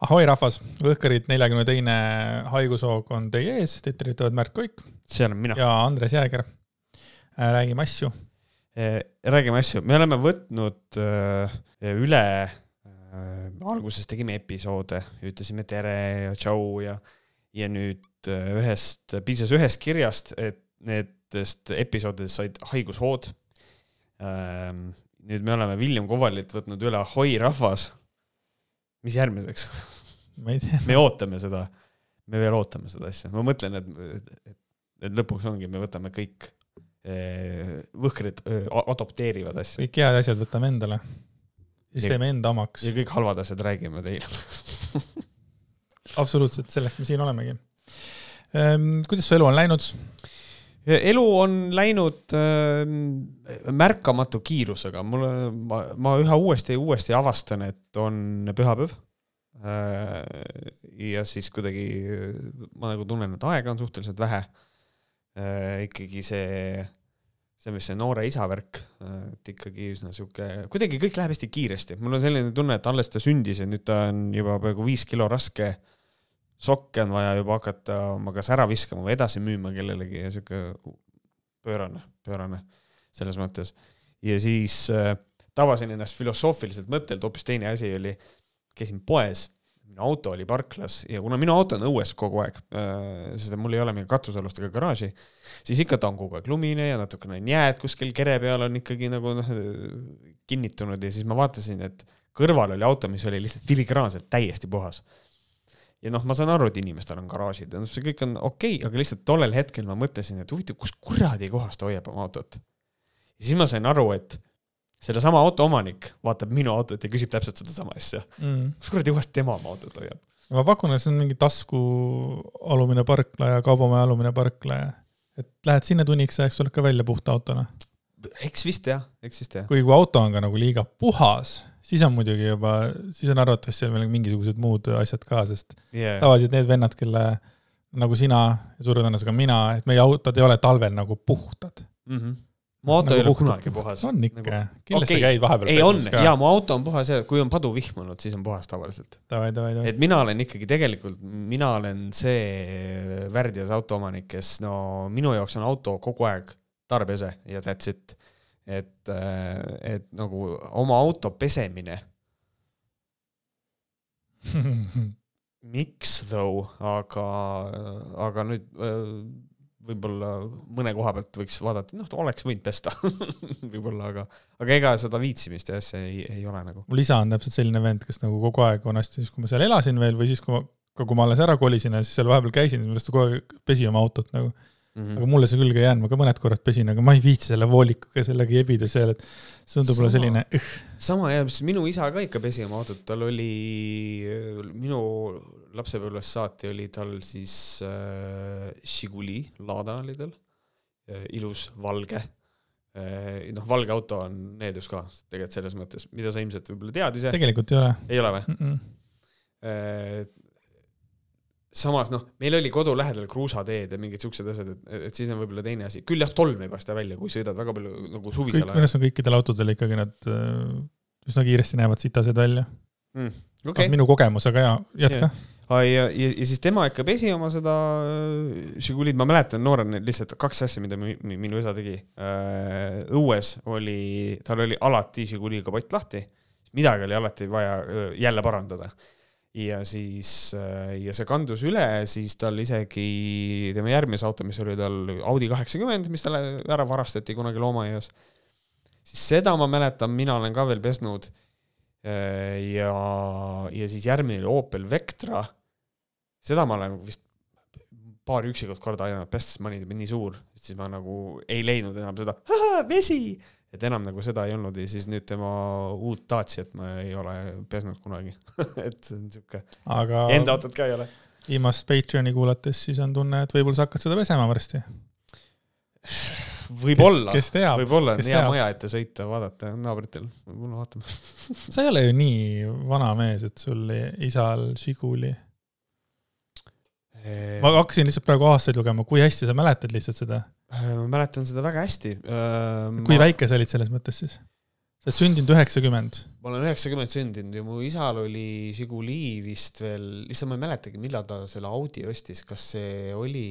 ahoi rahvas, Võhkarid neljakümne teine haigushoog on teie ees, teid tervitavad Märt Koik see olen mina. ja Andres Jääger. räägime asju. räägime asju, me oleme võtnud äh, üle äh,, alguses tegime episoode, ütlesime tere ja tšau ja, ja nüüd äh, ühest, piisas ühest kirjast, et nendest episoodidest said haigushood ähm,. nüüd me oleme William Kovalilt võtnud üle Ahoi rahvas. Mis järgmiseks ma ei tea. me ootame seda, me veel ootame seda asja, ma mõtlen, et, et, et lõpuks ongi, me võtame kõik eh, võhkrid eh, adopteerivad asju kõik head asjad võtame endale. siis Ja- teeme enda omaks ja. kõik halvad asjad räägime teile absoluutselt, selleks me siin olemegi. kuidas su elu on läinud? Elu on läinud äh, märkamatu kiirusega, mulle, ma, ma üha uuesti ja uuesti avastan, et on pühapäev äh,. ja siis kuidagi äh, ma nagu tunnen, et aega on suhteliselt vähe äh,. ikkagi see, see, mis see noore isa värk äh,, et ikkagi üsna sihuke, kuidagi kõik läheb hästi kiiresti, mul on selline tunne, et alles ta sündis ja nüüd ta on juba peaaegu viis kilo raske sokke on vaja juba hakata oma kas ära viskama või edasi müüma kellelegi ja sihuke pöörane, pöörane selles mõttes. ja siis äh, tabasin ennast filosoofiliselt mõttelt, hoopis teine asi oli, käisin poes, minu auto oli parklas ja kuna minu auto on õues kogu aeg äh,, sest mul ei ole mingit katusealust ega garaaži, siis ikka ta on kogu aeg lumine ja natukene on jääd kuskil kere peal on ikkagi nagu noh, kinnitunud ja siis ma vaatasin, et kõrval oli auto, mis oli lihtsalt filigraanselt täiesti puhas ja noh, ma saan aru, et inimestel on garaažid ja noh, see kõik on okei okay,, aga lihtsalt tollel hetkel ma mõtlesin, et huvitav, kus kuradi kohas ta hoiab oma autot. ja siis ma sain aru, et sellesama auto omanik vaatab minu autot ja küsib täpselt sedasama asja. mm. kus kuradi kohas tema oma autot hoiab? ma pakun, et see on mingi tasku alumine parkla ja kaubamaja alumine parkla ja et lähed sinna tunniks ajaks, tuled ka välja puhta autona. eks vist jah, eks vist jah. kuigi kui auto on ka nagu liiga puhas, siis on muidugi juba, siis on arvatavasti seal veel mingisugused muud asjad ka, sest Yeah. tavaliselt need vennad, kelle nagu sina ja suure tõenäosusega mina, et meie autod ei ole talvel nagu puhtad. Mm -hmm. mu auto nagu ei ole kunagi puhas. on ikka Nagu-, kindlasti okay. käid vahepeal ei on pesus ka. ja mu auto on puhas ja kui on padu vihmanud, siis on puhas tavaliselt. et mina olen ikkagi tegelikult, mina olen see värdjas autoomanik, kes no minu jaoks on auto kogu aeg tarbese ja that's it. et, et nagu oma auto pesemine, miks though, aga, aga nüüd äh, võib-olla mõne koha pealt võiks vaadata, noh, oleks võinud pesta võib-olla, aga, aga ega seda viitsimist ja asja ei, ei ole nagu. mul isa on täpselt selline vend, kes nagu kogu aeg on hästi, siis kui ma seal elasin veel või siis, kui ma, ka kui ma alles ära kolisin ja siis seal vahepeal käisin, siis ma lihtsalt kogu aeg pesi oma autot nagu. Mhm. aga mulle see külge ei jäänud, ma ka mõned korrad pesin, aga ma ei viitsi selle voolikuga sellega jebida seal, et see tundub mulle selline sama ja mis minu isa ka ikka pesi oma autot, tal oli, minu lapsepõlvest saati oli tal siis äh, Žiguli Lada oli tal äh,, ilus valge äh,. noh, valge auto on needus ka tegelikult selles mõttes, mida sa ilmselt võib-olla tead ise, tegelikult ei ole ei ole või? mm. -mm. Samas noh, meil oli kodu lähedal kruusateed ja mingid siuksed asjad, et, et siis on võib-olla teine asi, küll jah, tolm ei paista välja, kui sõidad väga palju nagu suvisel kõik, minu arust on kõikidel autodel ikkagi nad äh, üsna kiiresti näevad sitased välja mm,. okay. okei, minu kogemusega ja jätka Ai, ja, ja, ja siis tema ikka pesi oma seda äh, Žigulit, ma mäletan noorena lihtsalt kaks asja, mida mi, mi, minu isa tegi. õues oli, tal oli alati Žiguli kapott lahti, midagi oli alati vaja jälle parandada. Ja siis, ja see kandus üle, siis tal isegi tema järgmise auto, mis oli tal Audi kaheksakümmend, mis talle ära varastati kunagi loomaaias, siis seda ma mäletan, mina olen ka veel pesnud. Ja, ja siis järgmine oli Opel Vectra. seda ma olen vist paar üksikut korda aidanud pesta, sest ma olin nii suur, siis ma nagu ei leidnud enam seda vesi, et enam nagu seda ei olnud ja siis nüüd tema uut Daciat ma ei ole pesnud kunagi et see on siuke, aga enda autot ka ei ole. viimast Patreoni kuulates siis on tunne, et võib-olla sa hakkad seda pesema varsti. võib-olla, võib-olla on hea maja ette sõita, vaadata naabritel, võib-olla vaatame. sa ei ole ju nii vana mees, et sul isal Žiguli. ma hakkasin lihtsalt praegu aastaid lugema, kui hästi sa mäletad lihtsalt seda, ma mäletan seda väga hästi. kui väike sa olid selles mõttes siis? sa oled sündinud üheksakümmend. ma olen üheksakümmend sündinud ja mu isal oli Žiguli vist veel, lihtsalt ma ei mäletagi, millal ta selle Audi ostis, kas see oli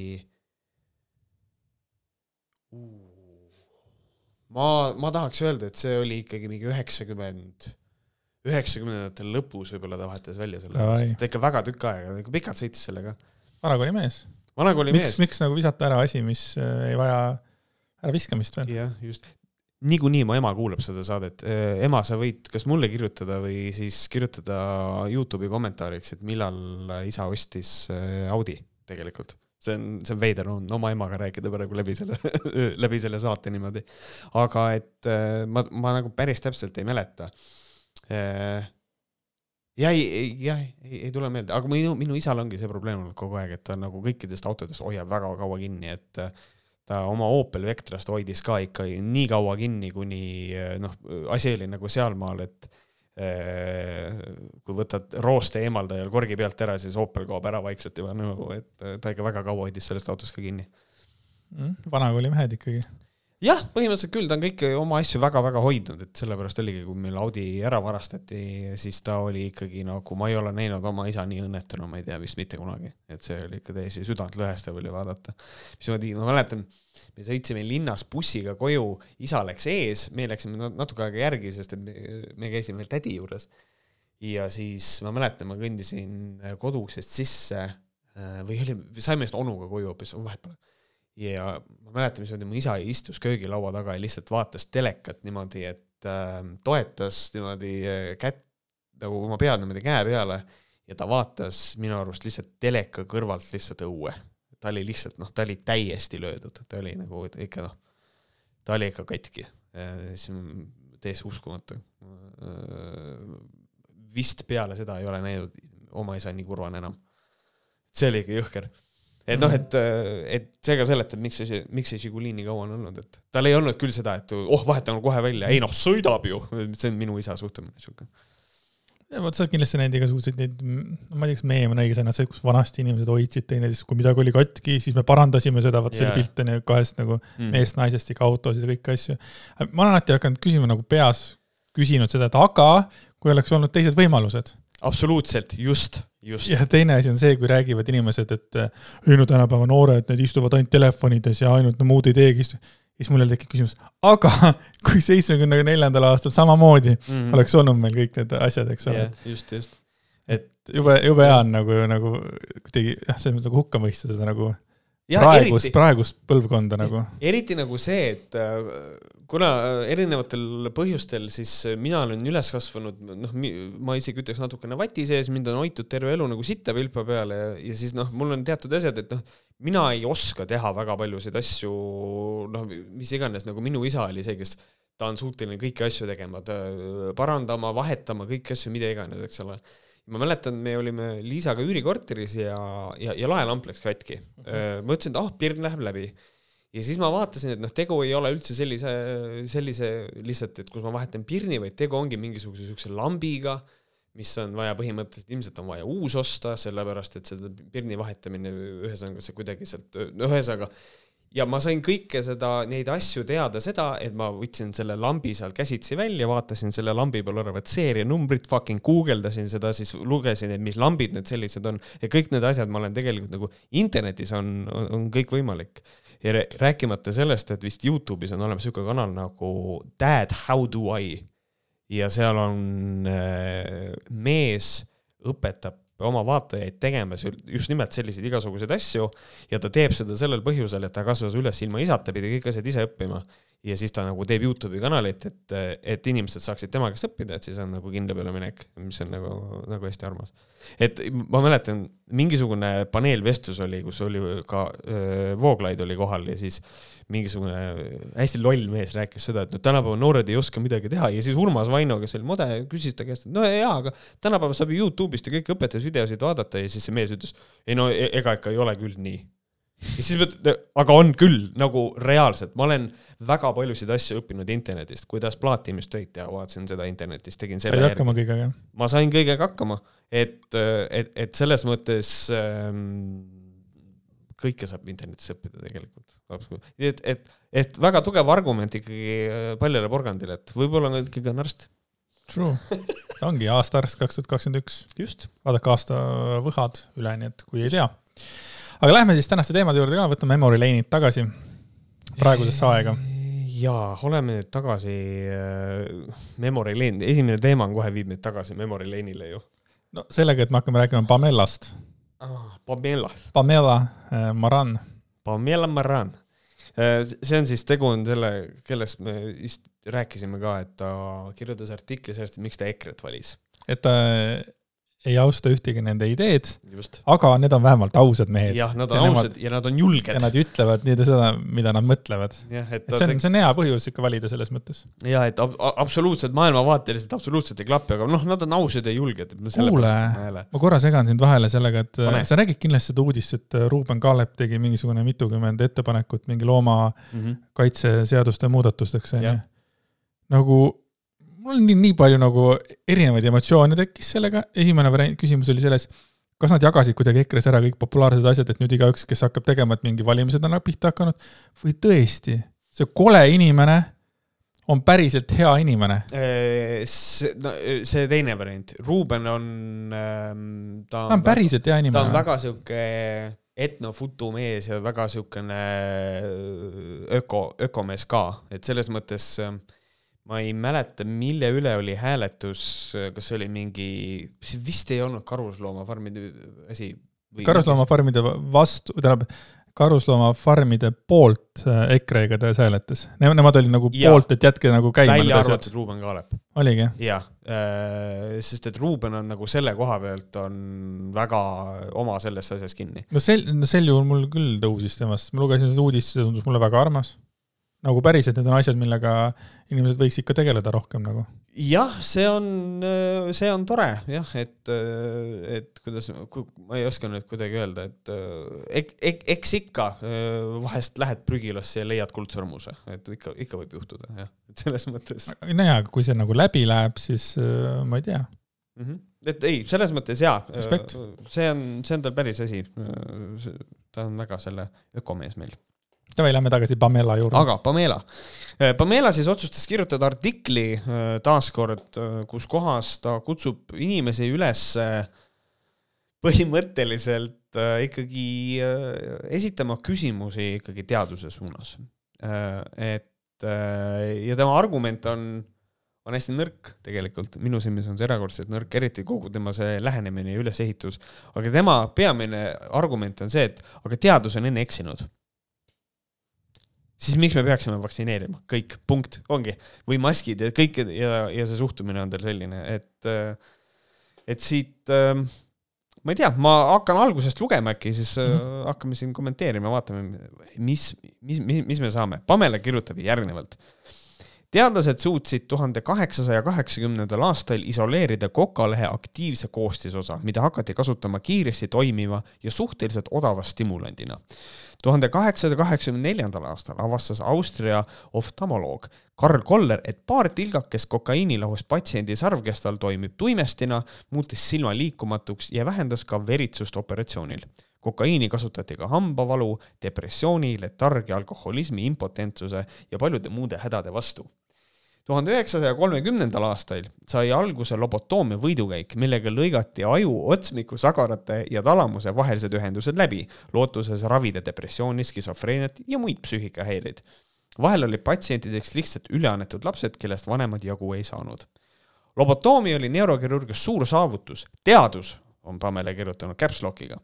ma, ma tahaks öelda, et see oli ikkagi mingi üheksakümmend, üheksakümnendatel lõpus võib-olla ta vahetas välja selle, ta ikka väga tükk aega, ikka pikalt sõitis sellega. vanakooli mees. Vanakooli mees. miks nagu visata ära asi, mis äh, ei vaja äraviskamist veel? jah, just. niikuinii mu ema kuulab seda saadet. Äh, ema, sa võid kas mulle kirjutada või siis kirjutada Youtube'i kommentaariks, et millal isa ostis äh, Audi tegelikult see on, see on veider on oma emaga rääkida praegu läbi selle läbi selle saate niimoodi. aga et ma, ma nagu päris täpselt ei mäleta. Äh, ja ei, jah, ei, ei tule meelde, aga minu, minu isal ongi see probleem olnud kogu aeg, et ta nagu kõikidest autodest hoiab väga kaua kinni, et äh, ta oma Opel Vectrast hoidis ka ikka nii kaua kinni, kuni noh, asi oli nagu sealmaal, et kui võtad rooste eemaldajal korgi pealt ära, siis Opel kaob ära vaikselt juba nagu, et ta ikka väga kaua hoidis sellest autost ka kinni mm,. vanakooli mehed ikkagi. Jah, põhimõtteliselt küll, ta on kõiki oma asju väga-väga hoidnud, et sellepärast oligi, kui meil Audi ära varastati, siis ta oli ikkagi nagu, ma ei ole näinud oma isa nii õnnetuna, ma ei tea, vist mitte kunagi, et see oli ikka täiesti südantlõhestav oli vaadata. mismoodi, ma mäletan me sõitsime linnas bussiga koju, isa läks ees, me läksime natuke aega järgi, sest et me, me käisime veel tädi juures. ja siis ma mäletan, ma kõndisin koduuksest sisse äh, või oli, saime vist onuga koju hoopis, vahet pole. Ja ma mäletan, mismoodi mu isa istus köögilaua taga ja lihtsalt vaatas telekat niimoodi, et äh, toetas niimoodi äh, kätt, nagu oma pead niimoodi käe peale ja ta vaatas minu arust lihtsalt teleka kõrvalt lihtsalt õue ta oli lihtsalt noh, ta oli täiesti löödud, ta oli nagu ikka noh, ta oli ikka katki, siis täiesti uskumatu. vist peale seda ei ole näinud oma isa nii kurvana enam. see oli ikka jõhker. Et noh, et, et see ka seletab, miks see, miks see Žiguli nii kaua on olnud, et tal ei olnud küll seda, et oh, vahetame kohe välja, ei noh, sõidab ju, see on minu isa suhtumine siuke ja vot sa oled kindlasti näinud igasuguseid neid, ma ei tea, kas meem on õige sõna, see, kus vanasti inimesed hoidsid teineteist, kui midagi oli katki, siis me parandasime seda, vot see yeah. oli pilt on ju kahest nagu mm. meest-naisest ja autosid ja kõiki asju. ma olen alati hakanud küsima nagu peas, küsinud seda, et aga kui oleks olnud teised võimalused. Absoluutselt, just, just. ja teine asi on see, kui räägivad inimesed, et ei no tänapäeva noored, need istuvad ainult telefonides ja ainult no muud ei teegi siis mul tekib küsimus, aga kui seitsmekümne neljandal aastal samamoodi mm -hmm. oleks olnud meil kõik need asjad, eks ole yeah,. just, just. et jube, jube hea on nagu, nagu kuidagi jah, selles mõttes nagu hukka mõista seda nagu ja, praegust, praegust põlvkonda nagu. eriti nagu see, et äh, kuna erinevatel põhjustel, siis mina olen üles kasvanud, noh, ma isegi ütleks natukene vati sees, mind on hoitud terve elu nagu sitta pilpa peale ja, ja siis noh, mul on teatud asjad, et noh, mina ei oska teha väga paljusid asju, noh, mis iganes, nagu minu isa oli see, kes ta on suuteline kõiki asju tegema, parandama, vahetama kõiki asju, mida iganes, eks ole. ma mäletan, me olime Liisaga üürikorteris ja, ja, ja laelamp läks katki. Mhm. -huh. ma ütlesin, et ah oh,, pirn läheb läbi. Ja siis ma vaatasin, et noh, tegu ei ole üldse sellise, sellise lihtsalt, et kus ma vahetan pirni, vaid tegu ongi mingisuguse siukse lambiga mis on vaja põhimõtteliselt, ilmselt on vaja uus osta, sellepärast et seda pirni vahetamine, ühesõnaga see kuidagi sealt, no ühesõnaga, ja ma sain kõike seda, neid asju teada seda, et ma võtsin selle lambi seal käsitsi välja, vaatasin selle lambi peal olevat seerianumbrit, fucking guugeldasin seda, siis lugesin, et mis lambid need sellised on ja kõik need asjad ma olen tegelikult nagu internetis on, on, on kõik võimalik ja rääkimata sellest, et vist Youtube'is on olemas niisugune kanal nagu Dad, how do I? Ja seal on äh, mees õpetab oma vaatajaid tegema just nimelt selliseid igasuguseid asju ja ta teeb seda sellel põhjusel, et ta kasvas üles ilma isata, pidi kõik asjad ise õppima ja siis ta nagu teeb Youtube'i kanalit, et, et inimesed saaksid tema käest õppida, et siis on nagu kindla peale minek, mis on nagu, nagu hästi armas. et ma mäletan, mingisugune paneelvestlus oli, kus oli ka äh, Vooglaid oli kohal ja siis mingisugune hästi loll mees rääkis seda, et no tänapäeva noored ei oska midagi teha ja siis Urmas Vaino, kes oli mode, küsis ta käest, et no jaa, aga tänapäeval saab ju Youtube'ist ja kõiki õpetusvideosid vaadata ja siis see mees ütles, ei no e-, ega ikka ei ole küll nii ja siis mõtled, aga on küll nagu reaalselt, ma olen väga paljusid asju õppinud internetist, kuidas plaatimistöid teha, vaatasin seda internetist, tegin selle järgi. hakkama kõigega? ma sain kõigega hakkama, et, et, et selles mõttes ähm, kõike saab internetis õppida tegelikult. et, et, et väga tugev argument ikkagi paljale porgandile, et võib-olla on ikkagi on arst. True, ongi aasta arst kaks tuhat kakskümmend üks. just. vaadake aasta võhad üle, nii et kui ei tea. Aga lähme siis tänaste teemade juurde ka, võtame memory lane'id tagasi praegusesse aega jaa, oleme nüüd tagasi äh, Memory Lane, esimene teema on kohe viib meid tagasi Memory Lane'ile ju. no sellega, et me hakkame rääkima Pamellast ah,. Pamela. Pamela äh, Maran. Pamela Maran äh,. see on siis, tegu on selle, kellest me vist rääkisime ka, et ta kirjutas artikli sellest, miks ta EKRE-t valis. et ta ei austa ühtegi nende ideed, aga need on vähemalt ausad mehed. jah, nad on ja ausad nemad, ja nad on julged. ja nad ütlevad nii seda, mida nad mõtlevad. et, et see on, see on hea põhjus ikka valida selles mõttes. ja et ab absoluutselt maailmavaateliselt absoluutselt ei klapi, aga noh, nad on ausad ja julged. kuule, ma korra segan sind vahele sellega, et Pane. sa räägid kindlasti seda uudist, et Ruuben Kaalep tegi mingisugune mitukümmend ettepanekut mingi loomakaitseseaduste mm -hmm. muudatusteks, onju. nagu mul nii, nii palju nagu erinevaid emotsioone tekkis sellega, esimene variant, küsimus oli selles, kas nad jagasid kuidagi EKRE-s ära kõik populaarsed asjad, et nüüd igaüks, kes hakkab tegema, et mingi valimised on pihta hakanud, või tõesti, see kole inimene on päriselt hea inimene? see, no see teine variant, Ruuben on, ähm, ta on, ta on päriselt hea inimene. ta on väga sihuke etnofutu mees ja väga siukene öko, ökomees ka, et selles mõttes äh, ma ei mäleta, mille üle oli hääletus, kas see oli mingi, see vist ei olnud karusloomafarmide asi. karusloomafarmide vastu, tähendab, karusloomafarmide poolt äh, EKRE igatahes hääletas. Nemad olid nagu ja, poolt, et jätke nagu käima. välja arvatud Ruuben Kaalep. oligi? jah, äh, sest et Ruuben on nagu selle koha pealt on väga oma selles asjas kinni. no sel, no sel juhul mul küll tõusis temast, ma lugesin seda uudist, see tundus mulle väga armas nagu päriselt need on asjad, millega inimesed võiks ikka tegeleda rohkem nagu. jah, see on, see on tore jah, et, et kuidas, ma ei oska nüüd kuidagi öelda, et ek, ek, eks ikka vahest lähed prügilasse ja leiad kuldsõrmuse, et ikka, ikka võib juhtuda jah, et selles mõttes. nojah, aga kui see nagu läbi läheb, siis ma ei tea mm. -hmm. et ei, selles mõttes jaa, see on, see on tal päris asi. ta on väga selle ökomees meil Davai, lähme tagasi Pamela juurde. aga Pamela. Äh, Pamela siis otsustas kirjutada artikli äh, taaskord, äh, kus kohas ta kutsub inimesi üles põhimõtteliselt ikkagi esitama küsimusi ikkagi teaduse suunas. et ja tema argument on, on hästi nõrk tegelikult, minu silmis on see erakordselt nõrk, eriti kogu tema see lähenemine ja ülesehitus. aga tema peamine argument on see, et aga teadus on enne eksinud siis miks me peaksime vaktsineerima, kõik, punkt, ongi. või maskid ja kõik ja, ja see suhtumine on teil selline, et, et siit ähm, ma ei tea, ma hakkan algusest lugema äkki, siis mm -hmm. hakkame siin kommenteerima, vaatame, mis, mis, mis, mis me saame. Pamela kirjutab järgnevalt teadlased suutsid tuhande kaheksasaja kaheksakümnendal aastal isoleerida kokalehe aktiivse koostisosa, mida hakati kasutama kiiresti toimiva ja suhteliselt odava stimulandina. Tuhande kaheksasaja kaheksakümne neljandal aastal avastas Austria oftalmoloog Karl Koller, et paar tilgakest kokaiinilahus patsiendi sarvkestal toimib tuimestina, muutes silma liikumatuks ja vähendas ka veritsust operatsioonil. Kokaiini kasutati ka hambavalu, depressiooni, letargia, alkoholismi, impotentsuse ja paljude muude hädade vastu tuhande üheksasaja kolmekümnendal aastal sai alguse lobotoomia võidukäik, millega lõigati aju otsmiku, sagarate ja talamuse vahelised ühendused läbi, lootuses ravida depressiooni, skisofreeniat ja muid psüühikahäireid. vahel olid patsientideks lihtsalt üleannetud lapsed, kellest vanemad jagu ei saanud lobotoomia oli neurokirurgias suur saavutus, teadus on Pamela kirjutanud caps lock'iga.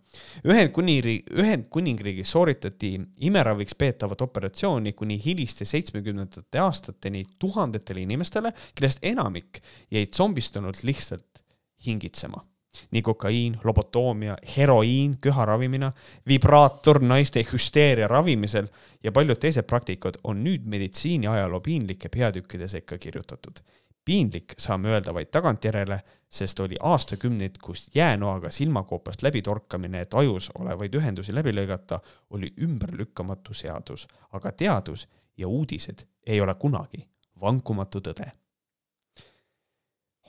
Ühendkuningriigi, Ühendkuningriigis sooritati imeraviks peetavat operatsiooni kuni hiliste seitsmekümnendate aastateni tuhandetele inimestele, kellest enamik jäid zombistunud lihtsalt hingitsema. nii kokaiin, lobotoomia, heroiin köha ravimina, vibraator naiste hüsteeria ravimisel ja paljud teised praktikad on nüüd meditsiini ajaloo piinlike peatükkide sekka kirjutatud piinlik saame öelda vaid tagantjärele, sest oli aastakümneid, kus jäänoaga silmakoopast läbitorkamine, et ajus olevaid ühendusi läbi lõigata, oli ümberlükkamatu seadus, aga teadus ja uudised ei ole kunagi vankumatu tõde.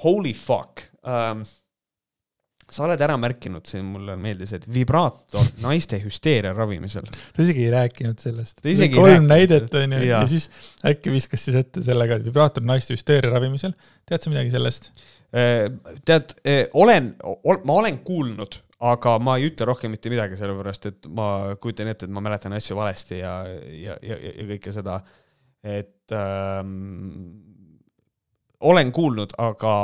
Holy fuck um,. Sa oled ära märkinud, siin mulle meeldis, et vibraator naiste hüsteeria ravimisel. ta isegi ei rääkinud sellest. kolm näidet on ju, ja siis äkki viskas siis ette sellega, et vibraator naiste hüsteeria ravimisel. tead sa midagi sellest? Äh, tead, äh, olen, ma olen kuulnud, aga ma ei ütle rohkem mitte midagi, sellepärast et ma kujutan ette, et ma mäletan asju valesti ja, ja, ja, ja kõike seda, et ähm, olen kuulnud, aga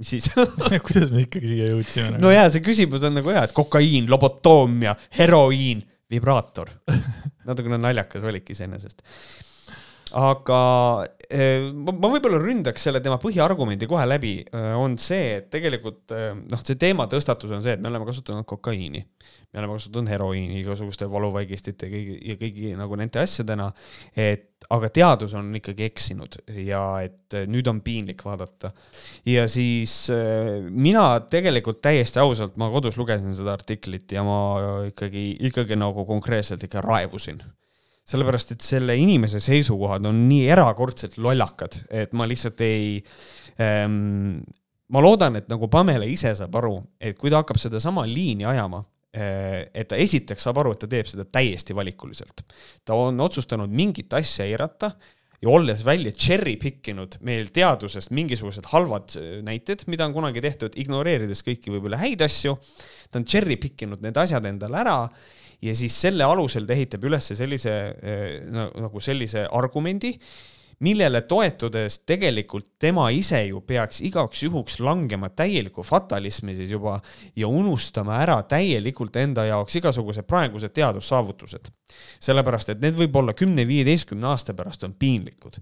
mis siis kuidas me ikkagi siia jõudsime? no jaa, see küsimus on nagu hea, et kokaiin, lobotoomia, heroiin, vibraator. natukene naljakas valik iseenesest. Aga eh, ma, ma võib-olla ründaks selle tema põhiargumendi kohe läbi, eh, on see, et tegelikult eh, noh, see teema tõstatus on see, et me oleme kasutanud kokaiini. Me oleme kasutanud heroiini igasuguste valuvaigistite kõigi, ja kõigi nagu nende asjadena, et aga teadus on ikkagi eksinud ja et nüüd on piinlik vaadata. ja siis mina tegelikult täiesti ausalt, ma kodus lugesin seda artiklit ja ma ikkagi, ikkagi nagu konkreetselt ikka raevusin sellepärast, et selle inimese seisukohad on nii erakordselt lollakad, et ma lihtsalt ei ähm,, ma loodan, et nagu Pamela ise saab aru, et kui ta hakkab sedasama liini ajama, Äh, et ta esiteks saab aru, et ta teeb seda täiesti valikuliselt. ta on otsustanud mingit asja eirata ja olles välja cherry pick inud meil teadusest mingisugused halvad äh, näited, mida on kunagi tehtud, ignoreerides kõiki võib-olla häid asju, ta on cherry pick inud need asjad endale ära ja siis selle alusel ta ehitab üles sellise äh, nagu sellise argumendi millele toetudes tegelikult tema ise ju peaks igaks juhuks langema täielikku fatalismi siis juba ja unustama ära täielikult enda jaoks igasugused praegused teadussaavutused. sellepärast, et need võib-olla kümne-viieteistkümne aasta pärast on piinlikud.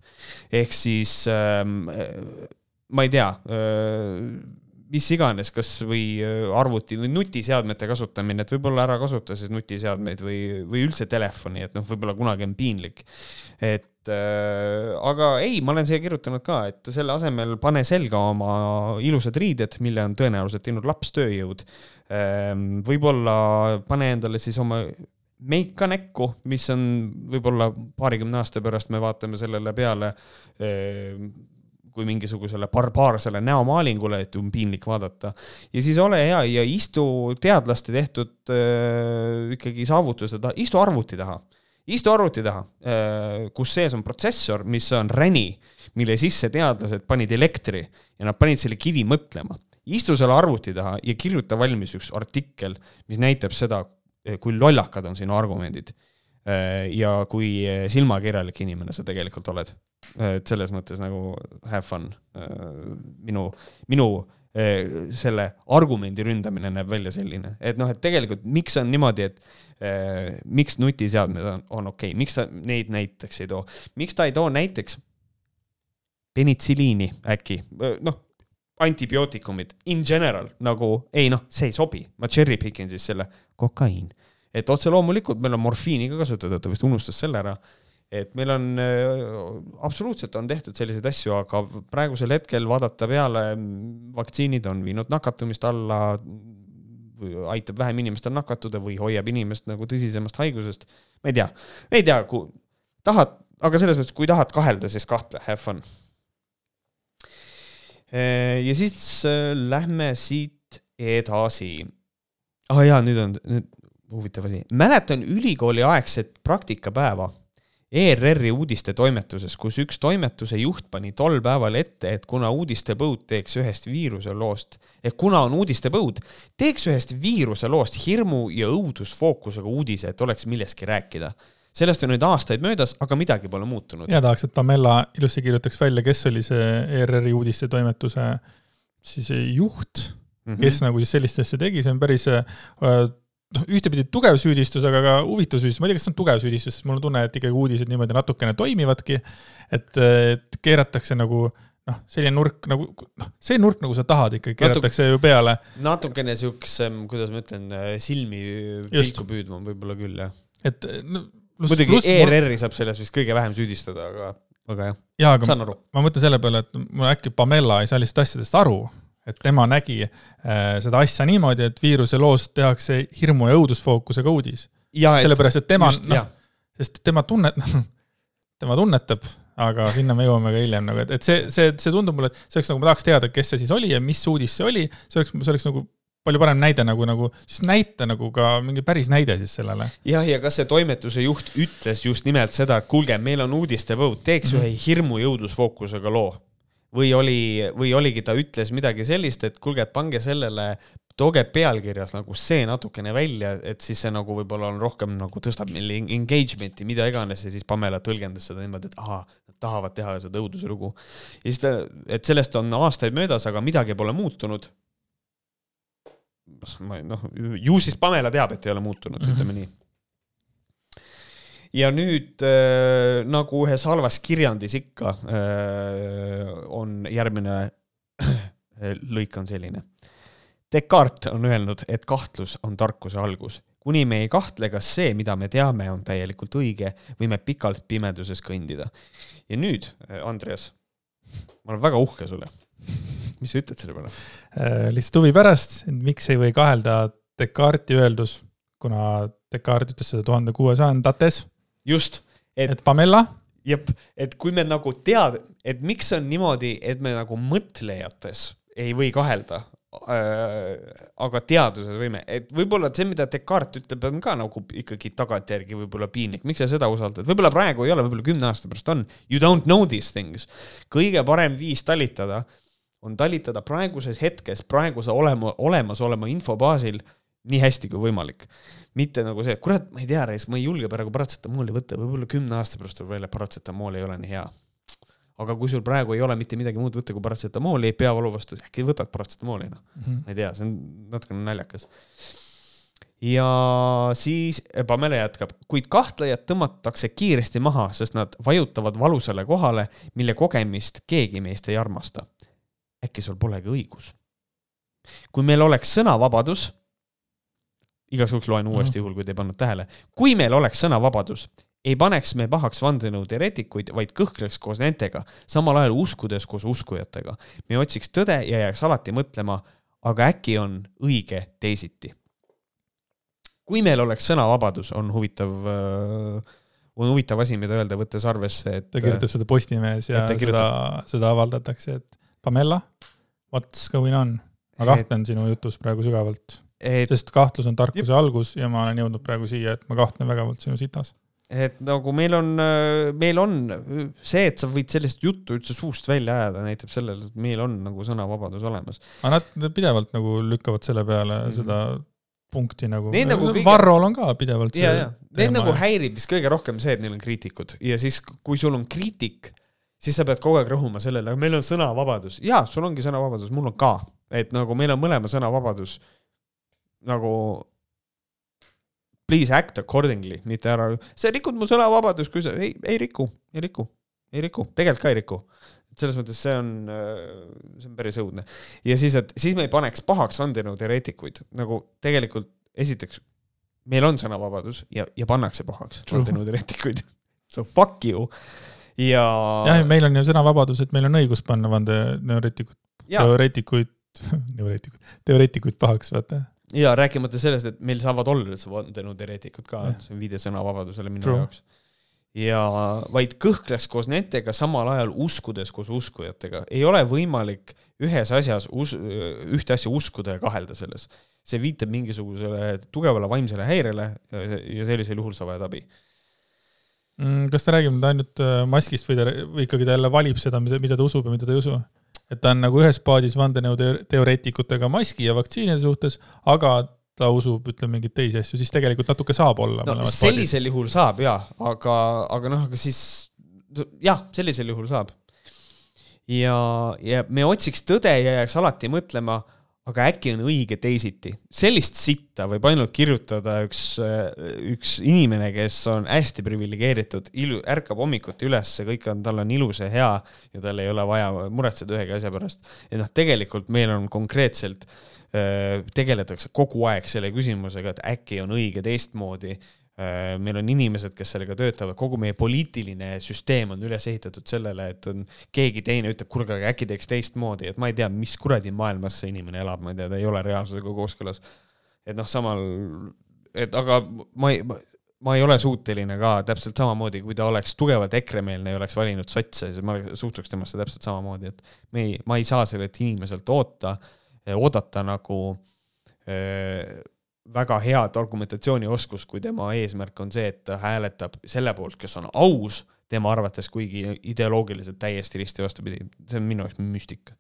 ehk siis ähm, ma ei tea äh, mis iganes, kas või äh, arvuti või nutiseadmete kasutamine, et võib-olla ära kasuta siis nutiseadmeid või, või üldse telefoni, et noh, võib-olla kunagi on piinlik. et äh, aga ei, ma olen siia kirjutanud ka, et selle asemel pane selga oma ilusad riided, mille on tõenäoliselt teinud laps tööjõud ähm,. võib-olla pane endale siis oma meik ka näkku, mis on võib-olla paarikümne aasta pärast me vaatame sellele peale äh, kui mingisugusele barbaarsele näomaalingule, et on piinlik vaadata. ja siis ole hea ja istu teadlaste tehtud äh, ikkagi saavutused, istu arvuti taha istu arvuti taha, äh, kus sees on protsessor, mis on räni, mille sisse teadlased panid elektri ja nad panid selle kivi mõtlema. istu selle arvuti taha ja kirjuta valmis üks artikkel, mis näitab seda, äh, kui lollakad on sinu argumendid. Äh, ja kui silmakirjalik inimene sa tegelikult oled. et selles mõttes nagu have fun. minu, minu selle argumendi ründamine näeb välja selline, et noh, et tegelikult miks on niimoodi, et miks nutiseadmed on, on okei okay., miks ta neid näiteks ei too, miks ta ei too näiteks penitsiliini äkki, noh, antibiootikumid in general nagu ei noh, see ei sobi, ma cherry pick in siis selle kokaiin. Et otse loomulikult meil on morfiini ka kasutada, ta vist unustas selle ära et meil on äh,, absoluutselt on tehtud selliseid asju, aga praegusel hetkel vaadata peale, vaktsiinid on viinud nakatumist alla, aitab vähem inimestel nakatuda või hoiab inimest nagu tõsisemast haigusest. ma ei tea, ei tea, kui tahad, aga selles mõttes, kui tahad kahelda, siis kahtle, have fun. Äh, ja siis äh, lähme siit edasi. ah jaa, nüüd on, nüüd huvitav asi, mäletan ülikooli aegset praktikapäeva ERR-i uudistetoimetuses, kus üks toimetuse juht pani tol päeval ette, et kuna uudistepõud teeks ühest viiruseloost, et kuna on uudistepõud, teeks ühest viiruseloost hirmu ja õudusfookusega uudise, et oleks millestki rääkida. sellest on nüüd aastaid möödas, aga midagi pole muutunud. ja tahaks, et Pamela ilusti kirjutaks välja, kes oli see ERR-i uudistetoimetuse siis juht mm, -hmm. kes nagu siis sellist asja tegi, see on päris äh, noh, ühtepidi tugev süüdistus, aga ka huvitav süüdistus, ma ei tea, kas see on tugev süüdistus, sest mul on tunne, et ikkagi uudised niimoodi natukene toimivadki. et, et keeratakse nagu noh, selline nurk nagu noh, see nurk, nagu sa tahad ikkagi keeratakse Natuk, ju peale. natukene siuksem, kuidas ma ütlen, silmi pilku püüdma võib-olla küll jah. et no, plus, muidugi ERR-i saab selles vist kõige vähem süüdistada, aga, aga jah ja, aga aru. ma mõtlen selle peale, et mul äkki Pamela ei saa lihtsalt asjadest aru et tema nägi äh, seda asja niimoodi, et viiruse loost tehakse hirmu ja õudusfookusega uudis. sellepärast, et tema, noh, sest tema tunnet-, tema tunnetab aga sinna me jõuame ka hiljem nagu, et, et see, see, see tundub mulle, et see oleks nagu, ma tahaks teada, kes see siis oli ja mis uudis see oli, see oleks, see oleks nagu palju parem näide nagu, nagu, siis näita nagu ka mingi päris näide siis sellele. jah, ja kas see toimetuse juht ütles just nimelt seda, et kuulge, meil on uudistepõud, teeks mm -hmm. ühe hirmujõudlusfookusega loo või oli, või oligi, ta ütles midagi sellist, et kuulge, et pange sellele, tooge pealkirjas nagu see natukene välja, et siis see nagu võib-olla on rohkem nagu tõstab meil engagement'i, mida iganes ja siis Pamela tõlgendas seda niimoodi, et ahah, nad tahavad teha seda õuduse lugu. ja siis ta, et sellest on aastaid möödas, aga midagi pole muutunud ma noh, ju siis Pamela teab, et ei ole muutunud mm, -hmm. ütleme nii. Ja nüüd äh, nagu ühes halvas kirjandis ikka äh, on järgmine lõik on selline. Descartes on öelnud, et kahtlus on tarkuse algus. kuni me ei kahtle, kas see, mida me teame, on täielikult õige, võime pikalt pimeduses kõndida. ja nüüd, äh, Andreas, ma olen väga uhke sulle mis sa ütled selle peale? Äh, lihtsalt huvi pärast, miks ei või kahelda Descartesi öeldus, kuna Descartes ütles seda tuhande kuuesajandates. Just. et, Pamela. jep, et kui me nagu tead, et miks on niimoodi, et me nagu mõtlejates ei või kahelda äh, aga teaduses võime, et võib-olla see, mida Descartes ütleb, on ka nagu ikkagi tagantjärgi võib-olla piinlik, miks sa seda usaldad, võib-olla praegu ei ole, võib-olla kümne aasta pärast on. You don't know these things. kõige parem viis talitada on talitada praeguses hetkes, praeguse olema, olemasoleva info baasil nii hästi kui võimalik. mitte nagu see, kurat, ma ei tea, ma ei julge praegu paratsetamooli võtta, võib-olla kümne aasta pärast tuleb välja, paratsetamool ei ole nii hea. aga kui sul praegu ei ole mitte midagi muud võtta kui paratsetamooli peavalu vastu, äkki võtad paratsetamooli, noh mm -hmm.. ma ei tea, see on natukene naljakas. ja siis Pamela jätkab, kuid kahtlejad tõmmatakse kiiresti maha, sest nad vajutavad valusale kohale, mille kogemist keegi meist ei armasta äkki sul polegi õigus. kui meil oleks sõnavabadus, igaks juhuks loen uuesti juhul, kui te ei pannud tähele, kui meil oleks sõnavabadus, ei paneks me pahaks vandenõuteoreetikuid, vaid kõhkleks koos nendega, samal ajal uskudes koos uskujatega. me otsiks tõde ja jääks alati mõtlema, aga äkki on õige teisiti. kui meil oleks sõnavabadus, on huvitav äh, on huvitav asi, mida öelda, võttes arvesse, et ta kirjutab seda Postimehes ja seda, seda avaldatakse, et Pamela, what's going on? ma kahtlen et... sinu jutus praegu sügavalt et.... sest kahtlus on tarkuse Jep. algus ja ma olen jõudnud praegu siia, et ma kahtlen vägevalt sinu sitas. et nagu meil on, meil on see, et sa võid sellist juttu üldse suust välja ajada, näitab sellele, et meil on nagu sõnavabadus olemas. aga nad pidevalt nagu lükkavad selle peale mm -hmm. seda punkti nagu, nagu kõige... Varrol on ka pidevalt see. Need nagu häirib vist kõige rohkem see, et neil on kriitikud ja siis, kui sul on kriitik siis sa pead kogu aeg rõhuma sellele, meil on sõnavabadus. jaa, sul ongi sõnavabadus, mul on ka, et nagu meil on mõlema sõnavabadus nagu please act accordingly, mitte ära, sa rikud mu sõnavabadust, kui sa, ei, ei riku, ei riku, ei riku, tegelikult ka ei riku. selles mõttes see on, see on päris õudne. ja siis, et siis me ei paneks pahaks vandenõuteoreetikuid, nagu tegelikult esiteks meil on sõnavabadus ja, ja pannakse pahaks vandenõuteoreetikuid. So fuck you ja. jah, meil on ju sõnavabadus, et meil on õigus panna vandenõureetikuid, teoreetikuid, neureetikuid, teoreetikuid pahaks, vaata. Ja rääkimata sellest, et meil saavad olla üldse vandenõuteoreetikud ka, et see on viide sõnavabadusele minu True. jaoks ja vaid kõhkleks koos nendega, samal ajal uskudes koos uskujatega. ei ole võimalik ühes asjas us-, ühte asja uskuda ja kahelda selles. see viitab mingisugusele tugevale vaimsele häirele ja sellisel juhul sa vajad abi Mm, kas ta räägib nüüd ainult äh, maskist või ta, või ikkagi ta jälle valib seda, mida, mida ta usub ja mida ta ei usu? Et ta on nagu ühes paadis vandenõuteoreetikutega maski ja vaktsiinide suhtes, aga ta usub, ütleme, mingeid teisi asju, siis tegelikult natuke saab olla. no sellisel paadis. juhul saab jaa, aga, aga noh, aga siis jah, sellisel juhul saab. ja, ja me otsiks tõde ja jääks alati mõtlema aga äkki on õige teisiti. sellist sitta võib ainult kirjutada üks, üks inimene, kes on hästi priviligeeritud, ilu-, ärkab hommikuti üles, kõik on, tal on ilus ja hea ja tal ei ole vaja muretseda ühegi asja pärast. et noh, tegelikult meil on konkreetselt, tegeletakse kogu aeg selle küsimusega, et äkki on õige teistmoodi meil on inimesed, kes sellega töötavad, kogu meie poliitiline süsteem on üles ehitatud sellele, et on keegi teine ütleb, kuulge, aga äkki teeks teistmoodi, et ma ei tea, mis kuradi maailmas see inimene elab, ma ei tea, ta ei ole reaalsusega kooskõlas. et noh, samal, et aga ma ei, ma ei ole suuteline ka täpselt samamoodi, kui ta oleks tugevalt EKRE-meelne ja oleks valinud sotse, siis ma suhtuks temasse täpselt samamoodi, et me ei, ma ei saa sellelt inimeselt oota, oodata nagu äh, väga head argumentatsioonioskust, kui tema eesmärk on see, et ta hääletab selle poolt, kes on aus tema arvates, kuigi ideoloogiliselt täiesti risti vastupidi, see on minu jaoks müstika.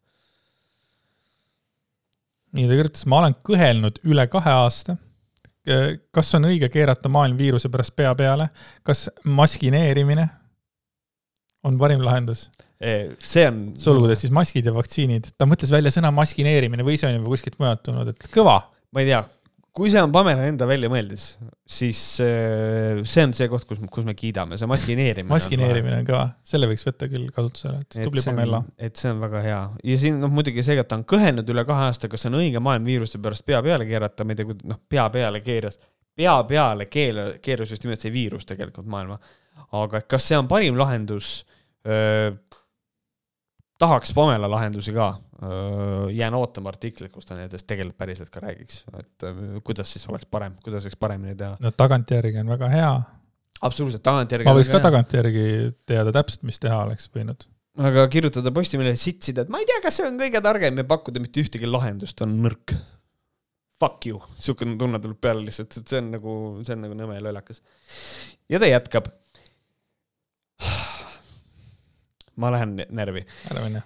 nii, ta kirjutas, ma olen kõhelnud üle kahe aasta kas on õige keerata maailm viiruse pärast pea peale, kas maskineerimine on parim lahendus? see on. sulgudes siis maskid ja vaktsiinid, ta mõtles välja sõna maskineerimine või see on juba kuskilt mujalt tulnud, et kõva. ma ei tea, kui see on Pamela enda väljamõeldis, siis äh, see on see koht, kus, kus me kiidame, see maskineerimine. maskineerimine on kõva, selle võiks võtta küll kasutusele, et tubli Pamela. et see on väga hea ja siin noh, muidugi see, et ta on kõhelnud üle kahe aasta, kas on õige maailm viiruse pärast pea peale keerata, ma ei tea, noh, pea peale keeras, pea peale keela, keeras just nimelt see viirus tegelikult maailma. aga kas see on parim lahendus? Tahaks Pamela lahendusi ka, jään ootama artiklit, kus ta nendest tegelikult päriselt ka räägiks, et kuidas siis oleks parem, kuidas võiks paremini teha. no tagantjärgi on väga hea. absoluutselt, tagantjärgi. ma võiks ka tagantjärgi teada täpselt, mis teha oleks võinud. aga kirjutada Postimehele sitsida, et ma ei tea, kas see on kõige targem ja pakkuda mitte ühtegi lahendust, on nõrk. Fuck you, siukene tunne tuleb peale lihtsalt, et see on nagu, see on nagu nõme lollakas. ja ta jätkab ma lähen närvi. ära mine.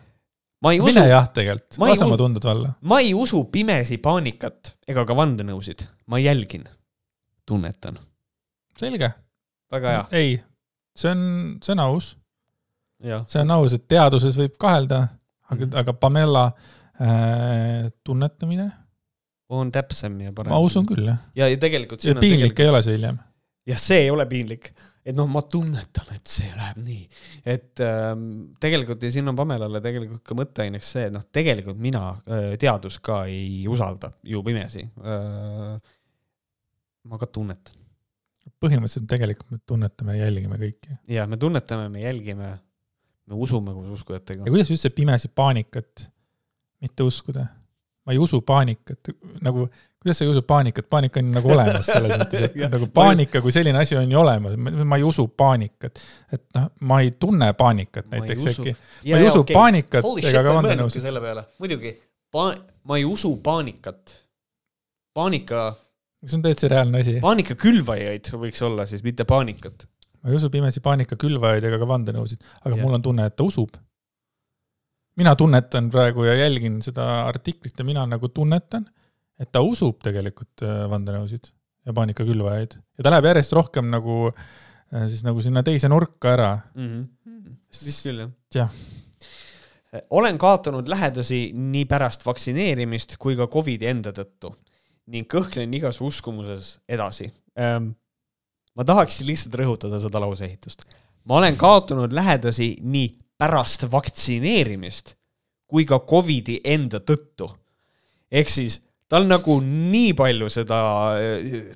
mine usu... jah, tegelikult, lase oma tunded valla. ma ei usu pimesi paanikat ega ka vandenõusid, ma jälgin, tunnetan. selge. väga hea. ei, see on, see on aus. see on aus, et teaduses võib kahelda, aga -hmm. aga Pamela äh, tunnetamine on täpsem ja parem. ma usun küll, jah. ja, ja tegelikult. piinlik tegelikult... ei ole see hiljem. jah, see ei ole piinlik et noh, ma tunnetan, et see läheb nii, et ähm, tegelikult ja siin on Pamelale tegelikult ka mõtteaineks see, et noh, tegelikult mina äh, teadust ka ei usalda ju pimesi äh,. ma ka tunnetan. põhimõtteliselt tegelikult me tunnetame ja jälgime kõiki. jah, me tunnetame, me jälgime, me usume koos uskujatega. ja kuidas üldse pimesi paanikat mitte uskuda? ma ei usu paanikat, nagu kuidas sa ei usu paanikat, paanika on nagu olemas selles mõttes, et nagu paanika kui selline asi on ju olemas, ma ei usu paanikat. et noh, ma ei tunne paanikat näiteks äkki. ma ei usu okay. paanikat muidugi, ma ei usu paanikat. paanika. see on täitsa reaalne asi. paanika külvajaid võiks olla siis, mitte paanikat. ma ei usu pimesi paanika külvajaid ega ka vandenõusid, aga ja. mul on tunne, et ta usub mina tunnetan praegu ja jälgin seda artiklit ja mina nagu tunnetan, et ta usub tegelikult äh, vandenõusid ja paanikakülvajaid ja ta läheb järjest rohkem nagu äh, siis nagu sinna teise nurka ära mm. -hmm. vist küll, jah. jah olen kaotanud lähedasi nii pärast vaktsineerimist kui ka Covidi enda tõttu ning kõhklen igas uskumuses edasi ähm,. ma tahaks lihtsalt rõhutada seda lauseehitust. ma olen kaotanud lähedasi nii pärast vaktsineerimist kui ka Covidi enda tõttu. ehk siis tal nagu nii palju seda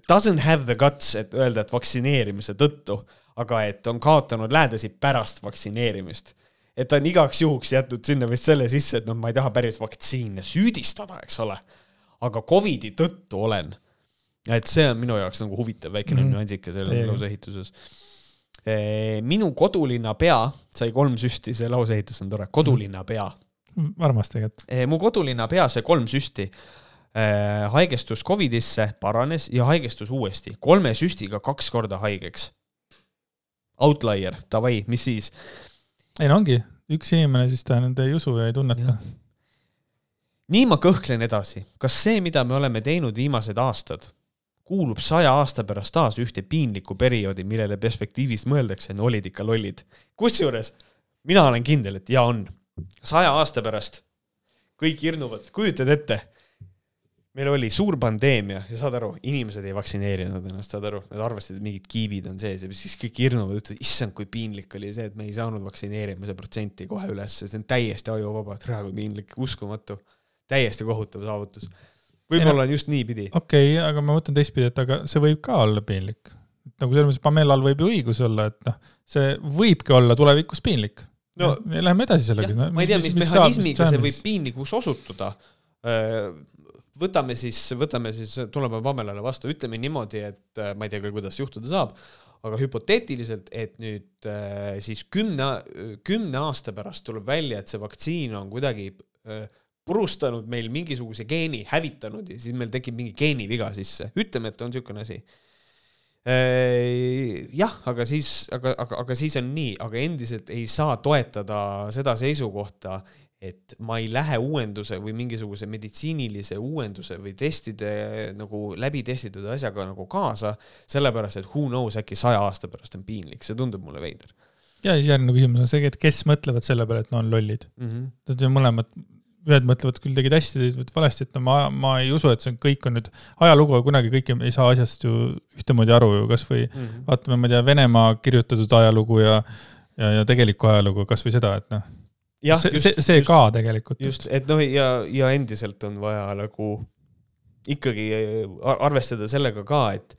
doesn't have the guts, et öelda, et vaktsineerimise tõttu, aga et on kaotanud lähedasi pärast vaktsineerimist. et ta on igaks juhuks jätnud sinna vist selle sisse, et noh, ma ei taha päris vaktsiine süüdistada, eks ole. aga Covidi tõttu olen. et see on minu jaoks nagu huvitav väikene mm -hmm. nüansike selle lauseehituses Eh, minu kodulinna pea sai kolm süsti, see lauseehitus on tore, kodulinna pea. armas tegelikult. Eh, mu kodulinna pea sai kolm süsti. Eh, haigestus Covidisse, paranes ja haigestus uuesti, kolme süstiga kaks korda haigeks. Outlier, davai, mis siis? ei no ongi, üks inimene siis ta nüüd ei usu ja ei tunneta. nii ma kõhklen edasi, kas see, mida me oleme teinud viimased aastad, kuulub saja aasta pärast taas ühte piinlikku perioodi, millele perspektiivist mõeldakse, no olid ikka lollid. kusjuures mina olen kindel, et jaa on. saja aasta pärast kõik hirnuvad, kujutad ette, meil oli suur pandeemia ja saad aru, inimesed ei vaktsineerinud ennast, saad aru, nad arvasid, et mingid kiibid on sees ja siis kõik hirmuvad, ütlevad, issand, kui piinlik oli see, et me ei saanud vaktsineerimise protsenti kohe üles, see on täiesti ajuvaba, et praegu piinlik, uskumatu, täiesti kohutav saavutus võib-olla on just niipidi. okei okay,, aga ma mõtlen teistpidi, et aga see võib ka olla piinlik. nagu selles mõttes, Pamelal võib ju õigus olla, et noh, see võibki olla tulevikus piinlik. no ja läheme edasi sellega. ma ei tea, mis, mis mehhanismiga see võib piinlikuks osutuda. Võtame siis, võtame siis, tuleme Pamelale vastu, ütleme niimoodi, et äh, ma ei tea küll, kuidas juhtuda saab, aga hüpoteetiliselt, et nüüd äh, siis kümne, kümne aasta pärast tuleb välja, et see vaktsiin on kuidagi äh, purustanud meil mingisuguse geeni, hävitanud ja siis meil tekib mingi geeniviga sisse, ütleme, et on niisugune asi. Jah, aga siis, aga, aga, aga siis on nii, aga endiselt ei saa toetada seda seisukohta, et ma ei lähe uuenduse või mingisuguse meditsiinilise uuenduse või testide nagu läbi testitud asjaga nagu kaasa, sellepärast et who knows, äkki saja aasta pärast on piinlik, see tundub mulle veider. ja siis järgmine küsimus on see, et kes mõtlevad selle peale, et no on lollid mm. -hmm. Nad ju mõlemad, ühed mõtlevad küll tegid hästi, teised valesti, et no ma, ma ei usu, et see on, kõik on nüüd, ajalugu kunagi kõik ei saa asjast ju ühtemoodi aru ju, kasvõi mm -hmm. vaatame, ma ei tea, Venemaa kirjutatud ajalugu ja ja, ja tegelikku ajalugu, kasvõi seda, et noh jah, see, see, just, ka tegelikult. just, et noh, ja, ja endiselt on vaja nagu ikkagi arvestada sellega ka, et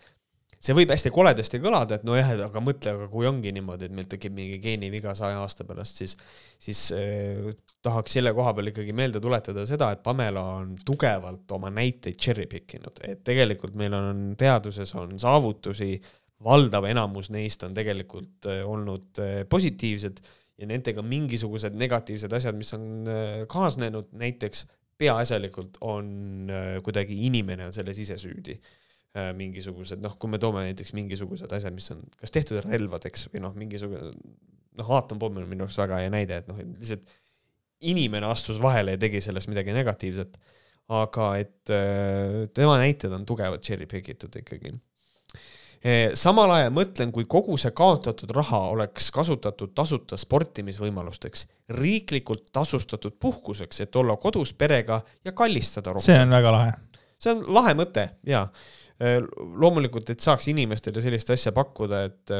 see võib hästi koledasti kõlada, et nojah, et aga mõtle, aga kui ongi niimoodi, et meil tekib mingi geeniviga saja aasta pärast, siis, siis eh, tahaks selle koha peal ikkagi meelde tuletada seda, et Pamela on tugevalt oma näiteid cherry pick inud, et tegelikult meil on teaduses on saavutusi, valdav enamus neist on tegelikult eh, olnud positiivsed ja nendega mingisugused negatiivsed asjad, mis on äh, kaasnenud, näiteks peaasjalikult on äh, kuidagi inimene on selles ise süüdi. Äh, mingisugused, noh, kui me toome näiteks mingisugused asjad, mis on kas tehtud relvadeks või noh, mingisugune, noh, aatompomm on minu arust väga hea näide, et noh, lihtsalt inimene astus vahele ja tegi sellest midagi negatiivset. aga et tema näited on tugevalt cherry pick itud ikkagi samal ajal mõtlen, kui kogu see kaotatud raha oleks kasutatud tasuta sportimisvõimalusteks, riiklikult tasustatud puhkuseks, et olla kodus perega ja kallistada rohkem. see on väga lahe. see on lahe mõte ja loomulikult, et saaks inimestele sellist asja pakkuda, et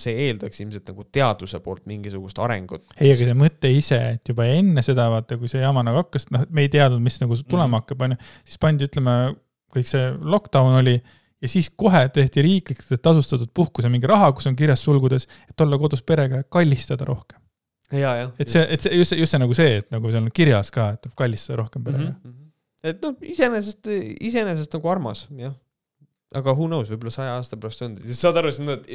see eeldaks ilmselt nagu teaduse poolt mingisugust arengut. ei, aga see mõte ise, et juba enne seda, vaata, kui see jama nagu hakkas, noh, me ei teadnud, mis nagu tulema mm. hakkab, onju, siis pandi, ütleme, kõik see lockdown oli ja siis kohe tehti riiklikult tasustatud puhkuse mingi raha, kus on kirjas sulgudes, et olla kodus perega ja kallistada rohkem. et see, et see just, just see nagu see, et nagu seal on kirjas ka, et tuleb kallistada rohkem perega mm. -hmm. et noh, iseenesest, iseenesest nagu armas, jah. aga who knows, võib-olla saja aasta pärast on, saad aru, siis nad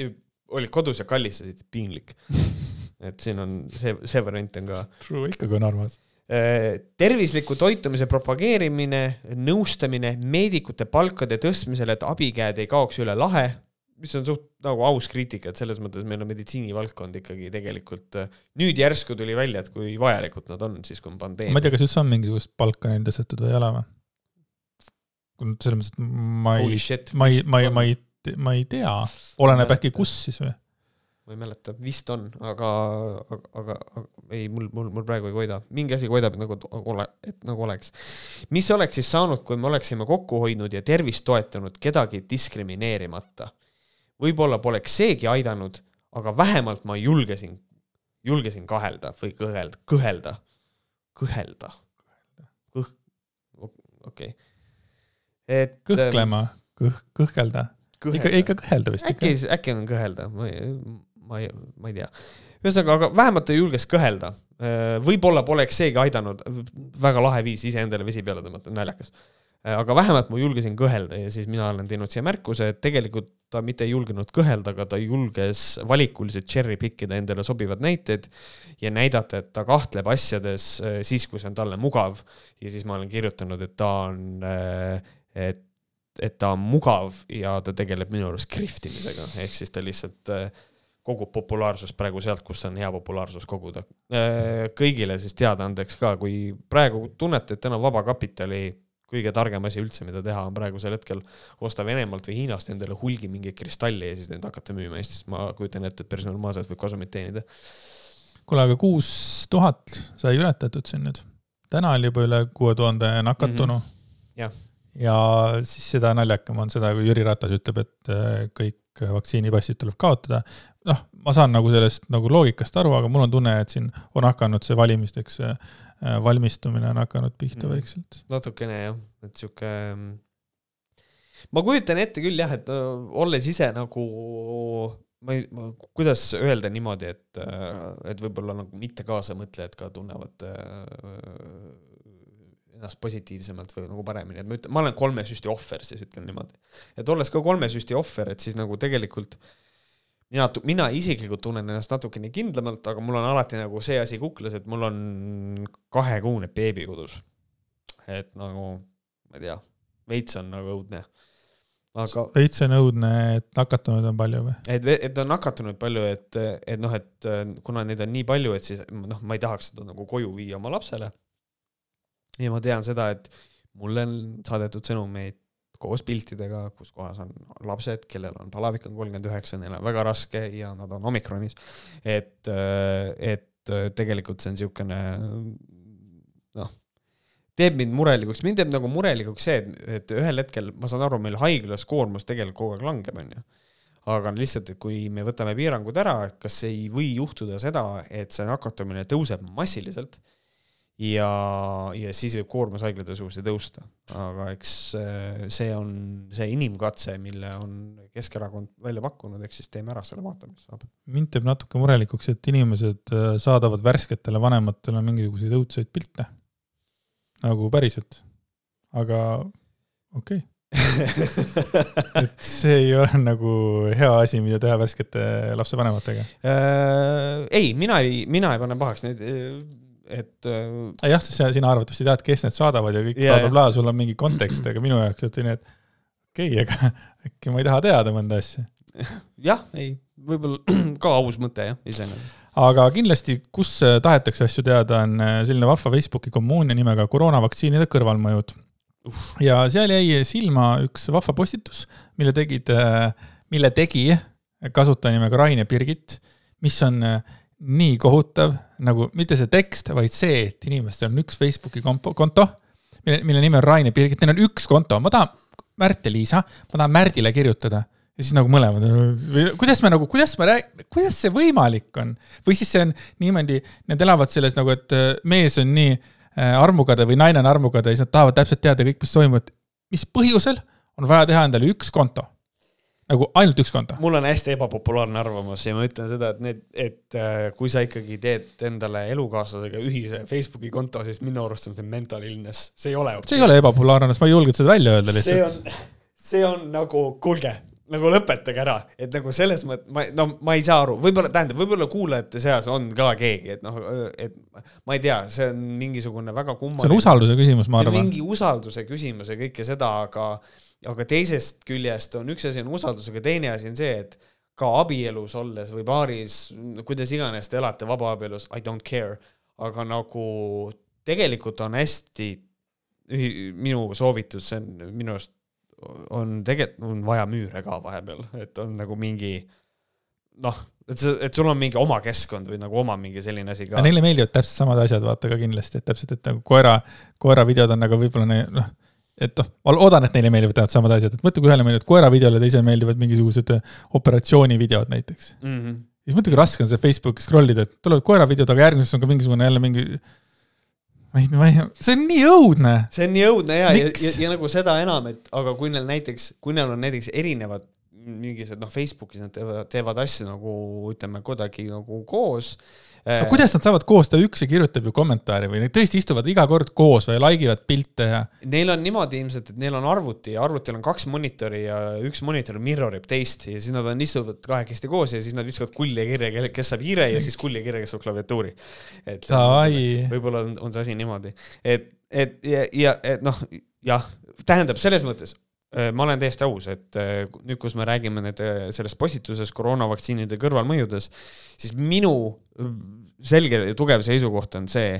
olid kodus ja kallistasid, piinlik et siin on see, see variant on ka. True, ikkagi on armas tervisliku toitumise propageerimine, nõustamine, meedikute palkade tõstmisele, et abikäed ei kaoks üle lahe, mis on suht nagu aus kriitika, et selles mõttes meil on meditsiinivaldkond ikkagi tegelikult äh, nüüd järsku tuli välja, et kui vajalikud nad on, siis kui on pandeemia. ma ei tea, kas üldse on mingisugust palka neil tõstetud või ei ole või? selles mõttes, et ma ei, ma ei, ma ei, ma ei, ma ei tea, oleneb äkki kus siis või? ma ei mäleta, vist on, aga, aga, aga ei, mul, mul, mul praegu ei koida, mingi asi koidab nagu ole, et nagu oleks. mis oleks siis saanud, kui me oleksime kokku hoidnud ja tervist toetanud kedagi diskrimineerimata? võib-olla poleks seegi aidanud, aga vähemalt ma julgesin, julgesin kahelda või kõhelda, kõhelda, kõhelda, kõh-, okei okay.. et. kõhklema, kõh-, kõhkelda ikka, ikka kõhelda vist. äkki, äkki on kõhelda, ma ei, ma ei, ma ei tea. Ühesõnaga, aga vähemalt ta julges kõhelda. Äh, võib-olla poleks seegi aidanud, väga lahe viis iseendale vesi peale tõmmata, naljakas. Äh, aga vähemalt ma julgesin kõhelda ja siis mina olen teinud siia märkuse, et tegelikult ta mitte ei julgenud kõhelda, aga ta julges valikuliselt cherry pick ida endale sobivad näited ja näidata, et ta kahtleb asjades äh, siis, kui see on talle mugav. ja siis ma olen kirjutanud, et ta on, et, et ta on mugav ja ta tegeleb minu arust krihtimisega, ehk siis ta lihtsalt kogub populaarsust praegu sealt, kus on hea populaarsus koguda. Äh, kõigile siis teadaandeks ka, kui praegu tunnete, et täna vabakapitali kõige targem asi üldse, mida teha, on praegusel hetkel osta Venemaalt või Hiinast endale hulgi mingeid kristalli ja siis neid hakata müüma Eestis. ma kujutan ette, et päris normaalselt võib kasumit teenida. kuule, aga kuus tuhat sai ületatud siin nüüd. täna oli juba üle kuue tuhande nakatunu mm. -hmm. jah ja siis seda naljakam on seda, kui Jüri Ratas ütleb, et äh, kõik vaktsiinipassid tuleb kaotada noh, ma saan nagu sellest nagu loogikast aru, aga mul on tunne, et siin on hakanud see valimisteks äh, valmistumine on hakanud pihta mm. vaikselt. natukene jah, et sihuke. Mm, ma kujutan ette küll jah, et no, olles ise nagu ma ei, kuidas öelda niimoodi, et, äh, et võib-olla nagu mitte kaasamõtlejad ka tunnevad äh, ennast positiivsemalt või nagu paremini, et ma ütlen, ma olen kolme süsti ohver, siis ütlen niimoodi. et olles ka kolme süsti ohver, et siis nagu tegelikult mina, mina isiklikult tunnen ennast natukene kindlamalt, aga mul on alati nagu see asi kuklas, et mul on kahekuune beebi kodus. et nagu, ma ei tea, veits on nagu õudne aga. veits on õudne, et nakatunuid on palju või? et, et on nakatunud palju, et, et noh, et kuna neid on nii palju, et siis noh, ma ei tahaks seda nagu koju viia oma lapsele. ja ma tean seda, et mulle on saadetud sõnumeid koos piltidega, kus kohas on lapsed, kellel on palavik on kolmkümmend üheksa, neil on väga raske ja nad on omikronis. et, et tegelikult see on niisugune noh, teeb mind murelikuks, mind teeb nagu murelikuks see, et, et ühel hetkel, ma saan aru, meil haiglas koormus tegelikult kogu aeg langeb, onju. aga lihtsalt, et kui me võtame piirangud ära, et kas ei või juhtuda seda, et see nakatumine tõuseb massiliselt ja, ja siis võib koormus haiglate uuesti tõusta. aga eks see on see inimkatse, mille on Keskerakond välja pakkunud, eks siis teeme ära selle, vaatame, mis saab. mind teeb natuke murelikuks, et inimesed äh, saadavad värsketele vanematele mingisuguseid õudseid pilte nagu päriselt. aga okei okay. et see ei ole nagu hea asi, mida teha värskete lapsevanematega äh,. ei, mina ei, mina ei pane pahaks neid, et äh.... jah, sest sina arvatavasti tead, kes need saadavad ja kõik blablabla, sul on mingi kontekst, aga minu jaoks oli nii, et okei okay,, aga äkki ma ei taha teada mõnda asja. jah, ei, võib-olla ka aus mõte jah, iseenesest aga kindlasti, kus äh, tahetakse asju teada, on äh, selline vahva Facebooki kommuun nimega koroonavaktsiinide kõrvalmõjud. ja seal jäi silma üks vahva postitus, mille tegid, äh, mille tegi kasutaja nimega Rain ja Birgit, mis on nii kohutav nagu mitte see tekst, vaid see, et inimestel on üks Facebooki konto, mille, mille nimi on Rain ja Birgit, neil on üks konto, ma tahan, Märt ja Liisa, ma tahan Märdile kirjutada. Ja siis nagu mõlemad, kuidas me nagu, kuidas me rääg-, kuidas see võimalik on? või siis see on niimoodi, need elavad selles nagu, et äh, mees on nii äh, armukade või naine on armukade ja siis nad tahavad täpselt teada kõik, mis toimub, et mis põhjusel on vaja teha endale üks konto nagu ainult üks konto. mul on hästi ebapopulaarne arvamus ja ma ütlen seda, et need, et äh, kui sa ikkagi teed endale elukaaslasega ühise Facebooki konto, siis minu arust on see mental illness, see ei ole see ei ole ebapopulaarne, sest ma ei julgenud seda välja öelda lihtsalt. see on, see on nagu, kuulge nagu lõpetage ära, et nagu selles mõttes ma, no ma ei saa aru, võib-olla, tähendab, võib-olla kuulajate seas on ka keegi, et noh, et ma ei tea, see on mingisugune väga kummaline. see on usalduse küsimus, ma arvan. mingi usalduse küsimus ja kõike seda, aga, aga teisest küljest on üks asi on usaldus, aga teine asi on see, et ka abielus olles või paaris, kuidas iganes te elate vabaabielus, I don't care, aga nagu tegelikult on hästi, minu soovitus, see on minu arust on tegelikult, on vaja müüre ka vahepeal, et on nagu mingi noh, et see, et sul on mingi oma keskkond või nagu oma mingi selline asi ka. Neile meeldivad täpselt samad asjad, vaata ka kindlasti, et täpselt, et nagu koera, koera videod on nagu võib-olla noh, et noh, ma loodan, et neile meeldivad täpselt samad asjad, et mõtle, kui ühele meeldivad koera videole, teisele meeldivad mingisugused operatsioonivideod näiteks mm. -hmm. siis mõtle, kui raske on see Facebooki scroll ida, et tulevad koera videod, aga järgmises on ka mingisugune jälle mingi ma ei, ma ei, see on nii õudne. see on nii õudne ja, ja, ja, ja nagu seda enam, et aga kui neil näiteks, kui neil on näiteks erinevad mingisugused noh, Facebookis nad teevad, teevad asju nagu ütleme kuidagi nagu koos aga kuidas nad saavad koos, ta üksi kirjutab ju kommentaari või nad tõesti istuvad iga kord koos või like ivad pilte ja? Neil on niimoodi ilmselt, et neil on arvuti ja arvutil on kaks monitori ja üks monitor mirror ib teist ja siis nad on, istuvad kahekesti koos ja siis nad viskavad kulli kirja, kes saab hiire ja siis kulli kirja, kes saab klaviatuuri. et võib-olla on, on see asi niimoodi, et, et ja, ja et noh, jah, tähendab selles mõttes äh, ma olen täiesti aus, et äh, nüüd, kus me räägime nüüd äh, selles postituses koroonavaktsiinide kõrvalmõjudes, siis minu selge ja tugev seisukoht on see,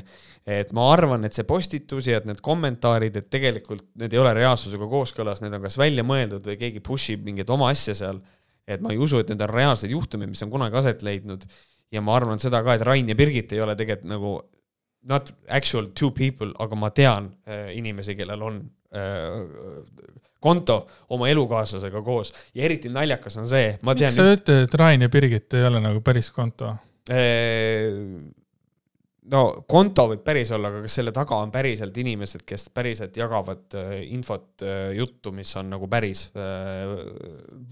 et ma arvan, et see postitus ja et need kommentaarid, et tegelikult need ei ole reaalsusega kooskõlas, need on kas välja mõeldud või keegi push ib mingit oma asja seal. et ma ei usu, et need on reaalsed juhtumid, mis on kunagi aset leidnud. ja ma arvan seda ka, et Rain ja Birgit ei ole tegelikult nagu not actual two people, aga ma tean äh, inimesi, kellel on äh, konto oma elukaaslasega koos ja eriti naljakas on see, ma tean. miks sa ütled, et Rain ja Birgit ei ole nagu päris konto? no konto võib päris olla, aga kas selle taga on päriselt inimesed, kes päriselt jagavad infot, juttu, mis on nagu päris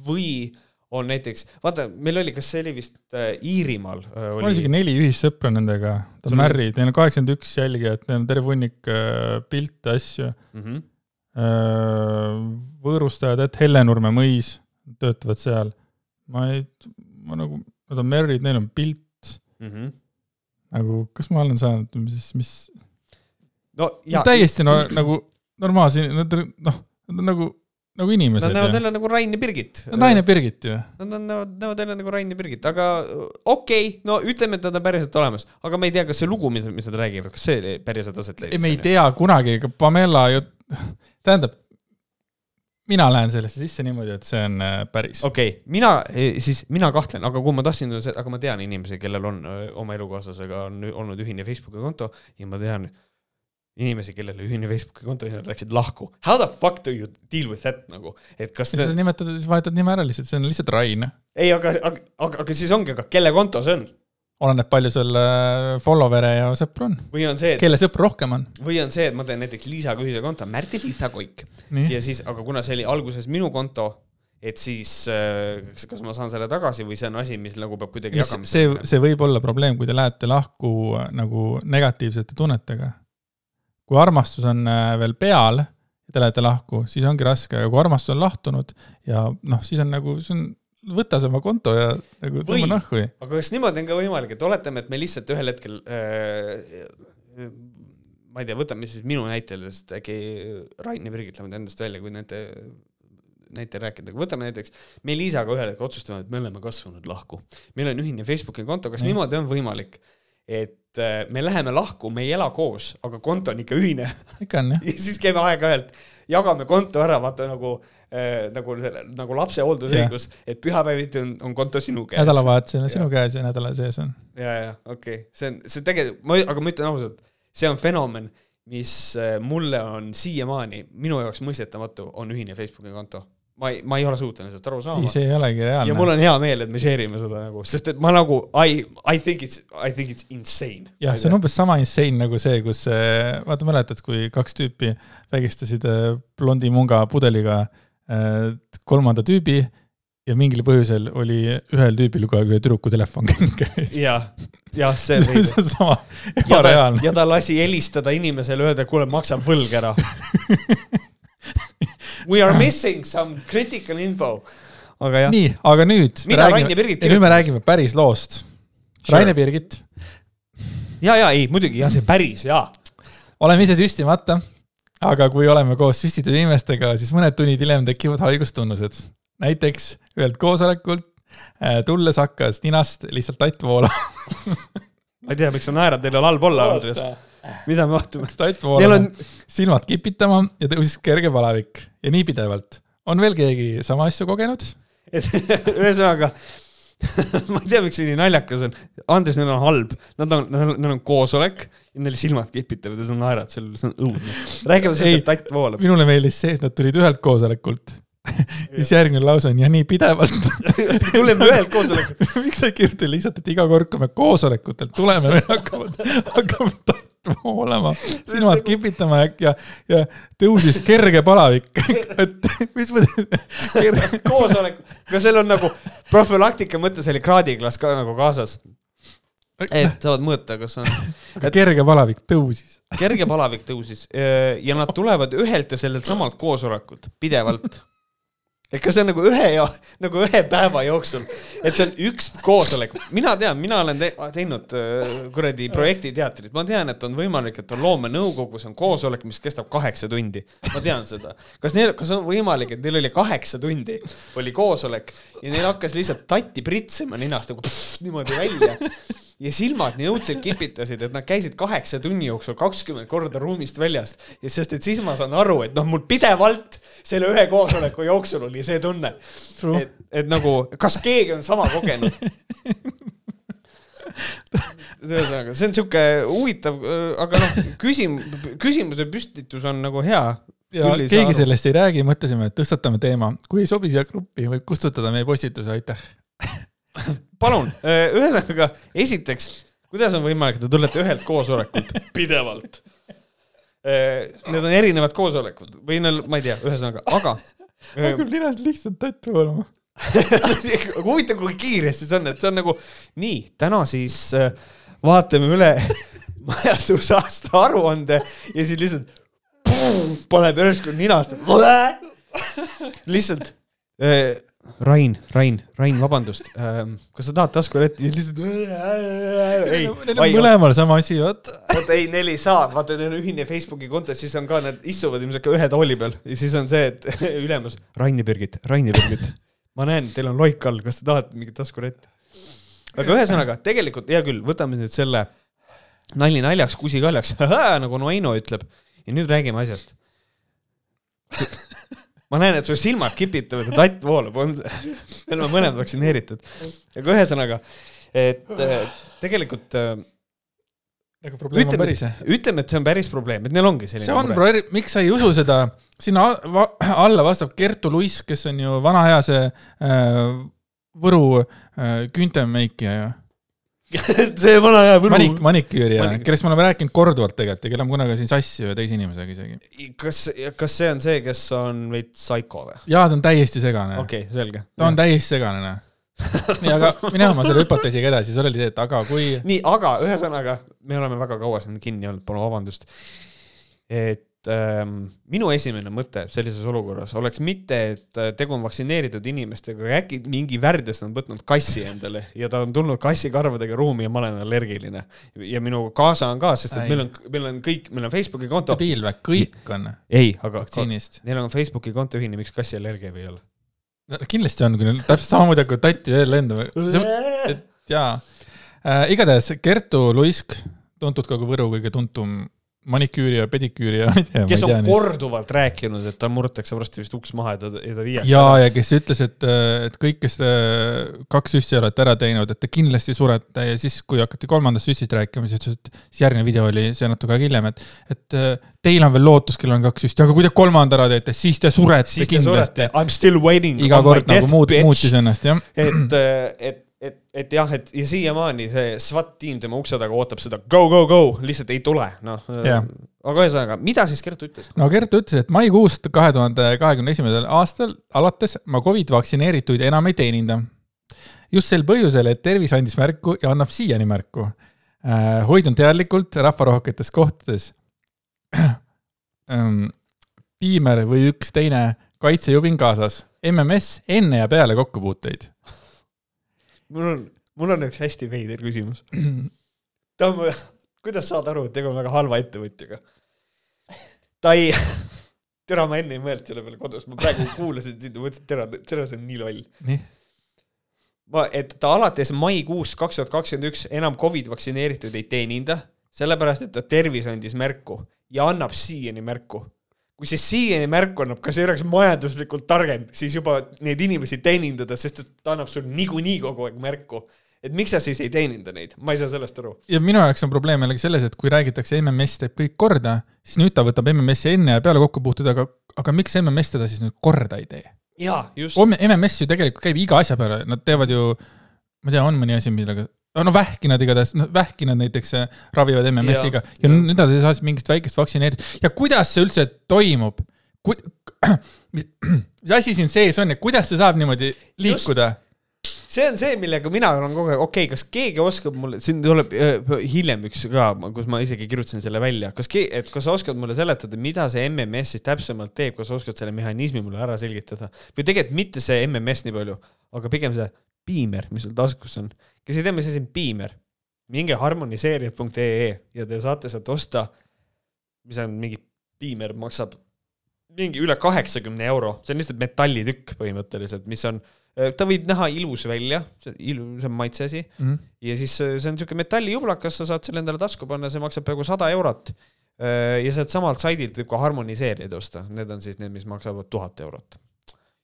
või on näiteks, vaata, meil oli, kas see oli vist äh, Iirimaal äh,? mul on isegi neli ühissõpra nendega, ta on Märri, neil on kaheksakümmend üks jälgijat, neil on terve hunnik äh, pilte, asju mm. -hmm. Äh, võõrustajad, et Hellenurme mõis, töötavad seal. ma ei, ma nagu, nad on Märrid, neil on pilt mm. -hmm. nagu, kas ma olen saanud, mis, mis no, ja, täiesti no, nagu normaalse, noh, nad on nagu nagu inimesed. Nad näevad jälle nagu Rain ja Birgit. Rain ja Birgit ju. Nad näevad, näevad jälle nagu Rain ja Birgit, aga okei okay,, no ütleme, et nad on päriselt olemas, aga me ei tea, kas see lugu, mis, mis nad räägivad, kas see päriselt aset leidis? me ei tea kunagi, ega Pamela ju, tähendab, mina lähen sellesse sisse niimoodi, et see on äh, päris. okei okay,, mina, e, siis mina kahtlen, aga kui ma tahtsin, aga ma tean inimesi, kellel on oma elukaaslasega on olnud ühine Facebooki konto ja ma tean inimesi, kellel oli ühine Facebooki konto ja nad läksid lahku. How the fuck do you deal with that nagu, et kas sa nimetad, vahetad nime ära lihtsalt, see on lihtsalt Rain. ei, aga, aga, aga, aga siis ongi, aga kelle konto see on? oleneb, palju sul follower'e ja sõpru on. või on see, et kelle sõpru rohkem on. või on see, et ma teen näiteks Liisaga ühise konto, Märti-Liisa Koik. ja siis, aga kuna see oli alguses minu konto, et siis kas, kas ma saan selle tagasi või see on asi, mis nagu peab kuidagi jagama? see, see võib olla probleem, kui te lähete lahku nagu negatiivsete tunnetega kui armastus on äh, veel peal ja te lähete lahku, siis ongi raske, aga kui armastus on lahtunud ja noh, siis on nagu, see on, võta see oma konto ja nagu tõmba nahku. aga kas niimoodi on ka võimalik, et oletame, et me lihtsalt ühel hetkel äh, ma ei tea, võtame siis minu näitel, sest äkki Rain ja Birgit lähevad endast välja, kui nende näitel rääkida, aga võtame näiteks, me Liisaga ühel hetkel otsustame, et me oleme kasvanud lahku. meil on ühine Facebooki konto, kas Nii. niimoodi on võimalik, et äh, me läheme lahku, me ei ela koos, aga konto on ikka ühine. ikka on jah. ja siis käime aeg-ajalt, jagame konto ära, vaata nagu äh,, nagu, nagu lapse hooldusõigus yeah., et pühapäeviti on, on konto sinu käes. nädalavahetusel on sinu käes ja nädala sees on. ja, ja okei okay., see on, see tegelikult, ma, aga ma ütlen ausalt, see on fenomen, mis äh, mulle on siiamaani, minu jaoks mõistetamatu, on ühine Facebooki konto ma ei, ma ei ole suuteline sellest aru saama. ei, see ei olegi reaalne. ja mul on hea meel, et me share ime seda nagu, sest et ma nagu I, I think it's, I think it's insane. jah, see on umbes sama insane nagu see, kus vaata, mäletad, kui kaks tüüpi vägistasid äh, blondi munga pudeliga äh, kolmanda tüübi ja mingil põhjusel oli ühel tüübil kogu aeg ühe tüdruku telefon käes. jah, jah, see on see on sama ebareaalne. ja ta lasi helistada inimesele, öelda, kuule, maksa võlg ära We are missing some critical info. aga jah. nii, aga nüüd. mida Rain ja Birgit kirjutavad? nüüd me räägime päris loost sure.. Rain ja Birgit. ja, ja ei, muidugi jah, see päris ja. oleme ise süstimata, aga kui oleme koos süstitud inimestega, siis mõned tunnid hiljem tekivad haigustunnused. näiteks ühelt koosolekult äh, tulles hakkas ninast lihtsalt tatt voolama ma ei tea, miks sa naerad, teil on halb olla, Andres mida me vaatame? tatt voolama on..., silmad kipitama ja tõusis kerge palavik ja nii pidevalt. on veel keegi sama asja kogenud? et ühesõnaga ma ei tea, miks see nii naljakas on. Andres, neil on halb, nad on, neil on koosolek ja neil silmad kipitavad ja sa naerad, see on õudne. räägime sellest, et tatt voolab. minule meeldis see, et nad tulid ühelt koosolekult siis järgmine lause on ja nii pidevalt tuleme ühelt koosolekult miks sa ei kirjuta lihtsalt, et iga kord, kui me koosolekutelt tuleme, meil hakkavad, hakkab tatt voolama, silmad kipitama ja, ja, ja tõusis kerge palavik. Et mis mõttes koosolek, aga seal on nagu profülaktika mõttes oli kraadiklaas ka nagu kaasas. Et saavad mõõta, kas on et.... kerge palavik tõusis. kerge palavik tõusis. Ja nad tulevad ühelt ja sellelt samalt koosolekult pidevalt et kas see on nagu ühe ja nagu ühe päeva jooksul, et see on üks koosolek, mina tean, mina olen te teinud äh, kuradi projektiteatrit, ma tean, et on võimalik, et on loomenõukogus on koosolek, mis kestab kaheksa tundi. ma tean seda. kas neil, kas on võimalik, et neil oli kaheksa tundi, oli koosolek ja neil hakkas lihtsalt tatti pritsima ninast nagu pff, niimoodi välja? Ja silmad nii õudselt kipitasid, et nad käisid kaheksa tunni jooksul kakskümmend korda ruumist väljast. Ja sest, et siis ma saan aru, et noh, mul pidevalt selle ühe koosoleku jooksul oli see tunne, et, et nagu, kas keegi on sama kogenud ühesõnaga, see on sihuke huvitav, aga noh, küsim-, küsimuse püstitus on nagu hea. ja keegi aru. sellest ei räägi, mõtlesime, et tõstatame teema, kui ei sobi siia gruppi, võib kustutada meie postituse, aitäh palun, ühesõnaga, esiteks, kuidas on võimalik, et te tulete ühelt koosolekult pidevalt? Äh, need on erinevad koosolekud või neil, ma ei tea, ühesõnaga, aga. ma küll ninast lihtsalt tattu olema. huvitav, kui kiiresti see on, et see on nagu nii, täna siis äh, vaatame üle majandusaasta aruande ja siis lihtsalt pum, paneb järsku ninast. lihtsalt äh, Rain, Rain, Rain, vabandust ähm,, kas sa tahad lihtsalt? ei, neil on mõlemal sama asi, vaata. vot ei, neil ei saa, vaata neil on ühine Facebooki konto, siis on ka, nad istuvad ilmselt ka ühe tooli peal ja siis on see, et ülemus, Rain ja Birgit, Rain ja Birgit. ma näen, teil on loik all, kas te tahate mingit taskurätti? aga ühesõnaga, tegelikult hea küll, võtame nüüd selle nali naljaks, kusi kaljaks, nagu Noino ütleb ja nüüd räägime asjast ma näen, et sul silmad kipitavad ja tatt voolab, on, me oleme mõlemad vaktsineeritud. aga ühesõnaga, et tegelikult aga probleem ütleme, on päris, ütleme, et see on päris probleem, et neil ongi selline see on mure. miks sa ei usu seda, sinna alla vastab Kertu Luiss, kes on ju vana hea see äh, Võru äh, küüntemeikija ju see vana hea Võru. manik, maniküür ja Manik... kellest me oleme rääkinud korduvalt tegelikult ja kelle me kunagi siin sassi ühe teise inimesega isegi. kas, kas see on see, kes on veits psycho või? jaa, ta on täiesti segane. okei okay,, selge. ta on täiesti segane, noh nii, aga mine oma selle hüpoteesiga edasi, sul oli see, et aga kui. nii, aga ühesõnaga, me oleme väga kaua siin kinni olnud, palun vabandust. et ähm, minu esimene mõte sellises olukorras oleks mitte, et äh, tegu on vaktsineeritud inimestega, aga äkki mingi värdjas on võtnud kassi endale ja ta on tulnud kassikarvadega ruumi ja ma olen allergiline. ja minu kaasa on ka, sest et meil on, meil on kõik, meil on Facebooki konto. debiil või, kõik on. ei, aga neil on Facebooki konto ühine, miks kassiallergia või ei ole? no kindlasti on, küll täpselt samamoodi hakkavad tatti veel lendama. jaa äh,, igatahes Kertu Luisk, tuntud ka kui Võru kõige tuntum maniküüri ja pediküüri ja ma ei tea. kes on tea, korduvalt rääkinud, et tal murtakse varsti vist uks maha ja ta, ja ta viiakse. ja, ja kes ütles, et, et kõik, kes te kaks süssi olete ära teinud, et te kindlasti surete ja siis, kui hakati kolmandast süstist rääkima, siis ütles, et siis järgmine video oli see natuke aega hiljem, et, et teil on veel lootus, kellel on kaks süsti, aga kui te kolmanda ära teete, siis te surete siis kindlasti. I m still waiting. iga kord nagu muut, muutis ennast, jah. et, et et, et jah, et ja siiamaani see SWAT tiim tema ukse taga ootab seda go, go, go, lihtsalt ei tule, noh. aga ühesõnaga, mida siis Kertu ütles? no Kertu ütles, et maikuust kahe tuhande kahekümne esimesel aastal alates ma Covid vaktsineerituid enam ei teeninda. just sel põhjusel, et tervis andis märku ja annab siiani märku äh,. hoidun teadlikult rahvarohketes kohtades ähm,. piimer või üks teine kaitsejubin kaasas. MMS enne ja peale kokkupuuteid mul on, mul on üks hästi veider küsimus. Tamm, kuidas saad aru, et tegu on väga halva ettevõtjaga? ta ei, tere, ma enne ei mõelnud selle peale kodus, ma praegu kuulasin sind ja mõtlesin, tere, tere, see on nii loll. ma, et ta alates maikuust kaks tuhat kakskümmend üks enam Covid vaktsineeritud ei teeninda, sellepärast et ta tervis andis märku ja annab siiani märku kui see siiani märku annab, kas ei oleks majanduslikult targem siis juba neid inimesi teenindada, sest et ta annab sul niikuinii kogu aeg märku. et miks sa siis ei teeninda neid, ma ei saa sellest aru. ja minu jaoks on probleem jällegi selles, et kui räägitakse, MMS teeb kõik korda, siis nüüd ta võtab MMS-i enne ja peale kokkupuuted, aga, aga miks MMS teda siis nüüd korda ei tee? jaa, just. MMS ju tegelikult käib iga asja peale, nad teevad ju, ma ei tea, on mõni asi, millega no vähki nad igatahes, noh vähki nad näiteks äh, ravivad MMS-iga ja, ja nüüd nad ei saa mingit väikest vaktsineeritust ja kuidas see üldse toimub? Mis, asi siin sees on ja kuidas see saab niimoodi liikuda? see on see, millega mina olen kogu aeg, okei okay,, kas keegi oskab mulle, siin tuleb äh, hiljem üks ka, kus ma isegi kirjutasin selle välja, kas et kas sa oskad mulle seletada, mida see MMS siis täpsemalt teeb, kas sa oskad selle mehhanismi mulle ära selgitada? või tegelikult mitte see MMS nii palju, aga pigem see piimer, mis sul taskus on. kes ei tea, mis asi on piimer, minge harmoniseerijad.ee ja te saate sealt osta, mis on mingi piimer, maksab mingi üle kaheksakümne euro, see on lihtsalt metallitükk põhimõtteliselt, mis on, ta võib näha ilus välja, see on ilu-, see on maitse asi mm. -hmm. ja siis see on niisugune metallijublakas, sa saad selle endale tasku panna, see maksab peaaegu sada eurot. ja sealt samalt saidilt võib ka harmoniseerijaid osta, need on siis need, mis maksavad tuhat eurot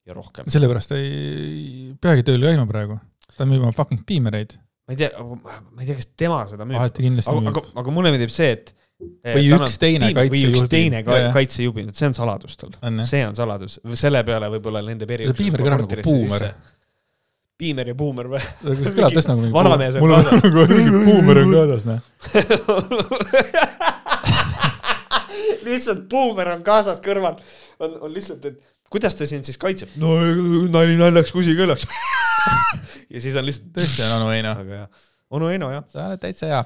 ja rohkem. sellepärast ei peagi tööl käima praegu, ta müüb oma fucking piimereid. ma ei tea, ma ei tea, kas tema seda müüb. alati kindlasti aga, müüb. aga, aga mulle meeldib see, et või üks teine teine kaitsejubi, see on saladus tal. see on saladus, selle peale võib-olla nende perioodi. piimer kõlab nagu buumer. piimer ja buumer või? kõlab tõesti nagu mingi vanamees on kaasas. nagu mingi buumer on kaasas, noh. lihtsalt buumer on kaasas kõrval. on, on lihtsalt, et kuidas ta sind siis kaitseb? no nali naljaks, kusi kõlaks ja siis on lihtsalt. tõesti on onu Heino. väga hea. onu Heino jah. sa oled täitsa hea.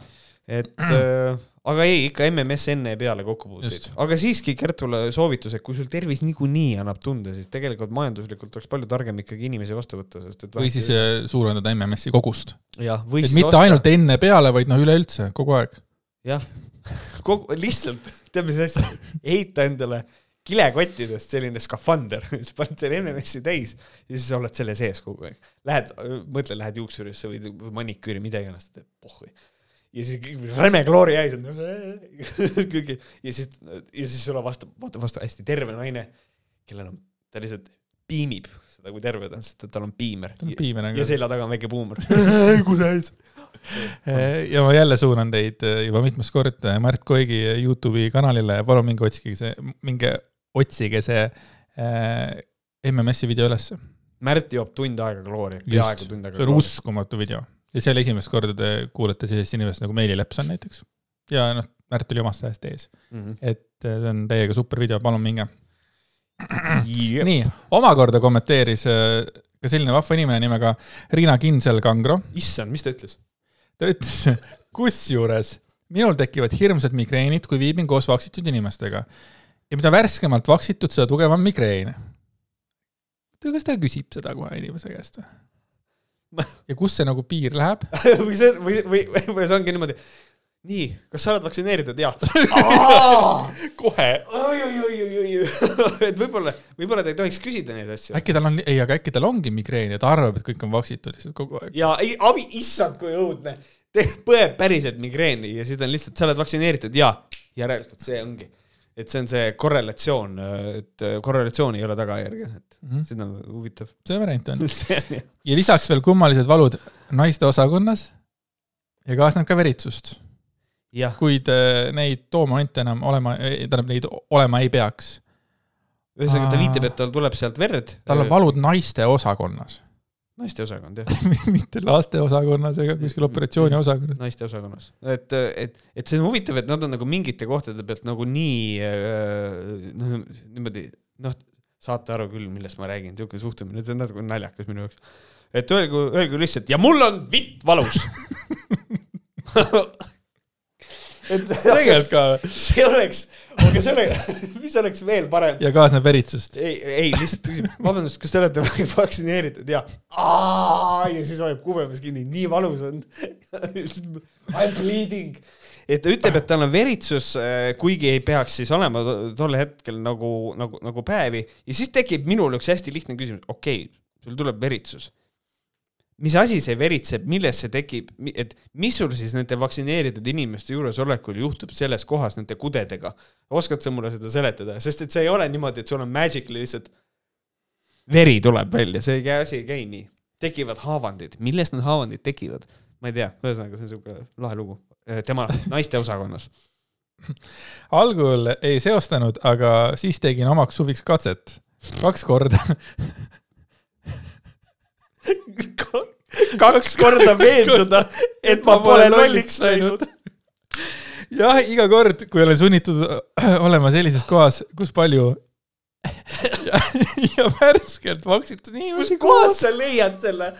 et äh, aga ei, ikka MMS enne peale kokkupuuteid. aga siiski Kertule soovitus, et kui sul tervis niikuinii annab tunda, siis tegelikult majanduslikult oleks palju targem ikkagi inimesi vastu võtta, sest et või siis äh, suurendada MMS-i kogust. jah, või siis mitte osta... ainult enne-peale, vaid noh, üleüldse kogu aeg. jah, kogu, lihtsalt, tead mis asja, ehita endale kilekottidest selline skafander, siis paned selle MMS-i täis ja siis oled selle sees kogu aeg. Lähed, mõtle, lähed juuksurisse või maniküüri, mida iganes, pohhui ja siis räme kloori ees on ja siis, ja siis sulle vastab, vaatab vastu hästi terve naine, kellel on, ta lihtsalt piimib seda, kui terve ta on, sest tal on piimer. ja selja taga on väike buumer kuidas? ja ma jälle suunan teid eh, juba mitmes kord eh, Märt Koigi Youtube'i kanalile palun minge otsige see, minge otsige see äh, MMS-i video ülesse. Märt joob tund aega kloori, peaaegu tund aega. see on uskumatu video ja seal esimest korda te kuulete sellisest inimesest nagu Meeli Lepson näiteks. ja noh, Märt oli omast ajast ees mm. -hmm. et see on täiega super video, palun minge yep.. nii, omakorda kommenteeris ka selline vahva inimene nimega Riina Kinsel-Kangro. issand, mis ta ütles? Ta ütles, kusjuures minul tekivad hirmsad migreenid, kui viibin koos vaksitud inimestega. ja mida värskemalt vaksitud, seda tugevam migreen. kas ta küsib seda kohe inimese käest või? ja kus see nagu piir läheb või see, või, või, või see ongi niimoodi. Nii, kas sa oled vaktsineeritud? jaa. kohe. et võib-olla, võib-olla ta ei tohiks küsida neid asju. äkki tal on, ei, aga äkki tal ongi migreen ja ta arvab, et kõik on vaksitud lihtsalt kogu aeg. ja ei, abi, issand, kui õudne. põeb päriselt migreeni ja siis ta on lihtsalt, sa oled vaktsineeritud? jaa. järelikult see ongi et see on see korrelatsioon, et korrelatsiooni ei ole tagajärge, et mm -hmm. see on huvitav. see variant on ja lisaks veel kummalised valud naiste osakonnas ja kaasneb ka veritsust. Kuid äh, neid toomomente enam olema, tähendab neid olema ei peaks. ühesõnaga ta viitab, et tal tuleb sealt verd. tal on valud naiste osakonnas naisteosakond, jah mitte lasteosakonnas ega kuskil operatsiooniosakonnas. naisteosakonnas, et, et, et see on huvitav, et nad on nagu mingite kohtade pealt nagu nii äh, noh, niimoodi noh, saate aru küll, millest ma räägin, niisugune suhtumine, see on natuke naljakas minu jaoks. et öelgu, öelgu lihtsalt ja mul on vitt valus tegelikult ka. see oleks, aga see oleks, mis oleks veel parem. ja kaasneb veritsust. ei, ei lihtsalt küsib, vabandust, kas te olete vaktsineeritud ja, ja siis hoiab kubemes kinni, nii valus on I m bleeding. et ta ütleb, et tal on veritsus, äh, kuigi ei peaks siis olema tol hetkel nagu, nagu, nagu päevi ja siis tekib minul üks hästi lihtne küsimus, okei okay,, sul tuleb veritsus mis asi see veritseb, millest see tekib, et mis sul siis nende vaktsineeritud inimeste juuresolekul juhtub selles kohas nende kudedega? oskad sa mulle seda seletada, sest et see ei ole niimoodi, et sul on magically lihtsalt veri tuleb välja, see asi ei käi nii. tekivad haavandid, millest need haavandid tekivad? ma ei tea, ühesõnaga see on siuke lahe lugu. tema naiste osakonnas algul ei seostanud, aga siis tegin omaks suviks katset. kaks korda kaks korda veenduda, et ma pole lolliks läinud. jah, iga kord, kui olen sunnitud olema sellises kohas, kus palju ja, ja värskelt maksitud inimesi. kus kohas sa leiad selle?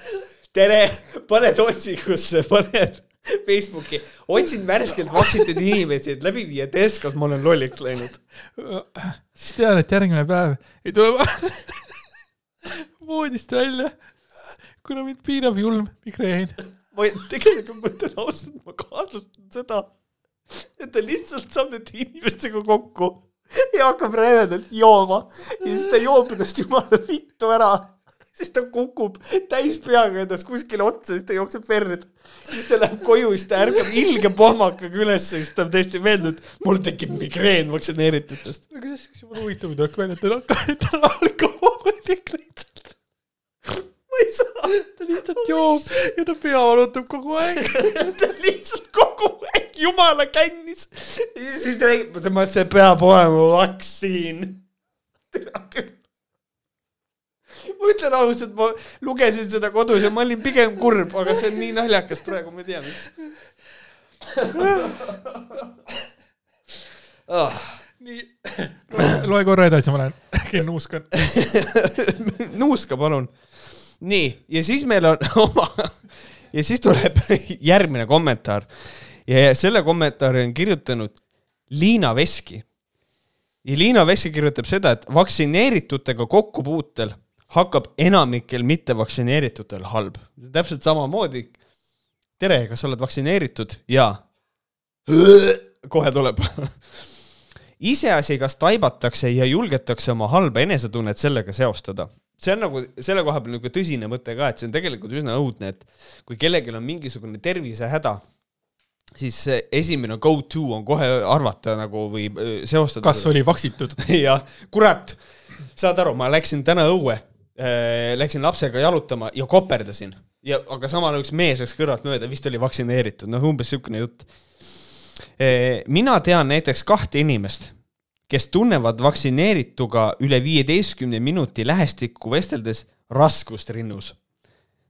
tere, paned otsikusse, paned Facebooki, otsin värskelt maksitud inimesi, et läbi viia test, kas ma olen lolliks läinud. siis tean, et järgmine päev ei tule voodist välja kuna mind piinab julm migreen. ma tegelikult mõtlen ausalt, ma kahtlustan seda, et ta lihtsalt saab nende inimestega kokku ja hakkab rämedalt jooma ja siis ta joob ennast jumala vittu ära siis ta kukub täis peaga endast kuskile otsa, siis ta jookseb verd. siis ta läheb koju, siis ta ärkab ilge pohmakaga ülesse, siis ta on täiesti veendunud, mul tekib migreen vaktsineeritutest. aga see oleks jumala huvitav, ta hakkab välja, et ta on alkohoolik lihtsalt ei saa. ta lihtsalt joob ja ta pea valutab kogu aeg ta lihtsalt kogu aeg jumala kännis. ja siis räägib, tema, see peab olema vaktsiin. ma ütlen ausalt, ma lugesin seda kodus ja ma olin pigem kurb, aga see on nii naljakas praegu, ma ei tea miks oh.. nii, loe korra edasi, ma lähen räägi nuuska. nuuska, palun. nii, ja siis meil on oma ja siis tuleb järgmine kommentaar ja selle kommentaari on kirjutanud Liina Veski. ja Liina Veski kirjutab seda, et vaktsineeritutega kokkupuutel hakkab enamikel mittevaktsineeritutel halb. täpselt samamoodi. tere, kas sa oled vaktsineeritud? jaa. kohe tuleb. iseasi, kas taibatakse ja julgetakse oma halba enesetunnet sellega seostada. See on nagu selle koha peal nagu tõsine mõte ka, et see on tegelikult üsna õudne, et kui kellelgi on mingisugune tervisehäda, siis see esimene go-to on kohe arvata nagu või öö, seostada. kas oli vaksitud? jah, kurat, saad aru, ma läksin täna õue, läksin lapsega jalutama ja koperdasin ja, aga samal ajal üks mees läks kõrvalt mööda, vist oli vaktsineeritud, noh, umbes niisugune jutt. mina tean näiteks kahte inimest, kes tunnevad vaktsineerituga üle viieteistkümne minuti lähestikku vesteldes raskust rinnus.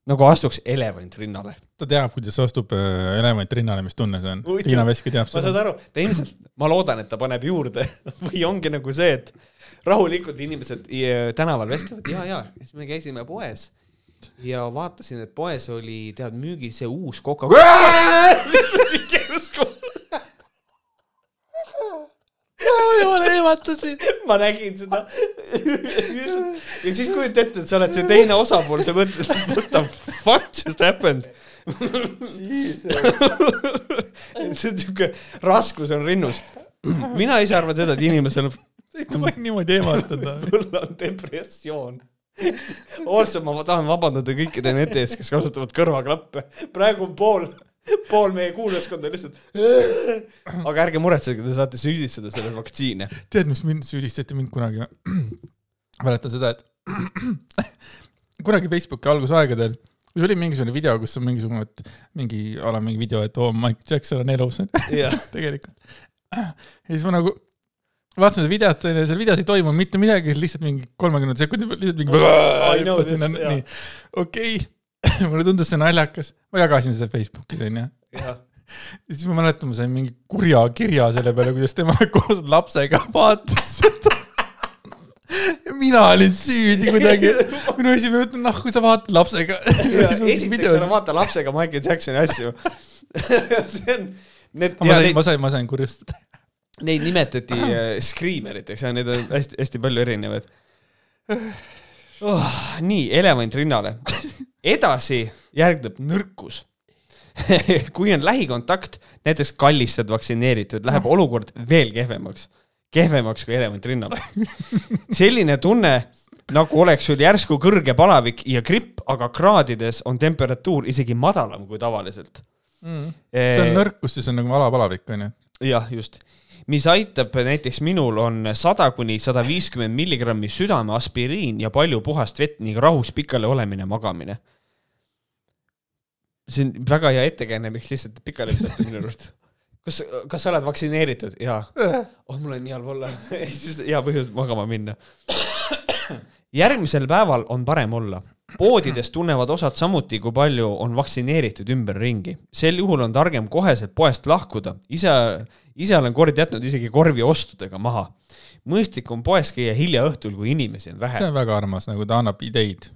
nagu astuks elevant rinnale. ta teab, kuidas astub äh, elevant rinnale, mis tunne see on. Tiina Veski teab ma saan seda. aru, ta ilmselt, ma loodan, et ta paneb juurde või ongi nagu see, et rahulikult inimesed i- tänaval vestlevad ja, ja siis me käisime poes ja vaatasin, et poes oli tead müügil see uus Coca-Cola. jumala ehmatasin. ma nägin seda. ja siis kujuta ette, et sa oled see teine osapool, sa mõtled, what the fuck just happened. see on siuke raskus on rinnus. mina ise arvan seda, et inimesel ei tohi niimoodi ehmatada. mul on depressioon. Also ma tahan vabandada kõikide nende ees, kes kasutavad kõrvaklappe. praegu on pool, pool meie kuulajaskonda lihtsalt. aga ärge muretsege, te saate süüdistada selle vaktsiine. tead, mis mind süüdistati mind kunagi mäletan seda, et kunagi Facebooki algusaegadel, kui oli mingisugune video, kus on mingisugune, et mingi a la mingi video, et oo, Mike Jackson on elus jah, tegelikult. ja siis ma nagu vaatasin seda videot, onju, seal videos ei toimu mitte midagi, lihtsalt mingi kolmekümne sekundi peal lihtsalt mingi I know mulle tundus see naljakas, ma jagasin seda Facebookis, onju. jah. ja siis ma mäletan, ma sain mingi kurja kirja selle peale, kuidas tema koos lapsega vaatas seda. ja mina olin süüdi kuidagi. minu esimene mõte, noh, kui sa vaatad lapsega. esiteks ära vaata lapsega Michael Jacksoni asju. see on, need, ma ja sain, ma, sain, ma sain kurjustada. neid nimetati äh, screameriteks ja neid on hästi-hästi palju erinevaid oh,. nii, elevant rinnale. Edasi järgneb nõrkus. kui on lähikontakt, näiteks kallistad vaktsineeritud, läheb olukord veel kehvemaks, kehvemaks kui elevant rinnal. selline tunne, nagu oleks sul järsku kõrge palavik ja gripp, aga kraadides on temperatuur isegi madalam kui tavaliselt. see on nõrkus, siis on nagu alapalavik, onju. jah, just. mis aitab näiteks minul on sada kuni sada viiskümmend milligrammi südameaspiriin ja palju puhast vett ning rahus pikali olemine, magamine. See on väga hea ettekäänne, miks lihtsalt pikali visata minu arust. kas, kas sa oled vaktsineeritud? jaa. oh, mul on nii halb olla. siis hea põhjus magama minna. järgmisel päeval on parem olla. poodides tunnevad osad samuti, kui palju on vaktsineeritud ümberringi. sel juhul on targem koheselt poest lahkuda. ise, ise olen kord jätnud isegi korvi ostudega maha. mõistlik on poes käia hilja õhtul, kui inimesi on see vähe. on väga armas, nagu ta annab ideid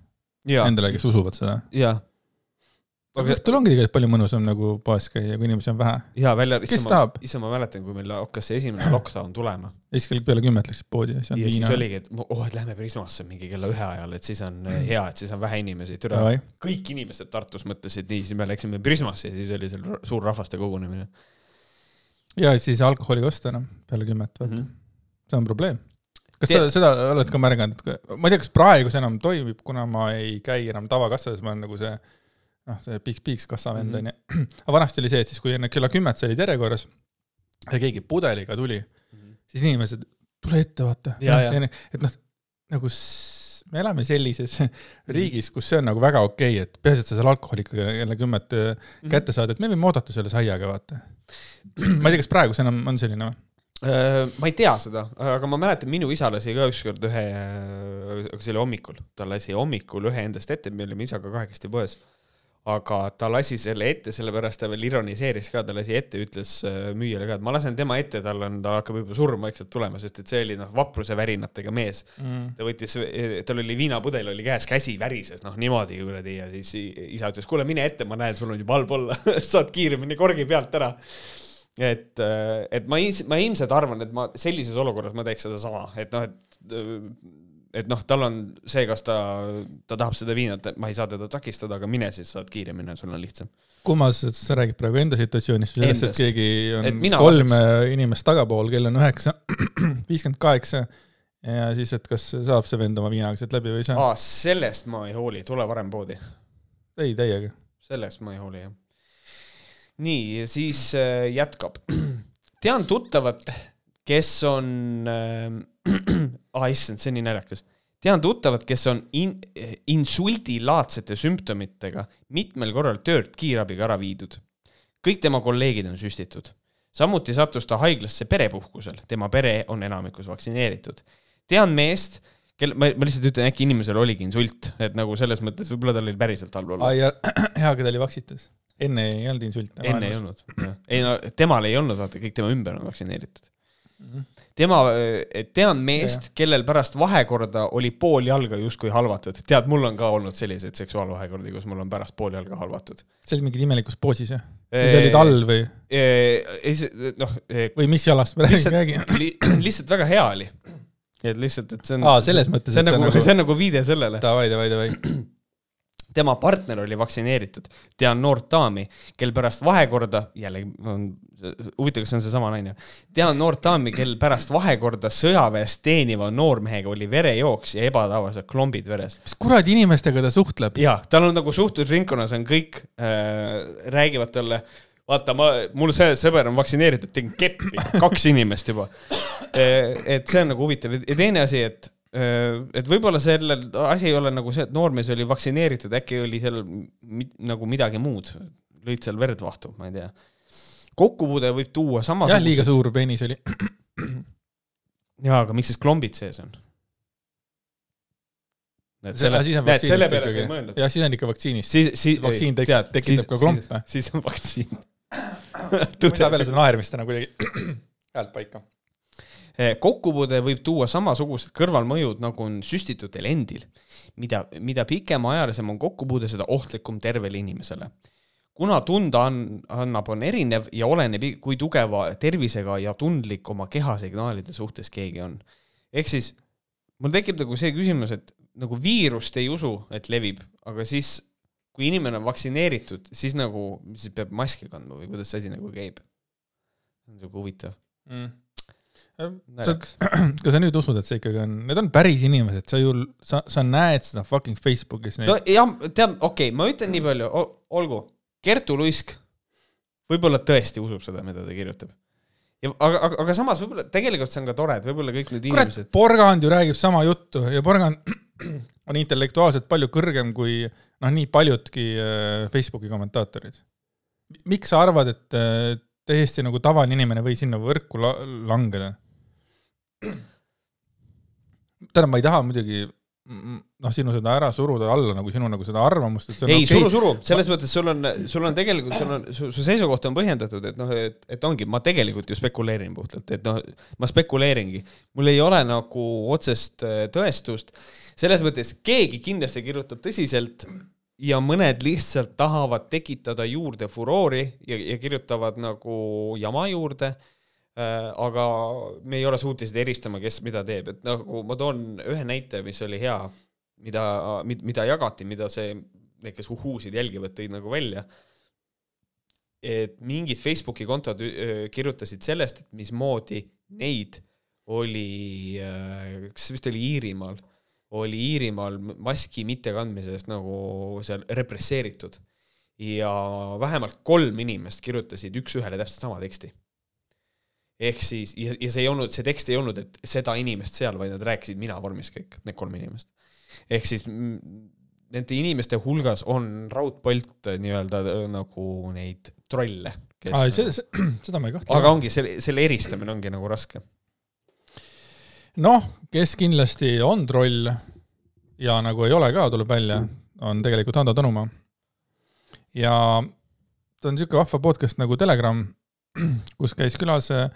ja, nendele, kes usuvad seda. ja, aga õhtul ongi tegelikult palju mõnusam nagu poes käia, kui inimesi on vähe. ja välja, Kes issa ma tahab?, issa ma mäletan, kui meil hakkas see esimene lockdown tulema ja siis kell peale kümmet läksid poodi ja siis on ja siis viina. oligi, et oh, et lähme Prismasse mingi kella ühe ajal, et siis on äh, hea, et siis on vähe inimesi, türa. Kõik inimesed Tartus mõtlesid nii, siis me läksime Prismasse ja siis oli seal suur rahvaste kogunemine. ja siis alkoholi ei osta enam peale kümmet, vaata. Mhm. see on probleem. kas sa seda oled ka märganud, ma ei tea, kas praegu see enam toimib, kuna ma ei käi enam tavakassas, ma olen nagu see noh, see piiks-piiks kassavend Mhm. onju. aga vanasti oli see, et siis kui enne kella kümmet sa olid järjekorras ja keegi pudeliga tuli, siis inimesed, tule ette, vaata. Et noh, nagu me elame sellises riigis, kus see on nagu väga okei okay,, et peaasi, et sa seal alkoholi ikkagi kella kümmet öö, Mhm. kätte saad, et me võime oodata selle saiaga, vaata. ma ei tea, kas praegu see enam on selline või? Äh, ma ei tea seda, aga ma mäletan, minu isa lasi ka ükskord ühe, aga see oli hommikul, ta lasi hommikul ühe endast ette, me olime isaga kahekesti poes. Aga ta lasi selle ette, sellepärast ta veel ironiseeris ka, ta lasi ette, ütles äh, müüjale ka, et ma lasen tema ette, tal on, ta hakkab juba surma vaikselt tulema, sest et see oli noh, vapruse värinatega mees. Mm.. ta võttis, tal oli viinapudel oli käes, käsi värises, noh niimoodi kuradi ja siis isa ütles, kuule mine ette, ma näen, sul on juba halb olla. Saad kiiremini korgi pealt ära. Et, äh, et ma, ma ilmselt arvan, et ma sellises olukorras ma teeks sedasama, et noh, et et noh, tal on see, kas ta, ta tahab seda viinat, ma ei saa teda takistada, aga mine siis, saad kiiremini, sul on lihtsam. kummas, sa räägid praegu enda situatsioonist või sellest, et keegi on et kolm laseks... inimest tagapool, kell on üheksa, viiskümmend kaheksa ja siis, et kas saab see vend oma viinaga sealt läbi või ei saa? aa, sellest ma ei hooli, tule varem poodi. ei, täiega. sellest ma ei hooli, jah. nii, siis äh, jätkab. tean tuttavat, kes on äh, ah issand, see on nii naljakas. tean tuttavat, kes on in-, insuldilaadsete sümptomitega mitmel korral töölt kiirabiga ära viidud. kõik tema kolleegid on süstitud. samuti sattus ta haiglasse perepuhkusel, tema pere on enamikus vaktsineeritud. tean meest, kel-, ma, ma lihtsalt ütlen, äkki inimesel oligi insult, et nagu selles mõttes võib-olla tal oli päriselt halb olla. hea, aga ta oli vaksitas. enne ei olnud insulti. enne ei olnud, ei no temal ei olnud, vaata, kõik tema ümber on vaktsineeritud tema, tean meest, kellel pärast vahekorda oli pool jalga justkui halvatud. tead, mul on ka olnud selliseid seksuaalvahekordi, kus mul on pärast pool jalga halvatud. see oli mingis imelikus poosis, jah? või see oli talv või? noh. või mis jalast me räägime? lihtsalt väga hea oli. et lihtsalt, et see on. aa, selles mõttes. see on nagu, see on nagu viide sellele. Davai, davai, davai tema partner oli vaktsineeritud. tean noort daami, kel pärast vahekorda, jällegi on huvitav, kas see on seesama naine, tean noort daami, kel pärast vahekorda sõjaväes teeniva noormehega oli verejooks ja ebatavalised klombid veres. mis kuradi inimestega ta suhtleb? jah, tal on nagu suhtlusringkonnas on kõik äh,, räägivad talle, vaata, ma, mul see sõber on vaktsineeritud, tegin keppi, kaks inimest juba. Äh, et see on nagu huvitav ja teine asi, et et võib-olla sellel asi ei ole nagu see, et noormees oli vaktsineeritud, äkki oli seal nagu midagi muud, lõid seal verd vahtu, ma ei tea. kokkupuude võib tuua sama. jah, liiga suur peenis oli. jaa, aga miks siis klombid sees on? et selle, näed, selle peale sa ei mõelnud. jah, siis on ikka vaktsiinist. siis, siis vaktsiin tekitab, tekitab ka klompe. siis on vaktsiin võta peale seda naermist täna kuidagi häält paika kokkupuude võib tuua samasugused kõrvalmõjud, nagu on süstitutel endil. mida, mida pikemaajalisem on kokkupuude, seda ohtlikum tervele inimesele. kuna tunda on, annab, on erinev ja oleneb, kui tugeva tervisega ja tundlik oma kehasignaalide suhtes keegi on. ehk siis mul tekib nagu see küsimus, et nagu viirust ei usu, et levib, aga siis kui inimene on vaktsineeritud, siis nagu, siis peab maski kandma või kuidas see asi nagu käib? see on siuke huvitav mm kas sa nüüd usud, et see ikkagi on, need on päris inimesed, sa ju, sa, sa näed seda fucking Facebookis. no jah, tead, okei okay,, ma ütlen nii palju, olgu, Kertu Luisk võib-olla tõesti usub seda, mida ta kirjutab. ja aga, aga, aga samas võib-olla tegelikult see on ka tore, et võib-olla kõik need Kurat, inimesed. Porgand ju räägib sama juttu ja Porgand on intellektuaalselt palju kõrgem kui noh, nii paljudki äh, Facebooki kommentaatorid. miks sa arvad, et äh, täiesti nagu tavaline inimene või sinna võrku la langeda? Tähendab, ma ei taha muidugi noh, sinu seda ära suruda alla nagu sinu nagu seda arvamust, et see on ei okay., suru, suru, selles mõttes sul on, sul on tegelikult, sul on, su, su seisukoht on põhjendatud, et noh, et, et ongi, ma tegelikult ju spekuleerin puhtalt, et noh, ma spekuleeringi. mul ei ole nagu otsest äh, tõestust, selles mõttes keegi kindlasti kirjutab tõsiselt ja mõned lihtsalt tahavad tekitada juurde furoori ja, ja kirjutavad nagu jama juurde aga me ei ole suutelised eristama, kes mida teeb, et nagu ma toon ühe näite, mis oli hea, mida, mida jagati, mida see, need, kes uhhuusid jälgivad, tõid nagu välja. et mingid Facebooki kontod kirjutasid sellest, et mismoodi neid oli, kas vist oli Iirimaal, oli Iirimaal maski mittekandmise eest nagu seal represseeritud. ja vähemalt kolm inimest kirjutasid üks-ühele täpselt sama teksti ehk siis, ja, ja see ei olnud, see tekst ei olnud, et seda inimest seal, vaid nad rääkisid mina vormis kõik, need kolm inimest. ehk siis nende inimeste hulgas on raudpolt nii-öelda nagu neid trolle. aa, see, see, seda ma ei kahtle. aga ongi, selle, selle eristamine ongi nagu raske. noh, kes kindlasti on troll ja nagu ei ole ka, tuleb välja, on tegelikult Hando Tõnumaa. ja ta on niisugune vahva podcast nagu Telegram, kus käis külas äh,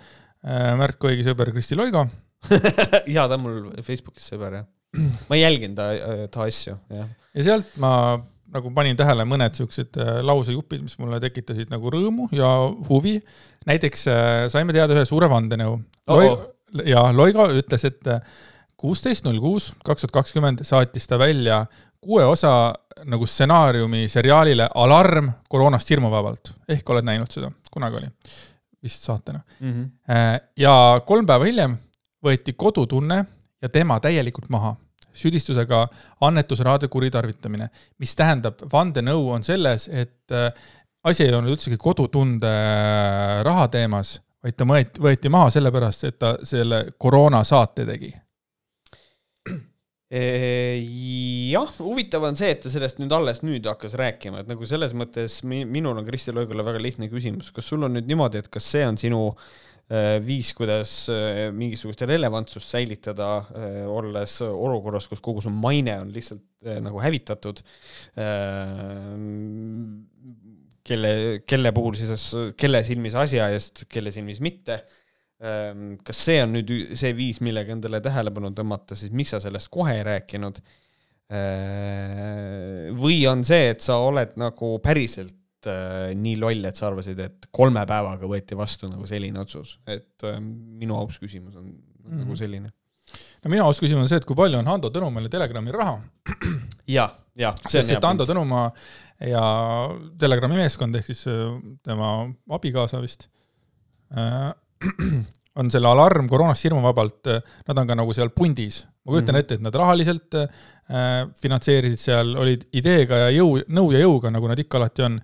Märt Koigi sõber Kristi Loigo jaa, ta on mul Facebookis sõber, jah. ma jälgin ta, ta asju, jah. ja sealt ma nagu panin tähele mõned siuksed äh, lausejupid, mis mulle tekitasid nagu rõõmu ja huvi. näiteks äh, saime teada ühe suure vandenõu oh. -oh. ja Loigo ütles, et äh, kuusteist null kuus kaks tuhat kakskümmend saatis ta välja kuue osa nagu stsenaariumi seriaalile Alarm koroonast hirmuvabalt. ehk oled näinud seda, kunagi oli vist saatena mm. -hmm. ja kolm päeva hiljem võeti Kodutunne ja tema täielikult maha süüdistusega annetusraade kuritarvitamine, mis tähendab, vandenõu on selles, et äh, asi ei olnud üldsegi kodutunde äh, raha teemas, vaid ta võeti, võeti maha sellepärast, et ta selle koroonasaate tegi jah, huvitav on see, et ta sellest nüüd alles nüüd hakkas rääkima, et nagu selles mõttes minul on Kristi Loigule väga lihtne küsimus, kas sul on nüüd niimoodi, et kas see on sinu viis, kuidas mingisugust relevantsust säilitada, olles olukorras, kus kogu su maine on lihtsalt nagu hävitatud. kelle, kelle puhul siis, kelle silmis asja eest, kelle silmis mitte. Kas see on nüüd see viis, millega endale tähelepanu tõmmata, siis miks sa sellest kohe ei rääkinud? või on see, et sa oled nagu päriselt äh, nii loll, et sa arvasid, et kolme päevaga võeti vastu nagu selline otsus, et äh, minu aus küsimus on mm -hmm. nagu selline. no minu aus küsimus on see, et kui palju on Hando Tõnumaal Telegrami raha? ja, ja. sest et Hando Tõnumaa ja Telegrami meeskond ehk siis äh, tema abikaasa vist äh, on selle alarm koroonast hirmuvabalt, nad on ka nagu seal pundis. ma kujutan mm -hmm. ette, et nad rahaliselt äh, finantseerisid seal, olid ideega ja jõu, nõu ja jõuga, nagu nad ikka alati on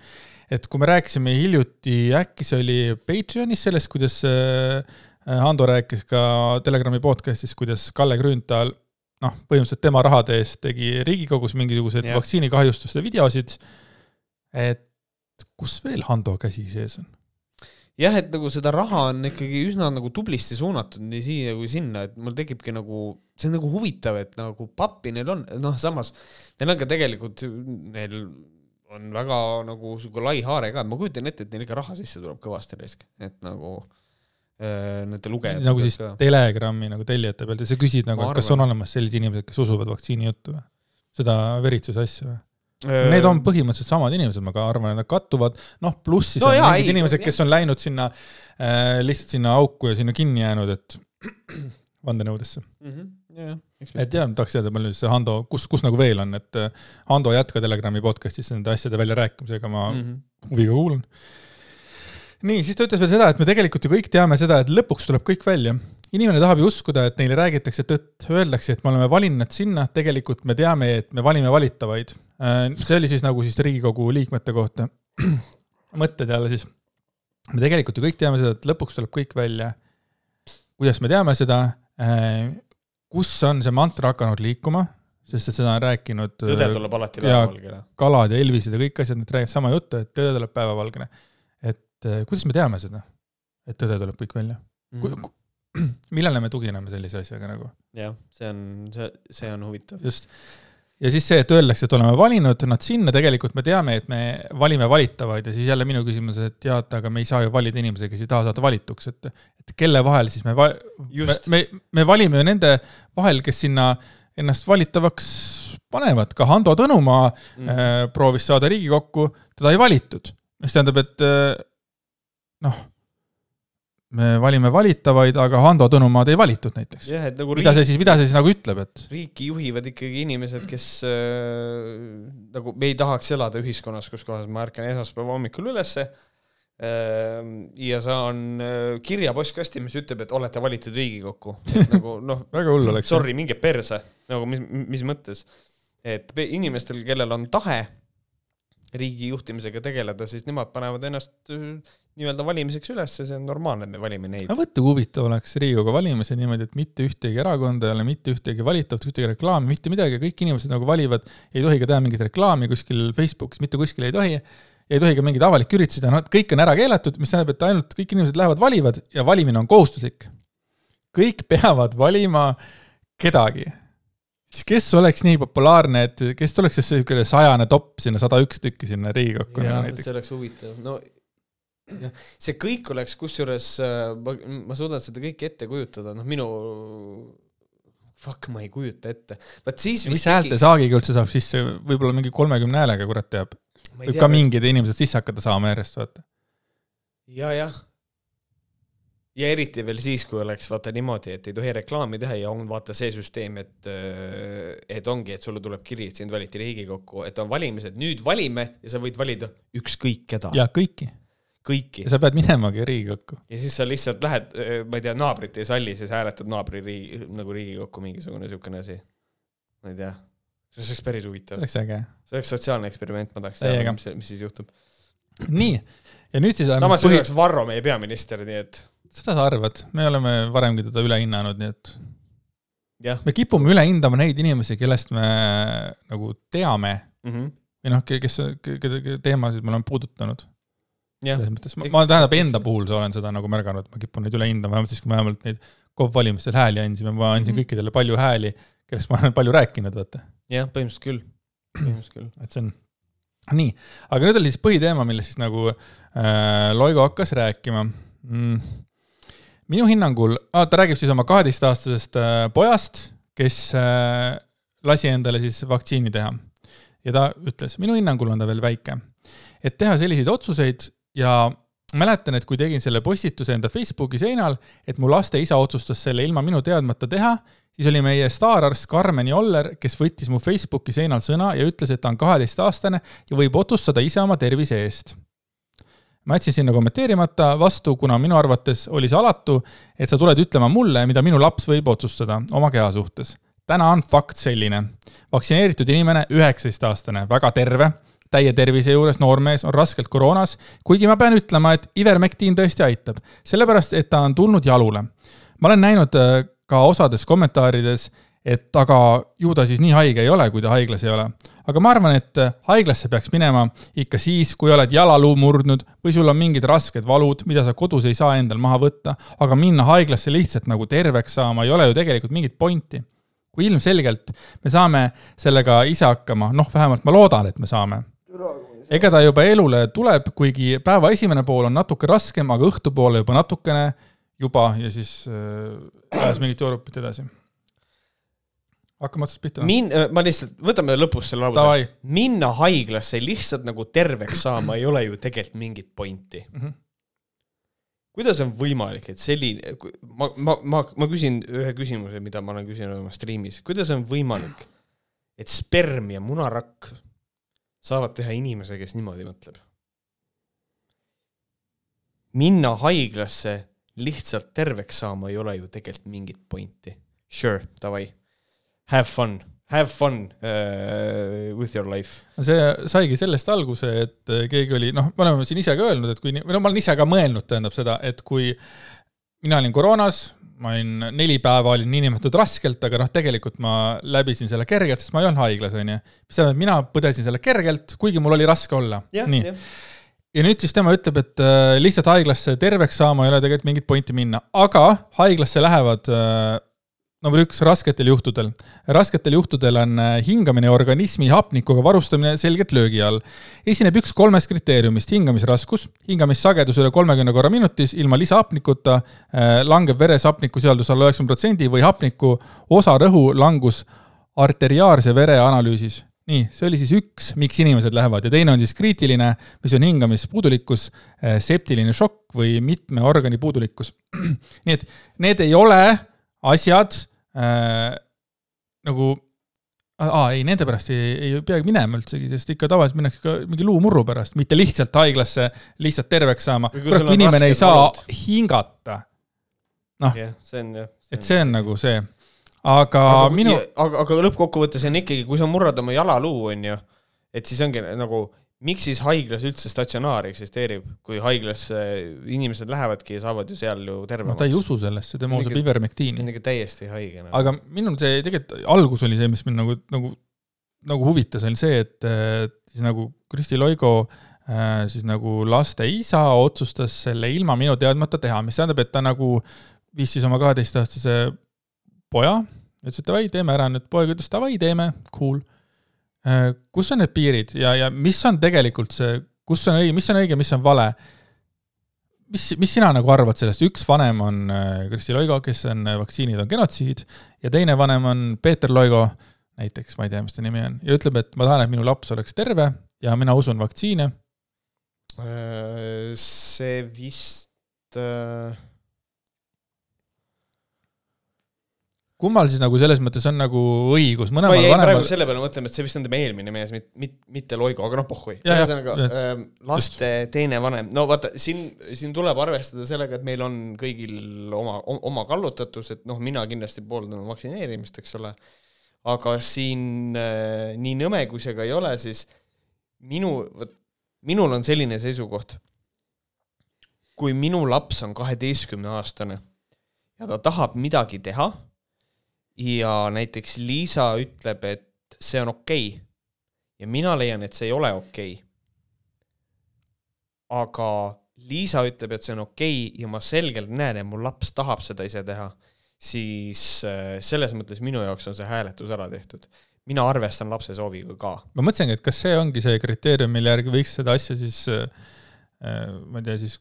et kui me rääkisime hiljuti, äkki see oli Patreonis sellest, kuidas äh, Ando rääkis ka Telegrami podcast'is, kuidas Kalle Grünthal noh, põhimõtteliselt tema rahade eest tegi Riigikogus mingisuguseid yeah. vaktsiinikahjustuste videosid. et kus veel Hando käsi sees on? Jah, et nagu seda raha on ikkagi üsna nagu tublisti suunatud nii siia kui sinna, et mul tekibki nagu, see on nagu huvitav, et nagu pappi neil on, noh, samas neil on ka tegelikult, neil on väga nagu sihuke lai haare ka, et ma kujutan ette, et neil ikka raha sisse tuleb kõvasti risk, et nagu äh, nende lugejad. nagu siis ka. Telegrami nagu tellijate pealt ja sa küsid nagu, et kas on olemas sellised inimesed, kes usuvad vaktsiini juttu või? seda veritsuse asja või? Need on põhimõtteliselt samad inimesed, ma ka arvan, et nad kattuvad, noh, pluss siis no on jaa, mingid ei, inimesed, kes on läinud sinna äh, lihtsalt sinna auku ja sinna kinni jäänud, et vandenõudesse mm. -hmm et jah, tahaks teada, palju see Hando, kus, kus nagu veel on, et äh, Hando jätka Telegrami podcast'is nende asjade väljarääkimisega, ma mm -hmm. huviga kuulan. nii, siis ta ütles veel seda, et me tegelikult ju kõik teame seda, et lõpuks tuleb kõik välja. Inimene tahab ju uskuda, et neile räägitakse tõtt, öeldakse, et me oleme valinud nad sinna, tegelikult me teame, et me valime valitavaid. Äh, see oli siis nagu siis Riigikogu liikmete kohta. mõtted jälle siis. me tegelikult ju kõik teame seda, et lõpuks tuleb kõik välja. kuidas me teame seda? Äh, kus on see mantra hakanud liikuma, sest et seda on rääkinud. tõde tuleb alati päevavalgele. kalad ja Elvised ja kõik asjad, nad räägivad sama juttu, et tõde tuleb päevavalgele. et kuidas me teame seda, et tõde tuleb kõik välja mm? millele me tugineme sellise asjaga nagu? jah, see on, see, see on huvitav. just ja siis see, et öeldakse, et oleme valinud nad sinna, tegelikult me teame, et me valime valitavaid ja siis jälle minu küsimus, et jaa, et aga me ei saa ju valida inimesi, kes ei taha saada valituks, et, et kelle vahel siis me, me, me, me valime ju nende vahel, kes sinna ennast valitavaks panevad, ka Hando Tõnumaa mm. äh, proovis saada Riigikokku, teda ei valitud, mis tähendab, et äh, noh me valime valitavaid, aga Hando Tõnumaad ei valitud näiteks. Nagu mida riik... see siis, mida see siis nagu ütleb, et? riiki juhivad ikkagi inimesed, kes äh, nagu me ei tahaks elada ühiskonnas, kus kohas ma ärkan esmaspäeva hommikul ülesse äh, ja saan äh, kirja postkasti, mis ütleb, et olete valitud Riigikokku. nagu noh väga hull oleks. Sorry, minge perse, nagu mis, mis mõttes. et inimestel, kellel on tahe riigi juhtimisega tegeleda, siis nemad panevad ennast äh, nii-öelda valimiseks üles ja see on normaalne, et me valime neid. aga võtta, kui huvitav oleks Riigikogu valimised niimoodi, et mitte ühtegi erakonda ei ole, mitte ühtegi valitavat, ühtegi reklaami, mitte midagi, kõik inimesed nagu valivad, ei tohi ka teha mingit reklaami kuskil Facebookis, mitte kuskil ei tohi, ei tohi ka mingeid avalikke üritusi teha, noh, kõik on ära keelatud, mis tähendab, et ainult kõik inimesed lähevad, valivad ja valimine on kohustuslik. kõik peavad valima kedagi siis kes oleks nii populaarne, et kes tuleks siis niisugune sajane topp sinna, sada üks tükki sinna Riigikokku nagu näiteks? see oleks huvitav, no jah, see kõik oleks, kusjuures äh, ma, ma suudan seda kõike ette kujutada, noh, minu fuck, ma ei kujuta ette. vot siis mis häälte tekiks... saagiga üldse saab sisse, võib-olla mingi kolmekümne häälega, kurat teab. võib ka mingid inimesed sisse hakata saama järjest, vaata. ja, jah ja eriti veel siis, kui oleks vaata niimoodi, et ei tohi reklaami teha ja on vaata see süsteem, et, äh, et ongi, et sulle tuleb kiri, et sind valiti Riigikokku, et on valimised, nüüd valime ja sa võid valida ükskõik keda. ja kõiki. kõiki. sa pead minemagi Riigikokku. ja siis sa lihtsalt lähed, äh, ma ei tea, naabrit ei salli, siis hääletad naabri riigi, nagu Riigikokku mingisugune siukene asi. ma ei tea, see oleks päris huvitav. see oleks äge. see oleks sotsiaalne eksperiment, ma tahaks teada, mis, mis siis juhtub. nii, ja nüüd siis samas põhi... oleks Varro meie peaminister, nii et seda sa arvad, me oleme varemgi teda üle hinnanud, nii et ja. me kipume üle hindama neid inimesi, kellest me nagu teame mm -hmm. või noh, kes, kelle teemasid me oleme puudutanud. selles mõttes, ma, ma tähendab enda puhul olen seda nagu märganud, ma kipun neid üle hindama, vähemalt siis, kui me vähemalt neid KOV valimistel hääli andsime, ma andsin mm -hmm. kõikidele palju hääli, kellest ma olen palju rääkinud, vaata. jah, põhimõtteliselt küll, põhimõtteliselt küll. et see on nii, aga nüüd oli siis põhiteema, millest siis nagu äh, Loigo hakkas rääkima mm minu hinnangul, ta räägib siis oma kaheteistaastasest äh, pojast, kes äh, lasi endale siis vaktsiini teha. ja ta ütles, minu hinnangul on ta veel väike. et teha selliseid otsuseid ja mäletan, et kui tegin selle postituse enda Facebooki seinal, et mu laste isa otsustas selle ilma minu teadmata teha, siis oli meie staararst Karmen Joller, kes võttis mu Facebooki seinal sõna ja ütles, et ta on kaheteistaastane ja võib otsustada ise oma tervise eest ma jätsin sinna kommenteerimata vastu, kuna minu arvates oli see alatu, et sa tuled ütlema mulle, mida minu laps võib otsustada oma keha suhtes. täna on fakt selline. vaktsineeritud inimene, üheksateistaastane, väga terve, täie tervise juures noormees on raskelt koroonas, kuigi ma pean ütlema, et Ivermectin tõesti aitab, sellepärast et ta on tulnud jalule. ma olen näinud äh, ka osades kommentaarides, et aga ju ta siis nii haige ei ole, kui ta haiglas ei ole aga ma arvan, et äh, haiglasse peaks minema ikka siis, kui oled jalaluu murdnud või sul on mingid rasked valud, mida sa kodus ei saa endal maha võtta, aga minna haiglasse lihtsalt nagu terveks saama ei ole ju tegelikult mingit pointi. kui ilmselgelt me saame sellega ise hakkama, noh, vähemalt ma loodan, et me saame. ega ta juba elule tuleb, kuigi päeva esimene pool on natuke raskem, aga õhtupoole juba natukene juba ja siis äh, mingit Euroopat edasi hakkame otsast pihta. Min-, äh, ma lihtsalt, võtame lõpus selle lause. minna haiglasse lihtsalt nagu terveks saama ei ole ju tegelikult mingit pointi mm. -hmm. kuidas on võimalik, et selline, ma, ma, ma, ma küsin ühe küsimuse, mida ma olen küsinud oma striimis, kuidas on võimalik, et sperm ja munarakk saavad teha inimese, kes niimoodi mõtleb? minna haiglasse lihtsalt terveks saama ei ole ju tegelikult mingit pointi. Sure, davai have fun, have fun uh, with your life. no see saigi sellest alguse, et äh, keegi oli, noh, me oleme siin ise ka öelnud, et kui, või no ma olen ise ka mõelnud, tähendab seda, et kui mina olin koroonas, ma olin neli päeva olin niinimetatud raskelt, aga noh, tegelikult ma läbisin selle kergelt, sest ma ei olnud haiglas, onju. mis tähendab, et mina põdesin selle kergelt, kuigi mul oli raske olla. nii. ja nüüd siis tema ütleb, et äh, lihtsalt haiglasse terveks saama ei ole tegelikult mingit pointi minna, aga haiglasse lähevad äh, number üks, rasketel juhtudel. rasketel juhtudel on äh, hingamine ja organismi hapnikuga varustamine selgelt löögi all. esineb üks kolmest kriteeriumist, hingamisraskus, hingamissagedus üle kolmekümne korra minutis ilma lisahapnikuta, äh, langeb veres hapnikusisaldus alla üheksakümne protsendi või hapniku osarõhu langus arteriaalse vere analüüsis nii, see oli siis üks, miks inimesed lähevad ja teine on siis kriitiline, mis on hingamispuudulikkus, äh, septiline šokk või mitme organi puudulikkus. nii et need ei ole asjad, äh, nagu aa, ei, nende pärast ei, ei peagi minema üldsegi, sest ikka tavaliselt minnakse ka mingi luumurru pärast, mitte lihtsalt haiglasse lihtsalt terveks saama. kurat, inimene ei saa valud. hingata. noh yeah,, see on jah. et see on nagu see, aga, aga minu. aga, aga lõppkokkuvõttes on ikkagi, kui sa murrad oma jalaluu, on ju, et siis ongi nagu miks siis haiglas üldse statsionaar eksisteerib, kui haiglasse inimesed lähevadki ja saavad ju seal ju tervemaks no,? ta ei usu sellesse, tema usub ivermektiini. see on ikka täiesti haige no.. aga minul see tegelikult algus oli see, mis mind nagu, nagu, nagu huvitas, oli see, et siis nagu Kristi Loigo äh, siis nagu laste isa otsustas selle ilma minu teadmata teha, mis tähendab, et ta nagu viis siis oma kaheteistaastase poja ütles, et davai, teeme ära nüüd, poeg ütles davai, teeme, cool. Kus on need piirid ja, ja mis on tegelikult see, kus on õige, mis on õige, mis on vale? mis, mis sina nagu arvad sellest, üks vanem on Kristi Loigo, kes on Vaktsiinid on genotsiid ja teine vanem on Peeter Loigo, näiteks, ma ei tea, mis ta nimi on, ja ütleb, et ma tahan, et minu laps oleks terve ja mina usun vaktsiine. see vist äh kummal siis nagu selles mõttes on nagu õigus, mõlemal vanemal. praegu selle peale mõtleme, et see vist on tema eelmine mees, mitte, mitte, mitte Loigo, aga noh, pohhui. ühesõnaga laste teine vanem, no vaata siin, siin tuleb arvestada sellega, et meil on kõigil oma, oma kallutatus, et noh, mina kindlasti pooldan vaktsineerimist, eks ole. aga siin nii nõme, kui see ka ei ole, siis minu, vot minul on selline seisukoht. kui minu laps on kaheteistkümne aastane ja ta tahab midagi teha ja näiteks Liisa ütleb, et see on okei okay. ja mina leian, et see ei ole okei okay.. aga Liisa ütleb, et see on okei okay ja ma selgelt näen, et mu laps tahab seda ise teha, siis äh, selles mõttes minu jaoks on see hääletus ära tehtud. mina arvestan lapse sooviga ka. ma mõtlesingi, et kas see ongi see kriteerium, mille järgi võiks seda asja siis äh, äh ma ei tea, siis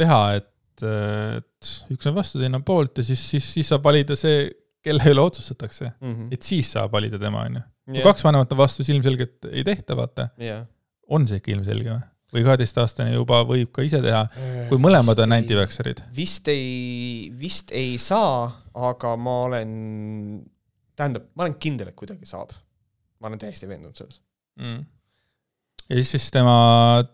teha, et, et üks on vastu, teine on poolt ja siis, siis, siis saab valida see, kelle üle otsustatakse mm, -hmm. et siis saab valida tema, on ju. kui kaks vanemat on vastu, siis ilmselgelt ei tehta, vaata yeah.. on see ikka ilmselge või? või kaheteistaastane juba võib ka ise teha, kui mõlemad vist on antivaxerid? vist ei, vist ei saa, aga ma olen, tähendab, ma olen kindel, et kuidagi saab. ma olen täiesti veendunud selles mm ja siis, siis tema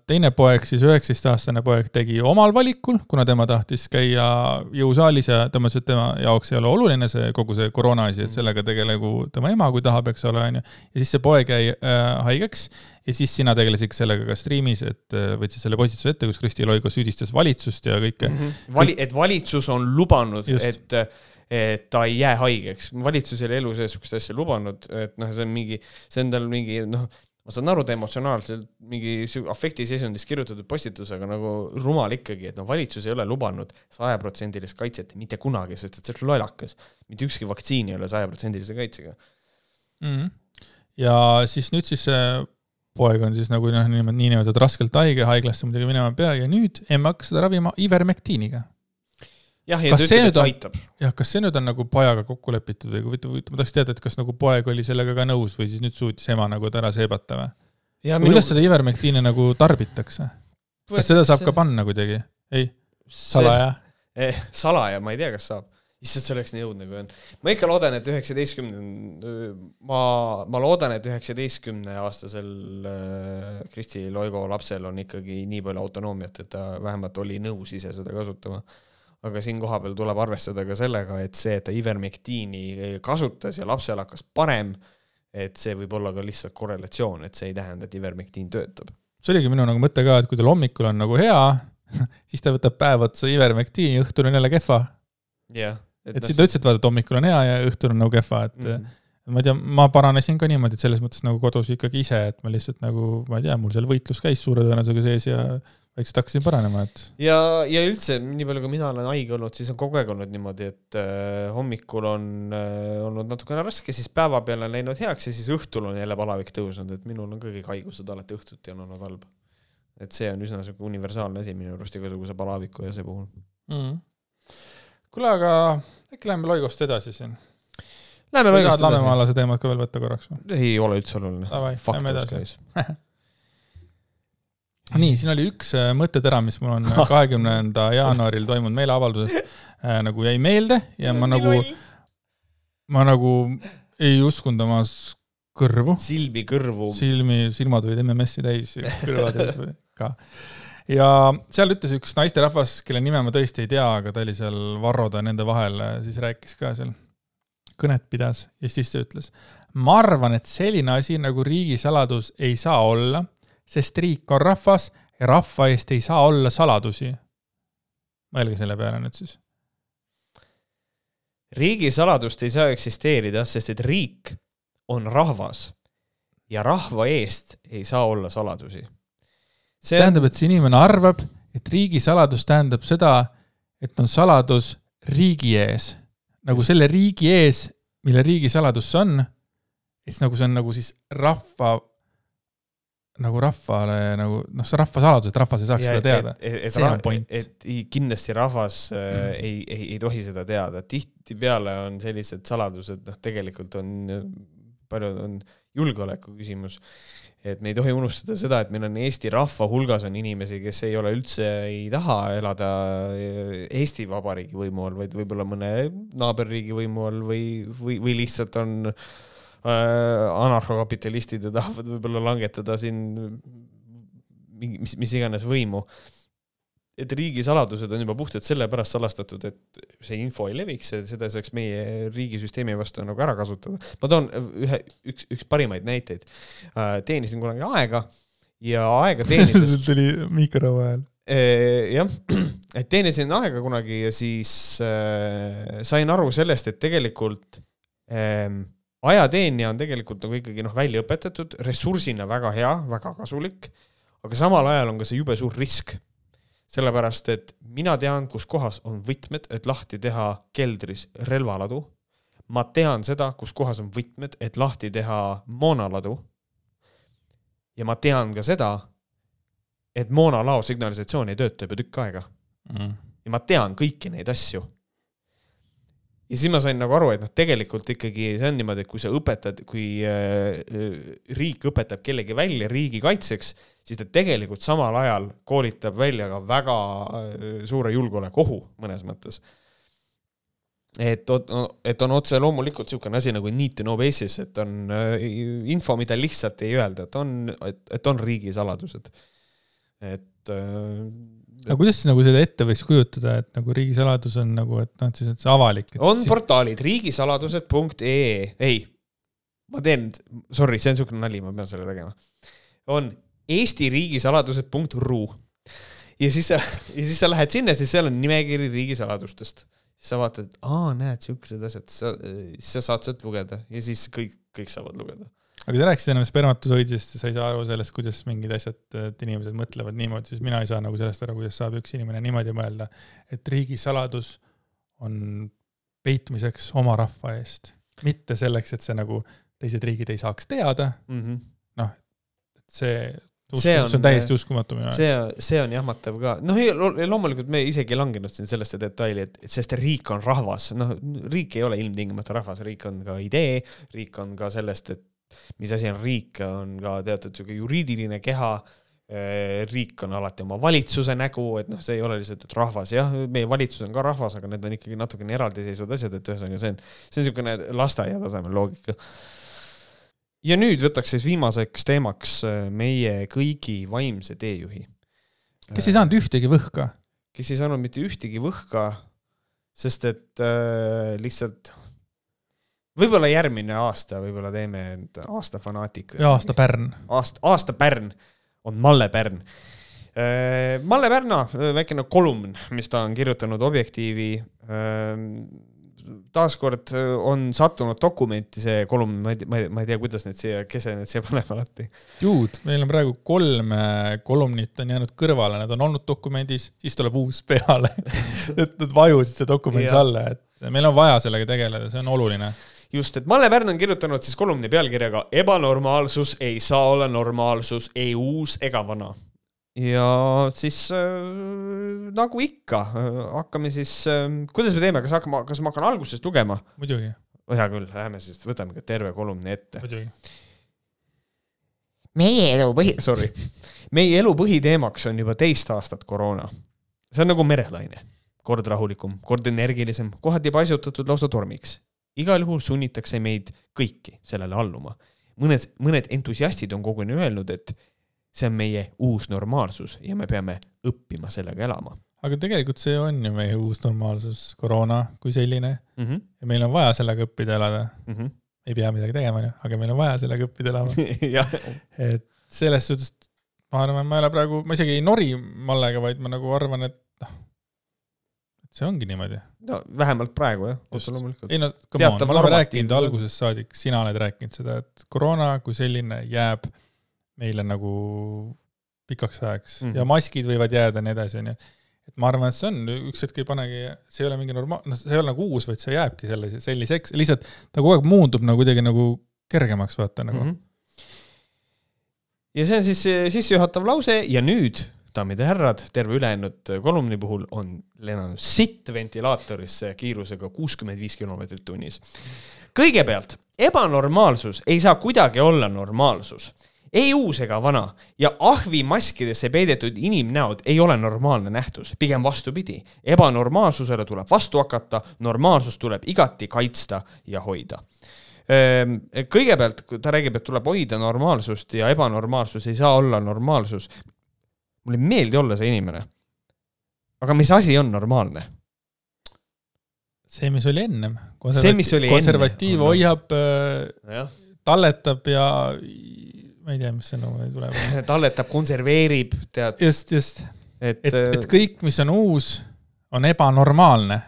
teine poeg, siis üheksateistaastane poeg tegi omal valikul, kuna tema tahtis käia jõusaalis ja ta mõtles, et tema jaoks ei ole oluline see kogu see koroona asi, et sellega tegelegu tema ema, kui tahab, eks ole, onju. ja siis see poeg jäi äh, haigeks ja siis sina tegelesid sellega ka striimis, et äh, võtsid selle postituse ette, kus Kristi Loigo süüdistas valitsust ja kõike mm. -hmm. Vali-, et valitsus on lubanud, et et ta ei jää haigeks, valitsus ei ole elu sees sihukest asja lubanud, et noh, see on mingi, see on tal mingi noh, ma saan aru, ta emotsionaalselt mingi afektiseisundis kirjutatud postitus, aga nagu rumal ikkagi, et noh, valitsus ei ole lubanud sajaprotsendilist kaitset mitte kunagi, sest et see on lollakas. mitte ükski vaktsiin ei ole sajaprotsendilise kaitsega mm. -hmm. ja siis nüüd siis see poeg on siis nagu noh, niinimetatud raskelt haige, haiglasse muidugi minema ei pea ja nüüd emme hakkas seda ravima ivermektiiniga jah, ja ta ütleb, et see aitab. jah, kas see nüüd on nagu pojaga kokku lepitud või huvitav, huvitav, ma tahaks teada, et kas nagu poeg oli sellega ka nõus või siis nüüd suutis ema nagu ta ära seebata või? Minu... kuidas seda ivermektiini nagu tarbitakse? kas seda saab see... ka panna kuidagi? ei? salaja see... eh,? salaja, ma ei tea, kas saab. issand, see oleks nii õudne, kui on. ma ikka loodan, et üheksateistkümne, ma, ma loodan, et üheksateistkümne aastasel äh, Kristi Loigo lapsel on ikkagi nii palju autonoomiat, et ta vähemalt oli nõus ise seda kasutama aga siin kohapeal tuleb arvestada ka sellega, et see, et ta ivermektiini kasutas ja lapsel hakkas parem, et see võib olla ka lihtsalt korrelatsioon, et see ei tähenda, et ivermektiin töötab. see oligi minu nagu mõte ka, et kui tal hommikul on nagu hea, siis ta võtab päev otsa ivermektiini, õhtul on jälle kehva. jah. et, et siis ta ütles, et vaata, et hommikul on hea ja õhtul on nagu kehva, et mm -hmm ma ei tea, ma paranesin ka niimoodi, et selles mõttes nagu kodus ikkagi ise, et ma lihtsalt nagu, ma ei tea, mul seal võitlus käis suure tõenäosusega sees ja vaikselt hakkasin paranema, et. ja, ja üldse, nii palju kui mina olen haige olnud, siis on kogu aeg olnud niimoodi, et äh, hommikul on äh, olnud natukene raske, siis päeva peale on läinud heaks ja siis õhtul on jälle palavik tõusnud, et minul on ka kõik haigused alati õhtuti on olnud halb. et see on üsna sihuke universaalne asi minu arust igasuguse palaviku ja see puhul mm.. kuule, aga äkki läheme Loigost edasi siin Lähme Loigost edasi. lamemaalase teemat ka veel võtta korraks või? ei ole üldse oluline. faktus käis nii, siin oli üks äh, mõttetera, mis mul on kahekümnenda jaanuaril toimunud meeleavaldusest äh, nagu jäi meelde ja ma nagu, ma nagu ei uskunud oma kõrvu. silmi kõrvu. silmi, silmad olid MMS-i täis, kõrvad olid ka. ja seal ütles üks naisterahvas, kelle nime ma tõesti ei tea, aga ta oli seal Varrode nende vahel, siis rääkis ka seal, kõnet pidas ja siis ta ütles, ma arvan, et selline asi nagu riigisaladus ei saa olla sest riik on rahvas ja rahva eest ei saa olla saladusi. mõelge selle peale nüüd siis. riigisaladust ei saa eksisteerida, sest et riik on rahvas ja rahva eest ei saa olla saladusi. see tähendab, et see inimene arvab, et riigisaladus tähendab seda, et on saladus riigi ees. nagu selle riigi ees, mille riigisaladus see on, siis nagu see on nagu siis rahva, nagu rahvale nagu noh, see rahvasaladus, et rahvas ei saaks ja, seda teada. see on point. et kindlasti rahvas äh, mm. ei, ei, ei tohi seda teada, tihtipeale on sellised saladused, noh, tegelikult on, paljud on julgeoleku küsimus et me ei tohi unustada seda, et meil on Eesti rahva hulgas on inimesi, kes ei ole üldse, ei taha elada Eesti Vabariigi võimu all, vaid võib-olla mõne naaberriigi võimu all või, või, või lihtsalt on äh, anarhokapitalistid ja tahavad võib-olla langetada siin mingi, mis, mis iganes võimu et riigisaladused on juba puhtalt sellepärast salastatud, et see info ei leviks ja seda saaks meie riigisüsteemi vastu nagu ära kasutada. ma toon ühe, üks, üks parimaid näiteid. Äh, teenisin kunagi aega ja aega teenides sul tuli mikro vahel. Äh, jah, et teenisin aega kunagi ja siis äh, sain aru sellest, et tegelikult äh, ajateenija on tegelikult nagu ikkagi noh, välja õpetatud, ressursina väga hea, väga kasulik, aga samal ajal on ka see jube suur risk sellepärast et mina tean, kus kohas on võtmed, et lahti teha keldris relvaladu. ma tean seda, kus kohas on võtmed, et lahti teha moonaladu. ja ma tean ka seda, et moonalao signalisatsioon ei tööta juba tükk aega mm.. ja ma tean kõiki neid asju. Ja siis ma sain nagu aru, et noh, tegelikult ikkagi see on niimoodi, et kui sa õpetad, kui äh, riik õpetab kellegi välja riigikaitseks siis ta tegelikult samal ajal koolitab välja ka väga äh, suure julgeolekuohu mõnes mõttes. et, et on otse loomulikult niisugune asi nagu need to know basis, et on äh, info, mida lihtsalt ei öelda, et on, et, et on riigisaladused. et äh, aga kuidas nagu seda ette võiks kujutada, et nagu riigisaladus on nagu, et noh, et siis, et see avalik. on siis... portaalid riigisaladused.ee, ei, ma teen, sorry, see on niisugune nali, ma pean selle tegema. on Eesti riigisaladused.ru ja siis sa, ja siis sa lähed sinna, siis seal on nimekiri riigisaladustest. siis sa vaatad, aa, näed, siuksed asjad, sa, siis sa saad sealt lugeda ja siis kõik, kõik saavad lugeda. Aga sa rääkisid ennem spermatosoididest ja sa ei saa aru sellest, kuidas mingid asjad, et inimesed mõtlevad niimoodi, siis mina ei saa nagu sellest aru, kuidas saab üks inimene niimoodi mõelda, et riigisaladus on peitmiseks oma rahva eest, mitte selleks, et see nagu teised riigid ei saaks teada. Mm -hmm.. noh, see see on, see on täiesti uskumatu minu jaoks. see, see on jahmatav ka, noh, loomulikult me isegi ei langenud siin sellesse detaili, et, et sest riik on rahvas, noh, riik ei ole ilmtingimata rahvas, riik on ka idee, riik on ka sellest, et mis asi on riik, on ka teatud sihuke juriidiline keha. Eh, riik on alati oma valitsuse nägu, et noh, see ei ole lihtsalt, et rahvas, jah, meie valitsus on ka rahvas, aga need on ikkagi natukene eraldiseisvad asjad, et ühesõnaga see on, see on niisugune lasteaia tasemel loogika ja nüüd võtaks siis viimaseks teemaks äh, meie kõigi vaimse teejuhi. kes ei saanud ühtegi võhka? kes ei saanud mitte ühtegi võhka, sest et äh, lihtsalt võib-olla järgmine aasta võib-olla teeme aasta fanaatik. ja aasta Pärn. aasta, aasta Pärn on Malle Pärn äh,. Malle Pärna väikene kolumn, mis ta on kirjutanud Objektiivi äh, taaskord äh, on sattunud dokumenti see kolumn, ma ei tea, ma ei tea, kuidas need siia, kes need siia paneb alati. juud, meil on praegu kolm kolumnit on jäänud kõrvale, nad on olnud dokumendis, siis tuleb uus peale et nad vajusid see dokumendis alla, et meil on vaja sellega tegeleda, see on oluline just, et Malle Pärn on kirjutanud siis kolumni pealkirjaga Ebanormaalsus ei saa olla normaalsus, ei uus ega vana ja siis äh, nagu ikka äh,, hakkame siis äh,, kuidas me teeme, kas hakkame, kas ma hakkan algusest lugema? muidugi. hea küll, lähme siis, võtame ka terve kolumni ette. muidugi. meie elu põhi, sorry, meie elu põhiteemaks on juba teist aastat koroona. see on nagu merelaine, kord rahulikum, kord energilisem, kohati paisutatud lausa tormiks. Igal juhul sunnitakse meid kõiki sellele alluma. mõned, mõned entusiastid on koguni öelnud, et see on meie uus normaalsus ja me peame õppima sellega elama. aga tegelikult see on ju meie uus normaalsus, koroona kui selline mm. -hmm. ja meil on vaja sellega õppida elada mm. -hmm. ei pea midagi tegema, onju, aga meil on vaja sellega õppida elama et selles suhtes, ma arvan, ma ei ole praegu, ma isegi ei nori Mallega, vaid ma nagu arvan, et et see ongi niimoodi. no vähemalt praegu jah, otse loomulikult. ei no come on, me oleme rääkinud algusest saadik, sina oled rääkinud seda, et koroona kui selline jääb meile nagu pikaks ajaks mm -hmm. ja maskid võivad jääda ja nii edasi, onju. et ma arvan, et see on, üks hetk ei panegi, see ei ole mingi normaal-, noh, see ei ole nagu uus, vaid see jääbki sellise, selliseks, lihtsalt ta kogu aeg muundub nagu kuidagi nagu kergemaks, vaata nagu mm. -hmm. ja see on siis sissejuhatav lause ja nüüd, daamid ja härrad, terve ülejäänud kolumni puhul on lennanud sitt ventilaatorisse kiirusega kuuskümmend viis kilomeetrit tunnis. kõigepealt, ebanormaalsus ei saa kuidagi olla normaalsus ei uus ega vana ja ahvi maskidesse peidetud inimnäod ei ole normaalne nähtus, pigem vastupidi. ebanormaalsusele tuleb vastu hakata, normaalsust tuleb igati kaitsta ja hoida ehm, kõigepealt ta räägib, et tuleb hoida normaalsust ja ebanormaalsus ei saa olla normaalsus. Mulle ei meeldi olla see inimene. aga mis asi on normaalne? see, mis oli ennem. see, mis oli konservatiiv enne. hoiab, äh, talletab ja ma ei tea, mis sõnum tuleb talletab, konserveerib, tead. just, just. et, et, et äh, kõik, mis on uus, on ebanormaalne.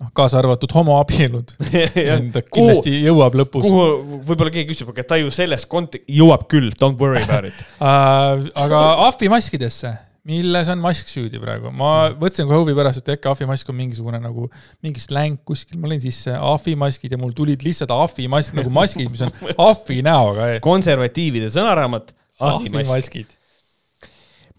Noh, kaasa arvatud homoabielud kindlasti kuhu, jõuab lõpus. kuhu, võib-olla keegi küsib, aga ta ju selles kont-, jõuab küll, don't worry about it uh, aga ahvimaskidesse milles on mask süüdi praegu, ma mõtlesin kohe huvi pärast, et äkki ahvimask on mingisugune nagu mingi släng kuskil, ma lõin sisse ahvimaskid ja mul tulid lihtsalt ahvimask nagu maskid, mis on ahvi näoga. konservatiivide sõnaraamat, ahvimaskid.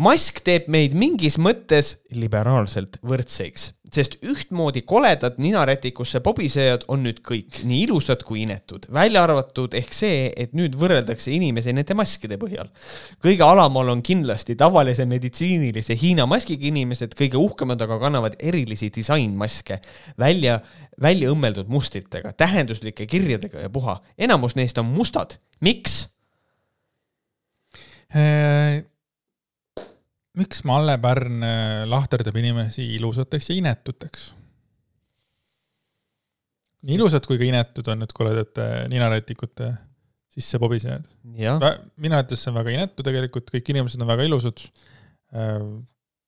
Mask teeb meid mingis mõttes liberaalselt võrdseks sest ühtmoodi koledad ninarätikusse pobisejad on nüüd kõik, nii ilusad kui inetud, välja arvatud ehk see, et nüüd võrreldakse inimesi nende maskide põhjal. kõige alamal on kindlasti tavalise meditsiinilise Hiina maskiga inimesed, kõige uhkemad aga kannavad erilisi disainmaske, välja, välja õmmeldud mustritega, tähenduslike kirjadega ja puha. enamus neist on mustad, miks? Äh, miks Malle Pärn äh, lahterdab inimesi ilusateks ja inetuteks? nii ilusad kui ka inetud on need koledate ninarätikute sisse pobisejad. minu arvates see on väga inetu tegelikult, kõik inimesed on väga ilusad. Äh,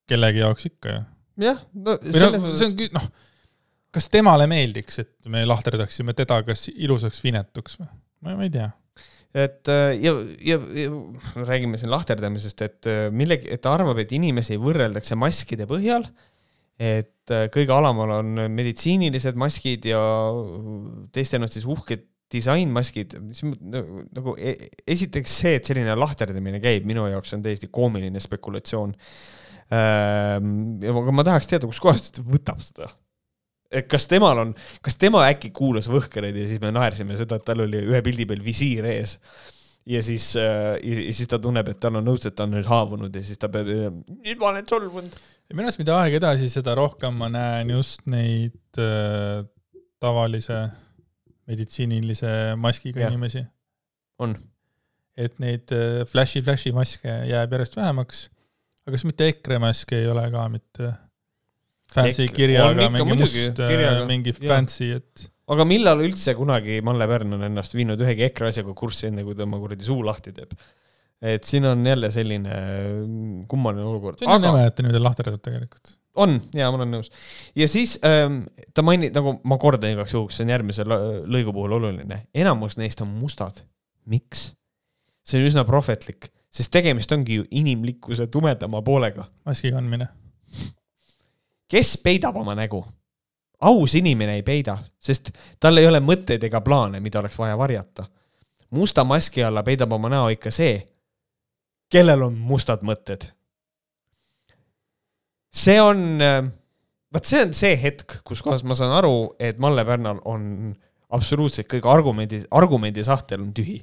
kellegi jaoks ikka ju. jah, no selles mõttes. see on, noh, kas temale meeldiks, et me lahterdaksime teda kas ilusaks või inetuks või? ma ei tea et äh, ja, ja, ja räägime siin lahterdamisest, et äh, millegi, et ta arvab, et inimesi võrreldakse maskide põhjal. et äh, kõige alamal on meditsiinilised maskid ja teistel on siis uhked disainmaskid, mis nagu e, esiteks see, et selline lahterdamine käib, minu jaoks on täiesti koomiline spekulatsioon. Aga ma tahaks teada, kuskohast ta võtab seda kas temal on, kas tema äkki kuulas Võhkereid ja siis me naersime seda, et tal oli ühe pildi peal visiir ees. ja siis äh,, ja siis ta tunneb, et tal on õudselt, ta on nüüd haavunud ja siis ta peab, nüüd ma olen solvunud. minu arust, mida aeg edasi, seda rohkem ma näen just neid äh, tavalise meditsiinilise maskiga ja. inimesi. on. et neid äh, flash'i, flash'i maske jääb järjest vähemaks. aga kas mitte EKRE maske ei ole ka mitte fancy kirjaga, mingi must, äh, mingi fancy, et. aga millal üldse kunagi Malle Pärn on ennast viinud ühegi EKRE asjaga kurssi, enne kui ta oma kuradi suu lahti teeb? et siin on jälle selline mm, kummaline olukord. see on aga... nõme, et ta niimoodi lahterdab tegelikult. on, jaa, ma olen nõus. ja siis ähm, ta mainib, nagu ma kordan igaks juhuks, see on järgmise lõigu puhul oluline, enamus neist on mustad. miks? see on üsna prohvetlik, sest tegemist ongi ju inimlikkuse tumedama poolega. maski kandmine kes peidab oma nägu? aus inimene ei peida, sest tal ei ole mõtteid ega plaane, mida oleks vaja varjata. musta maski alla peidab oma näo ikka see, kellel on mustad mõtted. see on, vot see on see hetk, kus kohas ma saan aru, et Malle Pärnal on absoluutselt kõik argumendid, argumendisahtel on tühi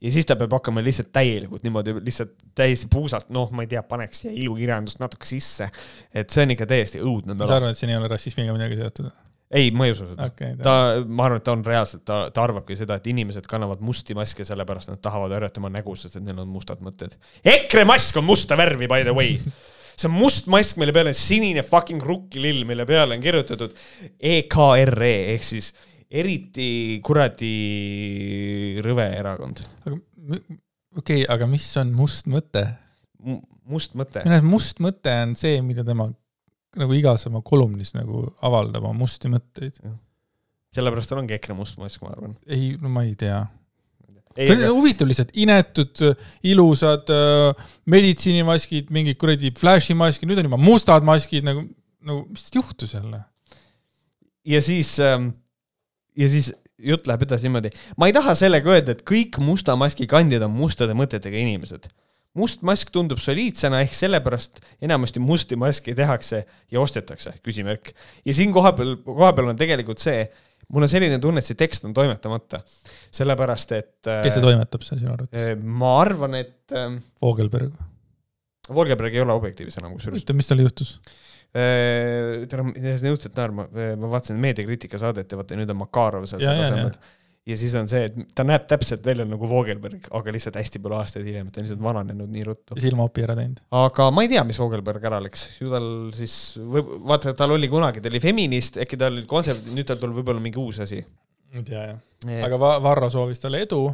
ja siis ta peab hakkama lihtsalt täielikult niimoodi lihtsalt täiesti puusalt, noh, ma ei tea, paneks siia ilukirjandust natuke sisse. et see on ikka täiesti õudne. sa arvad, et siin ei ole rassismiga midagi seotud? ei, ma ei usu seda okay,. ta, ma arvan, et ta on reaalselt, ta, ta arvabki seda, et inimesed kannavad musti maske sellepärast, nad tahavad harjata oma nägu, sest et neil on mustad mõtted. EKRE mask on musta värvi, by the way see on must mask, mille peal on sinine fucking rukkilill, mille peale on kirjutatud EKRE ehk siis eriti kuradi rõve erakond. aga okei okay,, aga mis on must mõte M? must mõte? minu arust must mõte on see, mida tema nagu igas oma kolumnis nagu avaldab, oma musti mõtteid. sellepärast tal ongi EKRE must mask, ma arvan. ei, no ma ei tea. see on huvitav lihtsalt, inetud, ilusad äh, meditsiinimaskid, mingid kuradi flash'imaskid, nüüd on juba mustad maskid nagu, nagu mis juhtus jälle? ja siis ähm,, ja siis jutt läheb edasi niimoodi, ma ei taha sellega öelda, et kõik musta maski kandjad on mustade mõtetega inimesed must mask tundub soliidsena, ehk sellepärast enamasti musti maske tehakse ja ostetakse, küsimärk. ja siin kohapeal, kohapeal on tegelikult see, mul on selline tunne, et see tekst on toimetamata, sellepärast et. kes see toimetab seal sinu arvates? Äh, ma arvan, et. Ähm, Vogelberg. Vogelberg ei ole objektiivis enam kusjuures. huvitav, mis tal juhtus? Tere, sa jõudsid naerma, ma vaatasin meediakriitika saadet ja vaata nüüd on Makarov seal selle asemel ja siis on see, et ta näeb täpselt välja nagu Vogelberg, aga lihtsalt hästi palju aastaid hiljem, ta on lihtsalt vananenud nii ruttu. silmaopi ära teinud. aga ma ei tea, mis Vogelberg ära läks, ju tal siis, vaata, tal oli kunagi, ta oli feminist, äkki tal oli kontserv, nüüd tal tuleb võib-olla mingi uus asi. ei tea jah ja., aga Varro soovis talle edu.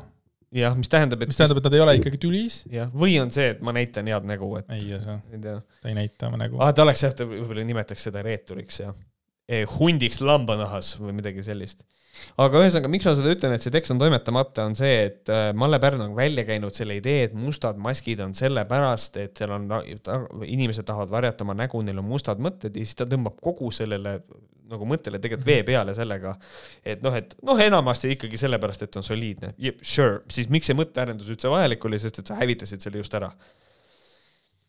Jah, mis tähendab, et mis tähendab, et nad ei ole ikkagi tülis. jah, või on see, et ma näitan head nägu, et ei, see, ta ei näita oma nägu. aa, ta oleks jah, ta võib-olla nimetaks seda reeturiks ja eh, hundiks lambanahas või midagi sellist aga ühesõnaga, miks ma seda ütlen, et see tekst on toimetamata, on see, et äh, Malle Pärn on välja käinud selle idee, et mustad maskid on sellepärast, et seal on, inimesed tahavad varjata oma nägu, neil on mustad mõtted ja siis ta tõmbab kogu sellele nagu mõttele tegelikult vee peale sellega, et noh, et noh, enamasti ikkagi sellepärast, et on soliidne. Sure, siis miks see mõttearendus üldse vajalik oli, sest et sa hävitasid selle just ära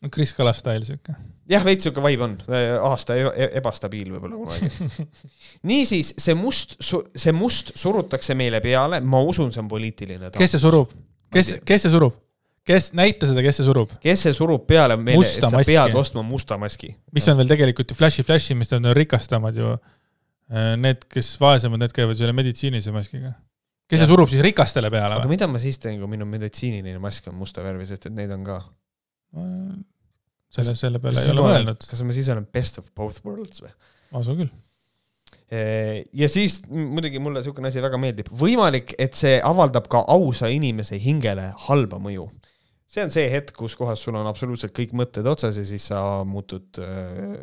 no Kris Kala stail siuke. jah, veits siuke vibe on, aasta e-, e ebastabiil võib-olla kunagi. niisiis, see must, see must surutakse meile peale, ma usun, see on poliitiline kes see surub? kes, kes see surub? Kes, näita seda, kes see surub. kes see surub peale meile, et sa maski. pead ostma musta maski? mis on veel tegelikult ju flash'i, flash'i, mis on rikastamad ju. Äh, need, kes vaesemad, need käivad selle meditsiinilise maskiga. kes ja. see surub siis rikastele peale? aga mida ma siis teen, kui minu meditsiiniline mask on musta värvi, sest et neid on ka selle, selle peale ei ole mõelnud. kas ma siis olen best of both worlds või? asu küll. ja siis muidugi mulle niisugune asi väga meeldib, võimalik, et see avaldab ka ausa inimese hingele halba mõju. See on see hetk, kus kohas sul on absoluutselt kõik mõtted otsas ja siis sa muutud äh,,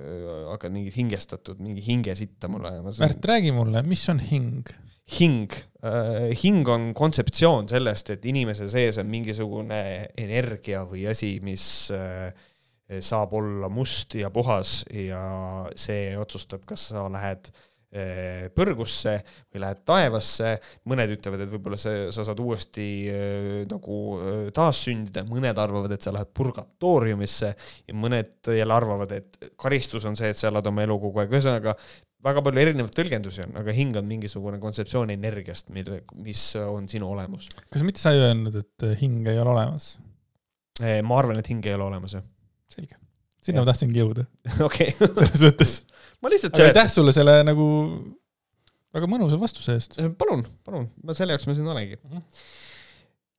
hakkad mingit hingestatud, mingi hingesitta mulle ajama. Märt, räägi mulle, mis on hing? hing äh,, hing on kontseptsioon sellest, et inimese sees on mingisugune energia või asi, mis äh, saab olla must ja puhas ja see otsustab, kas sa lähed äh, põrgusse või lähed taevasse, mõned ütlevad, et võib-olla see, sa saad uuesti äh, nagu äh, taassündida, mõned arvavad, et sa lähed purgatooriumisse ja mõned jälle arvavad, et karistus on see, et sa elad oma elu kogu aeg, ühesõnaga väga palju erinevaid tõlgendusi on, aga hing on mingisugune kontseptsioon energiast, mille, mis on sinu olemus. kas mitte sa ei öelnud, et hing ei ole olemas? Eh, ma arvan, et hing ei ole olemas, jah. selge. sinna ja. ma tahtsingi jõuda. okei. selles mõttes. Ma lihtsalt aga aitäh sulle selle nagu väga mõnusa vastuse eest. Palun, palun, ma selle jaoks ma siin olengi mm. -hmm.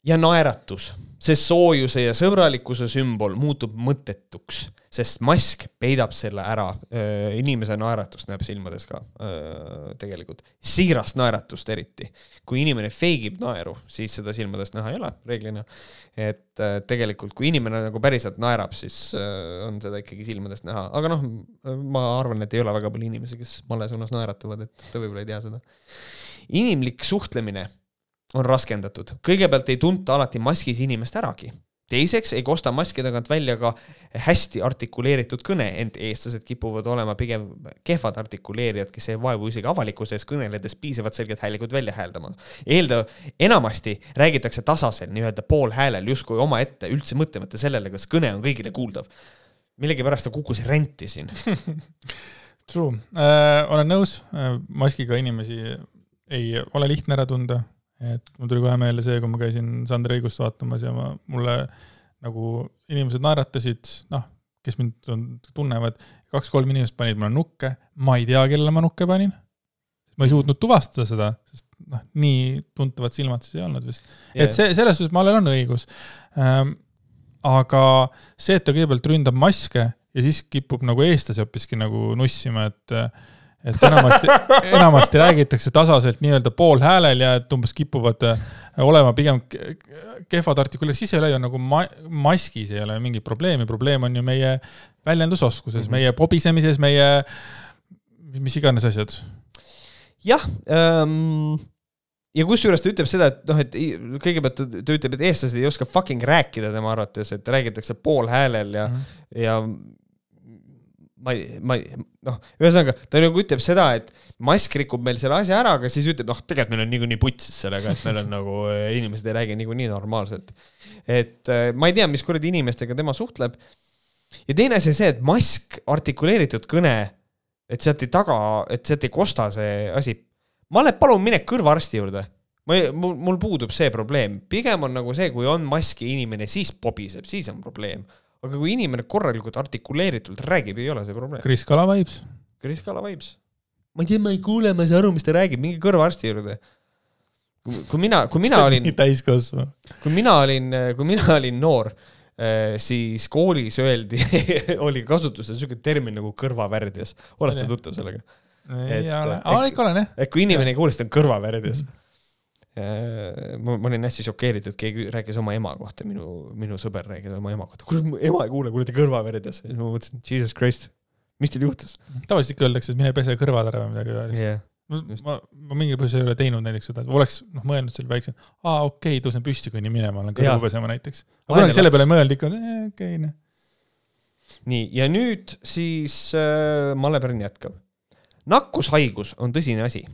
Ja naeratus, see soojuse ja sõbralikkuse sümbol muutub mõttetuks sest mask peidab selle ära. inimese naeratust näeb silmades ka tegelikult, siirast naeratust eriti. kui inimene feigib naeru, siis seda silmadest näha ei ole reeglina. et tegelikult, kui inimene nagu päriselt naerab, siis on seda ikkagi silmadest näha, aga noh, ma arvan, et ei ole väga palju inimesi, kes male suunas naeratavad, et ta võib-olla ei tea seda. inimlik suhtlemine on raskendatud, kõigepealt ei tunta alati maskis inimest äragi. Teiseks ei kosta maski tagant välja ka hästi artikuleeritud kõne, ent eestlased kipuvad olema pigem kehvad artikuleerijad, kes ei vaevu isegi avalikkuse ees kõneledes piisavalt selgelt häälikult välja hääldama. Eelda, enamasti räägitakse tasasel nii-öelda poolhäälel justkui omaette, üldse mõtlemata sellele, kas kõne on kõigile kuuldav. millegipärast ta kukkus renti siin. True. Äh,, olen nõus äh,, maskiga inimesi ei ole lihtne ära tunda et mul tuli kohe meelde see, kui ma käisin Sander Õigust vaatamas ja ma, mulle nagu inimesed naeratasid, noh, kes mind on, tunnevad, kaks-kolm inimest panid mulle nukke, ma ei tea, kellele ma nukke panin. ma ei suutnud tuvastada seda, sest noh, nii tuntavad silmad siis ei olnud vist yeah.. et see, selles suhtes Mallel on õigus ähm,. aga see, et ta kõigepealt ründab maske ja siis kipub nagu eestlasi hoopiski nagu nussima, et et enamasti, enamasti räägitakse tasaselt nii-öelda poolhäälel ja et umbes kipuvad äh, olema pigem kehvad artikuleerid, siis ei ole ju nagu ma-, maskis ei ole mingit probleemi, probleem on ju meie väljendusoskuses mm, -hmm. meie pobisemises, meie mis iganes asjad. jah ähm,, ja kusjuures ta ütleb seda, et noh, et kõigepealt ta ütleb, et eestlased ei oska fucking rääkida tema arvates, et räägitakse poolhäälel ja mm, -hmm. ja ma ei, ma ei, noh, ühesõnaga ta nagu ütleb seda, et mask rikub meil selle asja ära, aga siis ütleb, noh, tegelikult meil on niikuinii putsis sellega, et meil on nagu inimesed ei räägi niikuinii normaalselt. et äh, ma ei tea, mis kuradi inimestega tema suhtleb. ja teine asi on see, et mask, artikuleeritud kõne, et sealt ei taga, et sealt ei kosta see asi Malle, palun mine kõrvaarsti juurde. ma ei, mul, mul puudub see probleem, pigem on nagu see, kui on maski inimene, siis pobiseb, siis on probleem. Aga kui inimene korralikult artikuleeritult räägib, ei ole see probleem. Kris Kala vibes. Kris Kala vibes. ma ei tea, ma ei kuule, ma ei saa aru, mis ta räägib, minge kõrvaarsti juurde. kui mina, kui mina olin. täiskasvanu. kui mina olin, kui mina olin noor eh, siis koolis öeldi oli kasutusel niisugune termin nagu kõrvavärdjas. oled sa tuttav sellega? ei ole, aa ikka olen jah. et kui inimene ei kuule, siis ta on kõrvavärdjas mm. -hmm. Ma, ma olin hästi šokeeritud, keegi rääkis oma ema kohta, minu, minu sõber rääkis oma ema kohta, kuule, mu ema ei kuule, kõrvavärdjas. ja siis ma mõtlesin, jesus christ, mis teil juhtus? tavaliselt ikka öeldakse, et mine pese kõrvad ära või midagi taolist yeah. ma, ma, ma mingil põhjusel ei ole teinud näiteks seda, oleks noh mõelnud selle väikse, aa okei okay,, tõusen püsti, kõnnin minema, lähen kõrvu pesema näiteks. aga kunagi selle peale ei mõelnud ikka, okei okay, noh. nii, ja nüüd siis äh, Malle Pärn jätkab nakkushaigus on tõsine asi.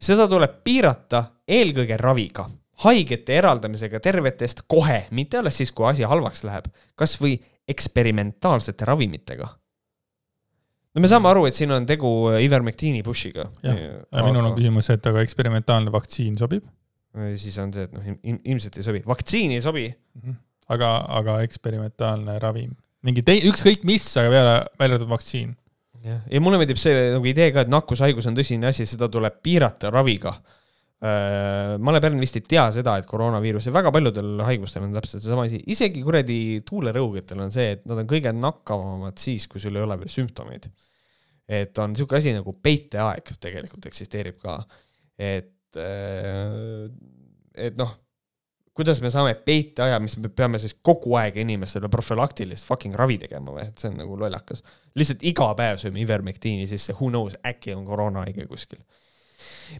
seda tuleb piirata eelkõige raviga, haigete eraldamisega tervetest kohe, mitte alles siis, kui asi halvaks läheb, kas või eksperimentaalsete ravimitega. no me saame aru, et siin on tegu ivermektiini push'iga. jah, aga minul on küsimus, et aga eksperimentaalne vaktsiin sobib? siis on see, et noh, ilmselt ei sobi, vaktsiin ei sobi mm. -hmm. aga, aga eksperimentaalne ravim, mingi tei-, ükskõik mis, aga peale, välja arvatud vaktsiin jah, ja mulle meeldib see nagu idee ka, et nakkushaigus on tõsine asi, seda tuleb piirata raviga. Äh, Male Pärn vist ei tea seda, et koroonaviirus ja väga paljudel haigustel on täpselt seesama asi, isegi kuradi tuulerõugetel on see, et nad on kõige nakkavamad siis, kui sul ei ole veel sümptomeid. et on niisugune asi nagu peiteaeg tegelikult eksisteerib ka, et, äh, et noh kuidas me saame peiteaja, mis me peame siis kogu aeg inimestele profülaktilist fucking ravi tegema või, et see on nagu lollakas. lihtsalt iga päev sööme ivermektiini sisse, who knows, äkki on koroonahaige kuskil.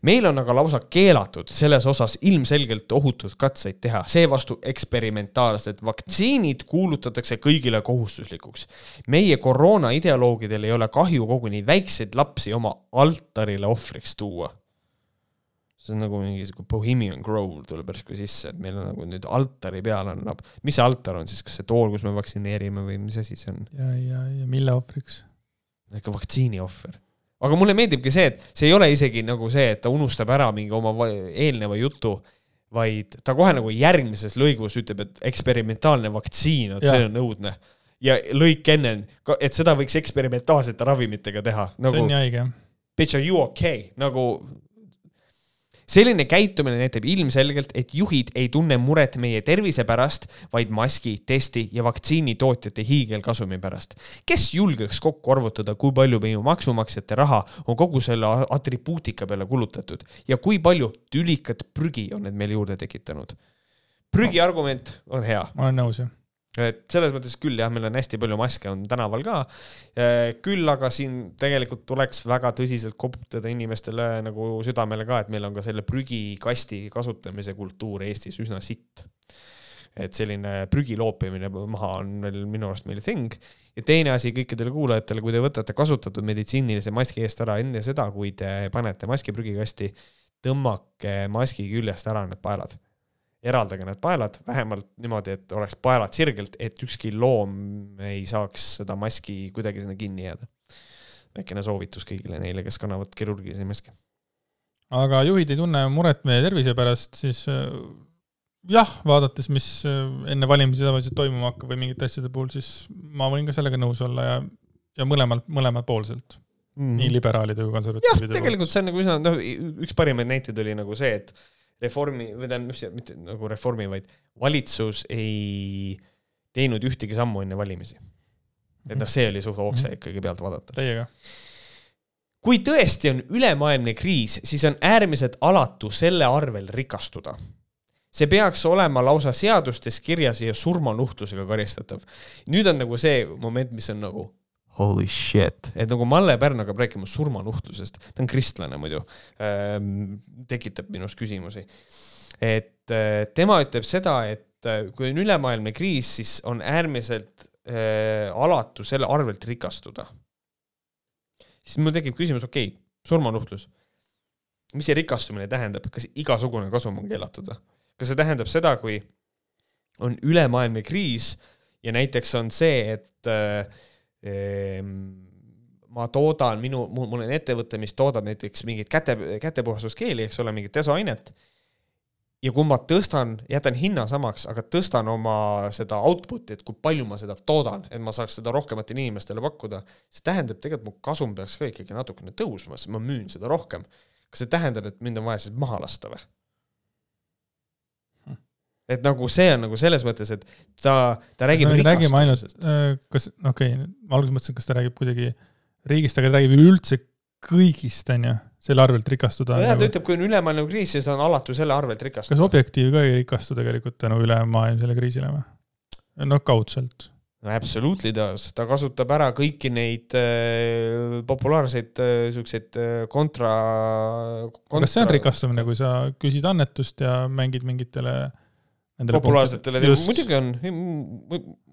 Meil on aga lausa keelatud selles osas ilmselgelt ohutud katseid teha, seevastu eksperimentaalsed vaktsiinid kuulutatakse kõigile kohustuslikuks. meie koroona ideoloogidel ei ole kahju koguni väikseid lapsi oma altarile ohvriks tuua see on nagu mingi sihuke Bohemian Grove tuleb järsku sisse, et meil on nagu nüüd altari peal on, mis see altar on siis, kas see tool, kus me vaktsineerime või mis asi see on? ja, ja, ja mille ohvriks? ikka vaktsiini ohver. Aga mulle meeldibki see, et see ei ole isegi nagu see, et ta unustab ära mingi oma eelneva jutu, vaid ta kohe nagu järgmises lõigus ütleb, et eksperimentaalne vaktsiin, et see on õudne ja lõik enne, et seda võiks eksperimentaalsete ravimitega teha nagu,. see on nii haige. Bitch, are you okay? nagu selline käitumine näitab ilmselgelt, et juhid ei tunne muret meie tervise pärast, vaid maski, testi ja vaktsiinitootjate hiigelkasumi pärast. kes julgeks kokku arvutada, kui palju meie maksumaksjate raha on kogu selle atribuutika peale kulutatud ja kui palju tülikat prügi on need meile juurde tekitanud? prügi argument on hea. ma olen nõus, jah et selles mõttes küll jah, meil on hästi palju maske on tänaval ka. Äh, küll aga siin tegelikult tuleks väga tõsiselt koputada inimestele nagu südamele ka, et meil on ka selle prügikasti kasutamise kultuur Eestis üsna sitt. et selline prügi loopimine maha on veel minu arust meil thing. ja teine asi kõikidele kuulajatele, kui te võtate kasutatud meditsiinilise maski eest ära enne seda, kui te panete maski prügikasti, tõmmake maski küljest ära need paelad eraldage need paelad vähemalt niimoodi, et oleks paelad sirgelt, et ükski loom ei saaks seda maski kuidagi sinna kinni jääda. väikene soovitus kõigile neile, kes kannavad kirurgilisi maske. aga juhid ei tunne muret meie tervise pärast, siis äh, jah, vaadates, mis äh, enne valimisi tavaliselt toimuma hakkab või mingite asjade puhul, siis ma võin ka sellega nõus olla ja, ja mõlemalt, mõlemapoolselt mm. -hmm. nii liberaalide kui konservatiivide. jah, tegelikult see on nagu üsna, noh, üks parimaid näiteid oli nagu see, et reformi, või tähendab, mis, mitte nagu reformi, vaid valitsus ei teinud ühtegi sammu enne valimisi. et noh, see oli suht hoogse mhm. ikkagi pealt vaadata. Teiega. kui tõesti on ülemaailmne kriis, siis on äärmiselt alatu selle arvel rikastuda. see peaks olema lausa seadustes kirjas ja surmanuhtlusega karistatav. nüüd on nagu see moment, mis on nagu holy shit, et nagu Malle Pärn hakkab rääkima surmanuhtlusest, ta on kristlane muidu ähm,, tekitab minus küsimusi. et äh, tema ütleb seda, et äh, kui on ülemaailmne kriis, siis on äärmiselt äh, alatu selle arvelt rikastuda. siis mul tekib küsimus, okei okay,, surmanuhtlus, mis see rikastumine tähendab, kas igasugune kasum on keelatud või? kas see tähendab seda, kui on ülemaailmne kriis ja näiteks on see, et äh, ma toodan, minu, mul on ettevõte, mis toodab näiteks mingeid käte, kätepuhastuskeeli, eks ole, mingit desoainet. ja kui ma tõstan, jätan hinna samaks, aga tõstan oma seda output'i, et kui palju ma seda toodan, et ma saaks seda rohkematele inimestele pakkuda, see tähendab tegelikult mu kasum peaks ka ikkagi natukene tõusma, sest ma müün seda rohkem. kas see tähendab, et mind on vaja siis maha lasta või? Et nagu see on nagu selles mõttes, et ta, ta räägib räägime ainult, äh, kas, okei okay,, ma alguses mõtlesin, kas ta räägib kuidagi riigist, aga ta räägib üleüldse kõigist, on ju, selle arvelt rikastuda. nojah nagu..., ta ütleb, kui on ülemaailmne kriis, siis on alatu selle arvelt rikastuda. kas Objektiiv ka ei rikastu tegelikult tänu ülemaailmsele kriisile või? no kaudselt no absolutely does, ta kasutab ära kõiki neid äh, populaarseid äh, siukseid äh, kontra, kontra. kas see on rikastumine, kui sa küsid annetust ja mängid mingitele äh, populaarsetele, muidugi on,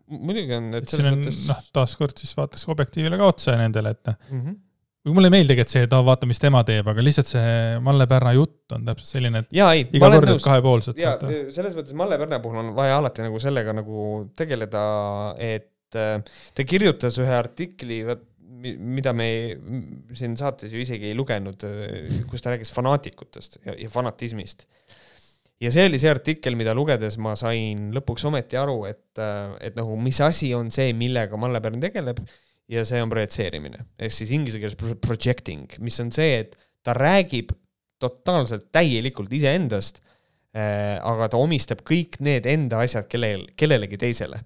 muidugi on, et selles mõttes. noh, taaskord siis vaataks objektiivile ka otsa nendele, et mm -hmm. mulle ei meeldi tegelikult see, et aa, vaata, mis tema teeb, aga lihtsalt see Malle Pärna jutt on täpselt selline, et ja, ei, iga kord, et kahepoolselt. jaa, selles mõttes Malle Pärna puhul on vaja alati nagu sellega nagu tegeleda, et äh, ta kirjutas ühe artikli, mida me siin saates ju isegi ei lugenud, äh, kus ta rääkis fanaatikutest ja, ja fanatismist ja see oli see artikkel, mida lugedes ma sain lõpuks ometi aru, et, et nagu, mis asi on see, millega Malle Pärn tegeleb ja see on projitseerimine ehk siis inglise keeles projecting, mis on see, et ta räägib totaalselt täielikult iseendast äh,, aga ta omistab kõik need enda asjad kellel, kellelegi teisele.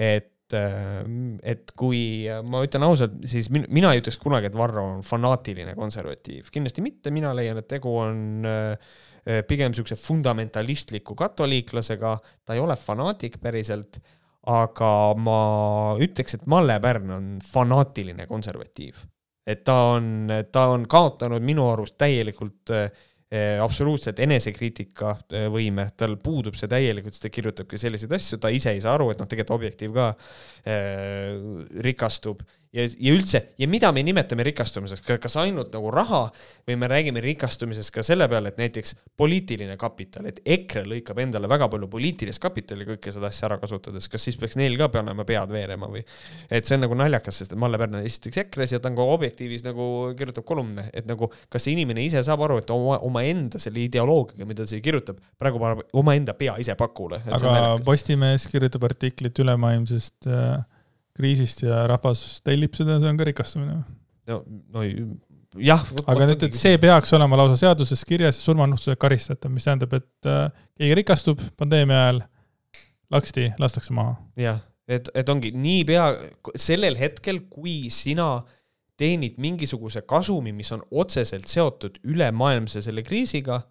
et äh, et kui ma ütlen ausalt, siis min, mina ei ütleks kunagi, et Varro on fanaatiline konservatiiv, kindlasti mitte, mina leian, et tegu on Äh, pigem niisuguse fundamentalistliku katoliiklasega, ta ei ole fanaatik päriselt, aga ma ütleks, et Malle Pärn on fanaatiline konservatiiv. et ta on, ta on kaotanud minu arust täielikult äh, absoluutselt enesekriitika äh, võime, tal puudub see täielikult, sest ta kirjutabki selliseid asju, ta ise ei saa aru, et noh, tegelikult Objektiiv ka äh, rikastub ja, ja üldse, ja mida me nimetame rikastumiseks, kas ainult nagu raha või me räägime rikastumisest ka selle peale, et näiteks poliitiline kapital, et EKRE lõikab endale väga palju poliitilist kapitali kõike seda asja ära kasutades, kas siis peaks neil ka panema pead veerema või? et see on nagu naljakas, sest Malle Pärn on esiteks EKRE-s ja ta on ka Objektiivis nagu kirjutab kolumne, et nagu kas see inimene ise saab aru, et oma, omaenda selle ideoloogiaga, mida ta siia kirjutab, praegu paneb omaenda pea ise pakule. aga Postimees kirjutab artiklit ülemaailmsest äh kriisist ja rahvas tellib seda, see on ka rikastumine. no, no jah. aga nüüd, et see peaks olema lausa seaduses kirjas ja surmanuhtluse karistatav, mis tähendab, et äh, keegi rikastub pandeemia ajal, laksti lastakse maha. jah, et, et ongi niipea, sellel hetkel, kui sina teenid mingisuguse kasumi, mis on otseselt seotud ülemaailmse selle kriisiga,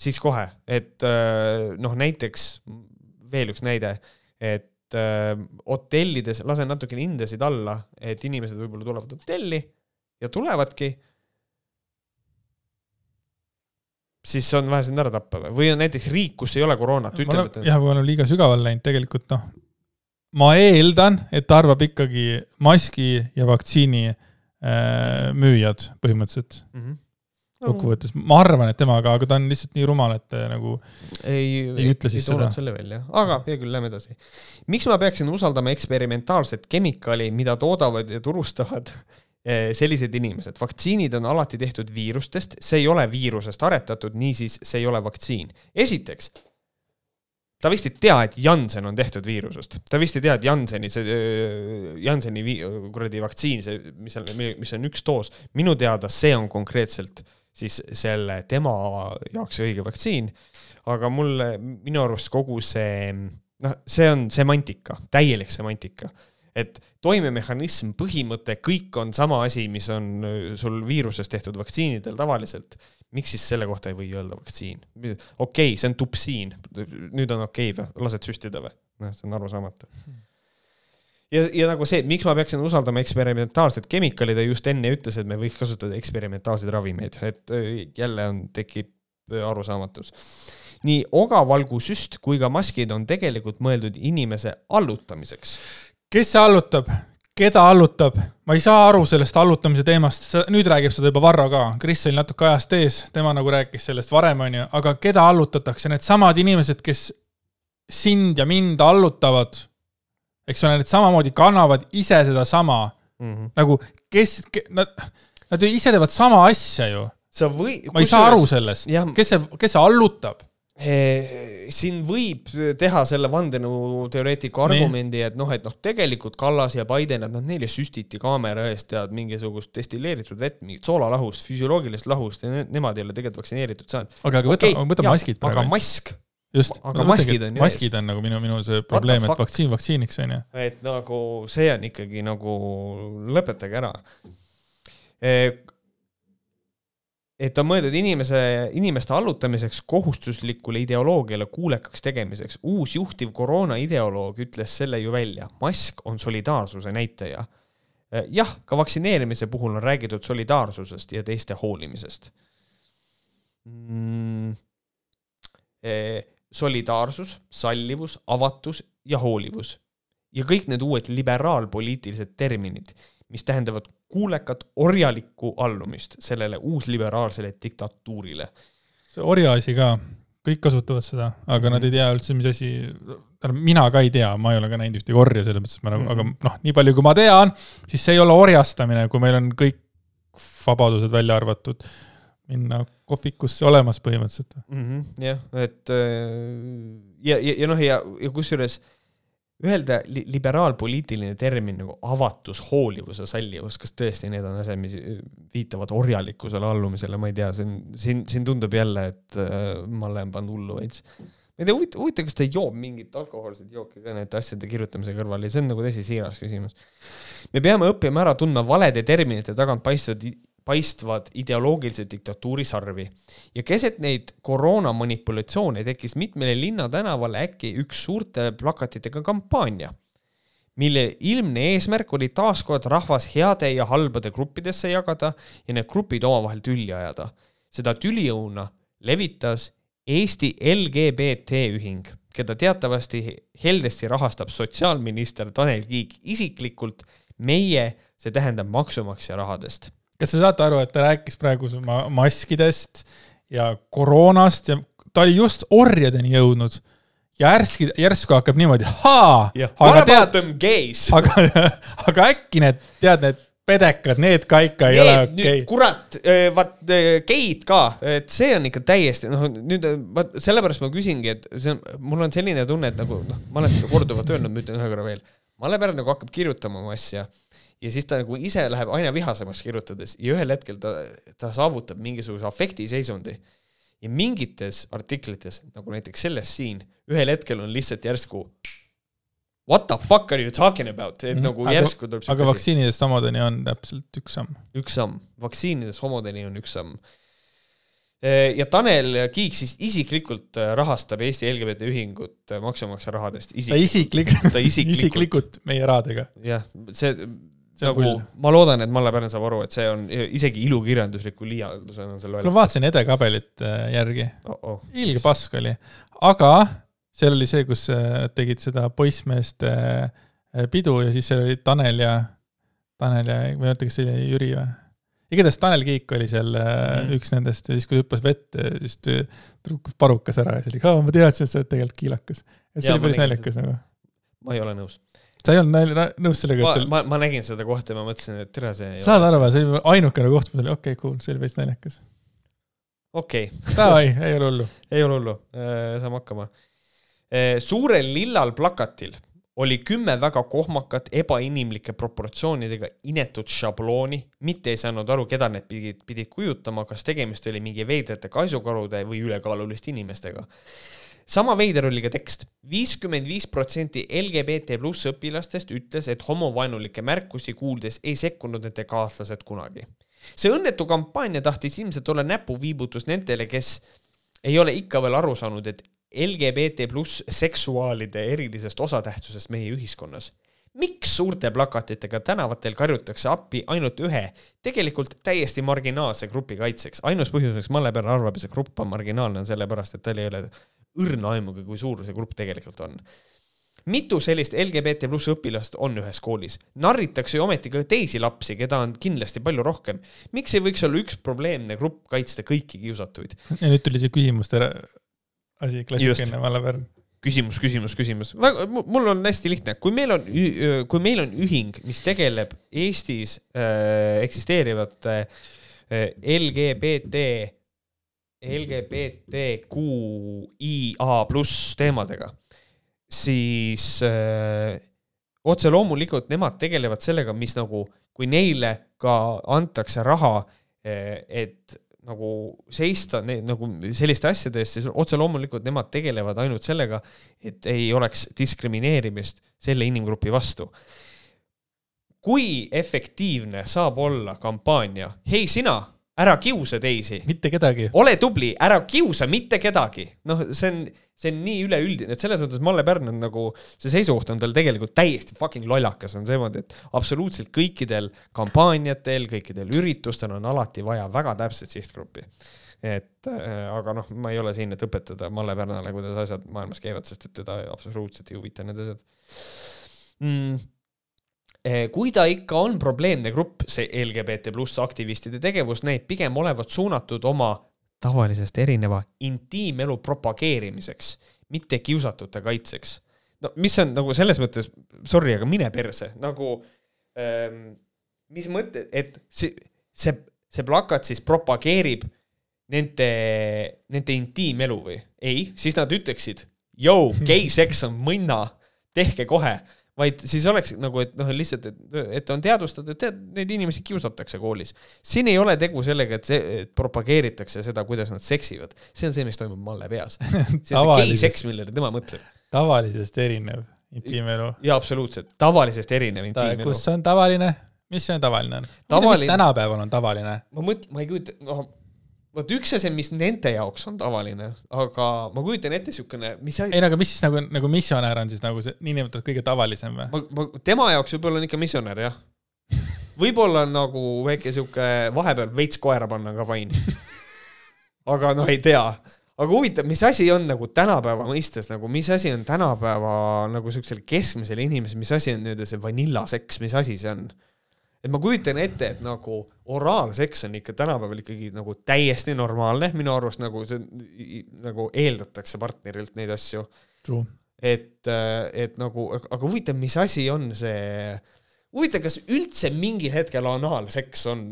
siis kohe, et äh, noh, näiteks veel üks näide, et et äh, hotellides lasen natukene hindasid alla, et inimesed võib-olla tulevad hotelli ja tulevadki, siis on vaja sind ära tappa või, või on näiteks riik, kus ei ole koroonat, ütleb, et jah, kui olen liiga sügavale läinud, tegelikult noh, ma eeldan, et ta arvab ikkagi maski ja vaktsiini äh, müüjad põhimõtteliselt. Mm. -hmm kokkuvõttes, ma arvan, et temaga, aga ta on lihtsalt nii rumal, et nagu ei, ei ütle siis ei seda. selle välja, aga hea küll, lähme edasi. miks ma peaksin usaldama eksperimentaalset kemikaali, mida toodavad ja turustavad eh, sellised inimesed, vaktsiinid on alati tehtud viirustest, see ei ole viirusest aretatud, niisiis see ei ole vaktsiin. esiteks, ta vist ei tea, et Janssen on tehtud viirusest, ta vist ei tea, et Jansseni see, eh, Jansseni kuradi vaktsiin, see, mis on, mis on üks doos, minu teada see on konkreetselt äh, siis selle tema jaoks õige vaktsiin. aga mulle, minu arust kogu see, noh, see on semantika, täielik semantika et toimemehhanism, põhimõte, kõik on sama asi, mis on sul viirusest tehtud vaktsiinidel tavaliselt. miks siis selle kohta ei või öelda vaktsiin? okei okay,, see on tupsiin, nüüd on okei okay või, lased süstida või? noh, see on arusaamatu. Ja, ja nagu see, miks ma peaksin usaldama eksperimentaalset kemikaali, ta just enne ütles, et me võiks kasutada eksperimentaalseid ravimeid, et jälle on, tekib arusaamatus. nii ogavalgusüst kui ka maskid on tegelikult mõeldud inimese allutamiseks. kes see allutab? keda allutab, ma ei saa aru sellest allutamise teemast, nüüd räägib seda juba Varro ka, Kris oli natuke ajast ees, tema nagu rääkis sellest varem, onju, aga keda allutatakse, needsamad inimesed, kes sind ja mind allutavad, eks ole, need samamoodi kannavad ise sedasama mm -hmm. nagu kes ke,, nad, nad ju ise teevad sama asja ju. sa või. ma ei saa aru sellest, kes see, kes see allutab siin võib teha selle vandenõuteoreetiku argumendi, et noh, et noh, tegelikult Kallas ja Biden, et noh, neile süstiti kaamera eest tead mingisugust destilleeritud vett, mingit soolalahust, füsioloogilist lahust ja ne nemad ei ole tegelikult vaktsineeritud saanud. aga, aga võta okay,, võta jah, maskid praegu. aga mask. Just, aga maskid on ju maskid on nagu minu, minu see probleem, et vaktsiin vaktsiiniks on ju. et nagu see on ikkagi nagu, lõpetage ära et on mõeldud inimese, inimeste allutamiseks kohustuslikule ideoloogiale kuulekaks tegemiseks. uus juhtiv koroona ideoloog ütles selle ju välja, mask on solidaarsuse näitaja. jah, ka vaktsineerimise puhul on räägitud solidaarsusest ja teiste hoolimisest mm,. Solidaarsus, sallivus, avatus ja hoolivus ja kõik need uued liberaalpoliitilised terminid mis tähendavad kuulekat orjalikku allumist sellele uusliberaalsele diktatuurile. see orja asi ka, kõik kasutavad seda, aga mm -hmm. nad ei tea üldse, mis asi, tähendab, mina ka ei tea, ma ei ole ka näinud ühtegi orja, selles mõttes, ma nagu mm, -hmm. aga noh, nii palju, kui ma tean, siis see ei ole orjastamine, kui meil on kõik vabadused välja arvatud, minna kohvikusse olemas põhimõtteliselt mm. -hmm, jah, et ja, ja, ja noh, ja, ja kusjuures öelda li liberaalpoliitiline termin nagu avatus, hoolivus ja sallivus, kas tõesti need on asjad, mis viitavad orjalikkusele allumisele, ma ei tea, on, siin, siin tundub jälle, et äh, ma olen pannud hullu veits. ma ei tea, huvitav, huvitav, kas ta joob mingit alkohoolset jooki ka nende asjade kirjutamise kõrval ja see on nagu tõsisiiras küsimus. me peame õppima ära tundma valede terminite tagant paistvad paistvad ideoloogilise diktatuuri sarvi. ja keset neid koroona manipulatsioone tekkis mitmele linnatänavale äkki üks suurte plakatitega kampaania, mille ilmne eesmärk oli taaskord rahvas heade ja halbade gruppidesse jagada ja need grupid omavahel tülli ajada. seda tüliõuna levitas Eesti LGBT ühing, keda teatavasti heldesti rahastab sotsiaalminister Tanel Kiik isiklikult meie, see tähendab maksumaksja rahadest kas te saate aru, et ta rääkis praegu maskidest ja koroonast ja ta oli just orjadeni jõudnud ja järski, järsku hakkab niimoodi, haa. aga tead, aga, aga äkki need, tead, need pedekad, need ka ikka ei need, ole okei okay.. kurat, vaat geid ka, et see on ikka täiesti noh, nüüd vaat sellepärast ma küsingi, et see on, mul on selline tunne, et nagu noh, ma olen seda korduvalt öelnud, ma ütlen ühe korra veel. Malle Pärn nagu hakkab kirjutama oma asja ja siis ta nagu ise läheb aina vihasemaks kirjutades ja ühel hetkel ta, ta saavutab mingisuguse afektiseisundi. ja mingites artiklites, nagu näiteks selles siin, ühel hetkel on lihtsalt järsku What the fuck are you talking about, et mm -hmm. nagu aga, järsku tuleb aga vaktsiinidest homodeni on täpselt üks samm. üks samm, vaktsiinidest homodeni on üks samm. ja Tanel Kiik siis isiklikult rahastab Eesti LGBT ühingut maksumaksja rahadest. ta isiklikult, isiklikult meie rahadega. jah, see nagu ma loodan, et Malle Pärn saab aru, et see on isegi ilukirjandusliku liialdusena on seal öeldud. ma vaatasin edekabelit äh, järgi oh. -oh. ilge pask oli, aga seal oli see, kus äh, tegid seda poissmeeste äh, pidu ja siis seal olid Tanel ja, Tanel ja, ma ei mäleta, kas see oli Jüri või? igatahes Tanel Kiik oli seal mm. üks nendest ja siis, kui hüppas vette, siis trukkus parukas ära ja siis oli, ma teadsin, et sa oled tegelikult kiilakas. et see ja, oli päris naljakas nagu. ma ei ole nõus sa ei olnud nõus sellega, et ma, ma, ma nägin seda kohta ja ma mõtlesin, et tere, see saad aru see oli ainukene koht, mis oli okei okay,, cool, see oli veits naljakas. okei okay. Davai, ei ole hullu. ei ole hullu, äh, saame hakkama. Äh, suurel lillal plakatil oli kümme väga kohmakat, ebainimlike proportsioonidega inetut šablooni, mitte ei saanud aru, keda need pidid, pidid kujutama, kas tegemist oli mingi veidrate kaisukarude või ülekaaluliste inimestega sama veider oli ka tekst. viiskümmend viis protsenti LGBT pluss õpilastest ütles, et homovaenulikke märkusi kuuldes ei sekkunud nende kaaslased kunagi. see õnnetu kampaania tahtis ilmselt olla näpuviibutus nendele, kes ei ole ikka veel aru saanud, et LGBT pluss seksuaalide erilisest osatähtsusest meie ühiskonnas. miks suurte plakatitega tänavatel karjutakse appi ainult ühe, tegelikult täiesti marginaalse grupi kaitseks? ainus põhjus, miks Malle Pärn arvab, et see grupp on marginaalne, on sellepärast, et tal ei ole õrna aimugi, kui suur see grupp tegelikult on mitu sellist LGBT pluss õpilast on ühes koolis? narritakse ju ometi ka teisi lapsi, keda on kindlasti palju rohkem. miks ei võiks olla üks probleemne grupp kaitsta kõiki kiusatuid? ja nüüd tuli see küsimuste asi, klassikaline Malle Pärn küsimus, küsimus, küsimus. väga, mul on hästi lihtne, kui meil on, kui meil on ühing, mis tegeleb Eestis äh, eksisteerivate äh, LGBT, LGBTQIA pluss teemadega, siis äh, otse loomulikult nemad tegelevad sellega, mis nagu, kui neile ka antakse raha äh,, et nagu seista need nagu selliste asjade eest, siis otse loomulikult nemad tegelevad ainult sellega, et ei oleks diskrimineerimist selle inimgrupi vastu. kui efektiivne saab olla kampaania, hei sina, ära kiusa teisi. mitte kedagi. ole tubli, ära kiusa mitte kedagi. noh, see on see on nii üleüldine, et selles mõttes Malle Pärn on nagu, see seisukoht on tal tegelikult täiesti fucking lollakas, on seemoodi, et absoluutselt kõikidel kampaaniatel, kõikidel üritustel on alati vaja väga täpset sihtgruppi. et äh, aga noh, ma ei ole siin, et õpetada Malle Pärnale, kuidas asjad maailmas käivad, sest et teda absoluutselt ei huvita need asjad mm kui ta ikka on probleemne grupp, see LGBT pluss aktivistide tegevus näib pigem olevat suunatud oma tavalisest erineva intiimelu propageerimiseks, mitte kiusatute kaitseks. no mis on nagu selles mõttes, sorry, aga mine perse, nagu ähm, mis mõte, et see, see, see plakat siis propageerib nende, nende intiimelu või? ei, siis nad ütleksid, jõu, geiseks on mõnna, tehke kohe vaid siis oleks nagu, et noh, lihtsalt, et, et on teadvustatud, et tead, neid inimesi kiusatakse koolis. siin ei ole tegu sellega, et see, et propageeritakse seda, kuidas nad seksivad. see on see, mis toimub Malle peas. see on see geiseks, millele tema mõtleb. tavalisest erinev intiimelu. jaa, absoluutselt, tavalisest erinev intiimelu. kus on tavaline, mis see tavaline on Tavaline...? mis tänapäeval on tavaline? ma mõtlen, ma ei kujuta, noh vot üks asi, mis nende jaoks on tavaline, aga ma kujutan ette siukene, mis ei no aga mis siis nagu, nagu missionär on siis nagu see niinimetatud kõige tavalisem või? ma, ma, tema jaoks võib-olla on ikka missionär jah. võib-olla on nagu väike sihuke vahepeal veits koera panna ka fine. aga noh, ei tea. aga huvitav, mis asi on nagu tänapäeva mõistes nagu, mis asi on tänapäeva nagu siuksel keskmisel inimesel, mis asi on nii-öelda see vanillaseks, mis asi see on? Et ma kujutan ette, et nagu oraalseks on ikka tänapäeval ikkagi nagu täiesti normaalne, minu arust nagu see nagu eeldatakse partnerilt neid asju. et, et nagu, aga huvitav, mis asi on see, huvitav, kas üldse mingil hetkel anaalseks on,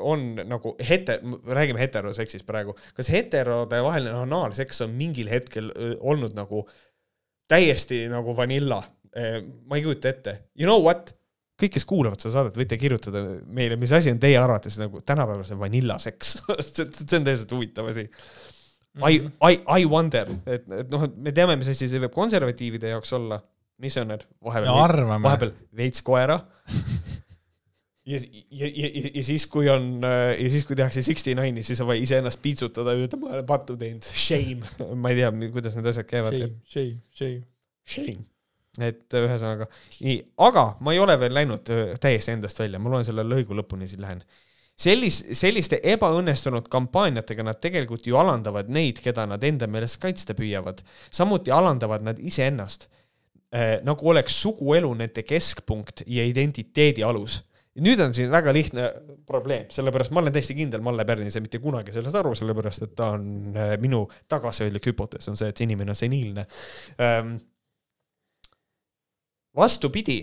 on nagu hete-, räägime heteroseksist praegu, kas heterode vaheline anaalseks on mingil hetkel olnud nagu täiesti nagu vanilla? ma ei kujuta ette, you know what kõik, kes kuulavad seda saadet, võite kirjutada meile, mis asi on teie arvates nagu tänapäeval see vanillaseks see on täiesti huvitav asi. I, mhm. I, I wonder, et, et noh, me teame, mis asi see võib konservatiivide jaoks olla, misjonär, vahepeal, vahepeal veits koera ja, ja, ja, ja, siis, kui on, ja siis, kui tehakse Sixty Nine'i, siis on vaja iseennast piitsutada ja öelda, ma olen pattu teinud, shame. ma ei tea, kuidas need asjad käivad. Shame, shame, shame. Shame et ühesõnaga, nii, aga ma ei ole veel läinud täiesti endast välja, ma loen selle lõigu lõpuni, siis lähen. sellis-, selliste ebaõnnestunud kampaaniatega nad tegelikult ju alandavad neid, keda nad enda meelest kaitsta püüavad. samuti alandavad nad iseennast äh,, nagu oleks suguelu nende keskpunkt ja identiteedi alus nüüd on siin väga lihtne probleem, sellepärast ma olen täiesti kindel, Malle Pärn ei saa mitte kunagi sellest aru, sellepärast et ta on minu tagasihoidlik hüpotees on see, et see inimene on seniilne ähm, vastupidi,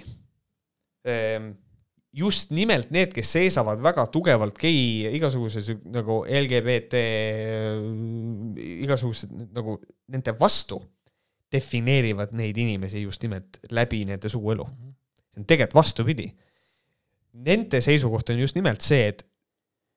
ehm, just nimelt need, kes seisavad väga tugevalt gei igasuguses nagu LGBT igasugused nagu nende vastu, defineerivad neid inimesi just nimelt läbi nende suguelu. see on tegelikult vastupidi. Nende seisukoht on just nimelt see, et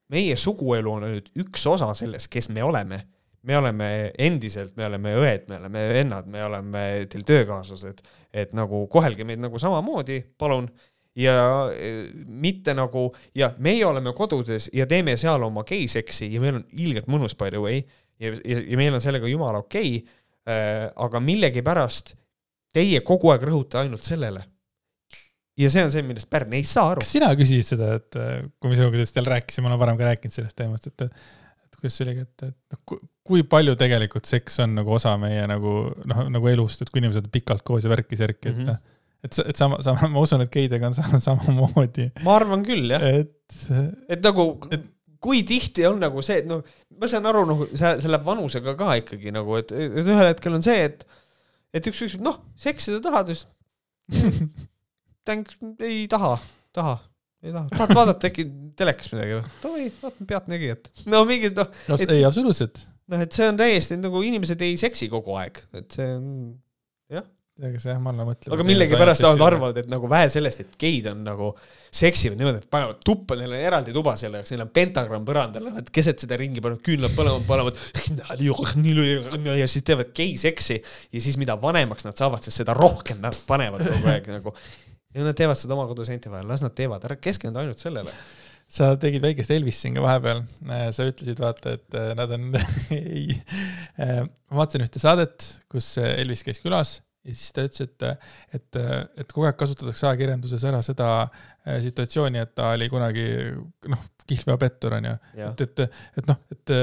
meie suguelu on nüüd üks osa sellest, kes me oleme me oleme endiselt, me oleme õed, me oleme vennad, me oleme teil töökaaslased, et nagu kohelge meid nagu samamoodi, palun. ja e, mitte nagu ja meie oleme kodudes ja teeme seal oma geiseksi ja meil on ilgelt mõnus by the way ja, ja, ja meil on sellega jumala okei okay,. Äh, aga millegipärast teie kogu aeg rõhute ainult sellele. ja see on see, millest Pärn ei saa aru. kas sina küsisid seda, et kui me sinuga sellest jälle rääkisime, ma olen varem ka rääkinud sellest teemast, et kuidas see oligi, et, et noh, kui palju tegelikult seks on nagu osa meie nagu noh, nagu elust, et kui inimesed on pikalt koos ja värki-särki, et mm -hmm. et, et sama, sama, ma usun, et geidega on samamoodi. ma arvan küll, jah. et, et nagu et, kui tihti on nagu see, et noh, ma saan aru, noh, see, see läheb vanusega ka ikkagi nagu, et, et ühel hetkel on see, et, et üks küsib, noh, seksida tahad vist thanks, ei taha, taha ei taha, tahad vaadata äkki telekast midagi või? davai, vaatame Pealtnägijat. no mingid noh no,. ei, absoluutselt noh, et see on täiesti nagu inimesed ei seksi kogu aeg, et see on jah. ega see jah, Malla mõtleb. aga millegipärast nad arvavad, et nagu vähe sellest, et geid on nagu seksivad niimoodi, et panevad tuppa, neil on eraldi tuba selle jaoks, neil on pentagramm põrandal, nad keset seda ringi panevad küünlad põlema, panevad ja siis teevad geiseksi ja siis mida vanemaks nad saavad, sest seda rohkem nad panevad kogu aeg nagu ja nad teevad seda oma koduseinte vahel, las nad teevad, ära keskendu ainult sellele. Sa tegid väikest Elvist siin ka vahepeal, äh, sa ütlesid, vaata, et äh, nad on ei, äh, ma vaatasin ühte saadet, kus Elvis käis külas ja siis ta ütles, et, et, et kogu aeg kasutatakse ajakirjanduses ära seda situatsiooni, et ta oli kunagi noh, kihlveopettur onju, et, et, et noh, et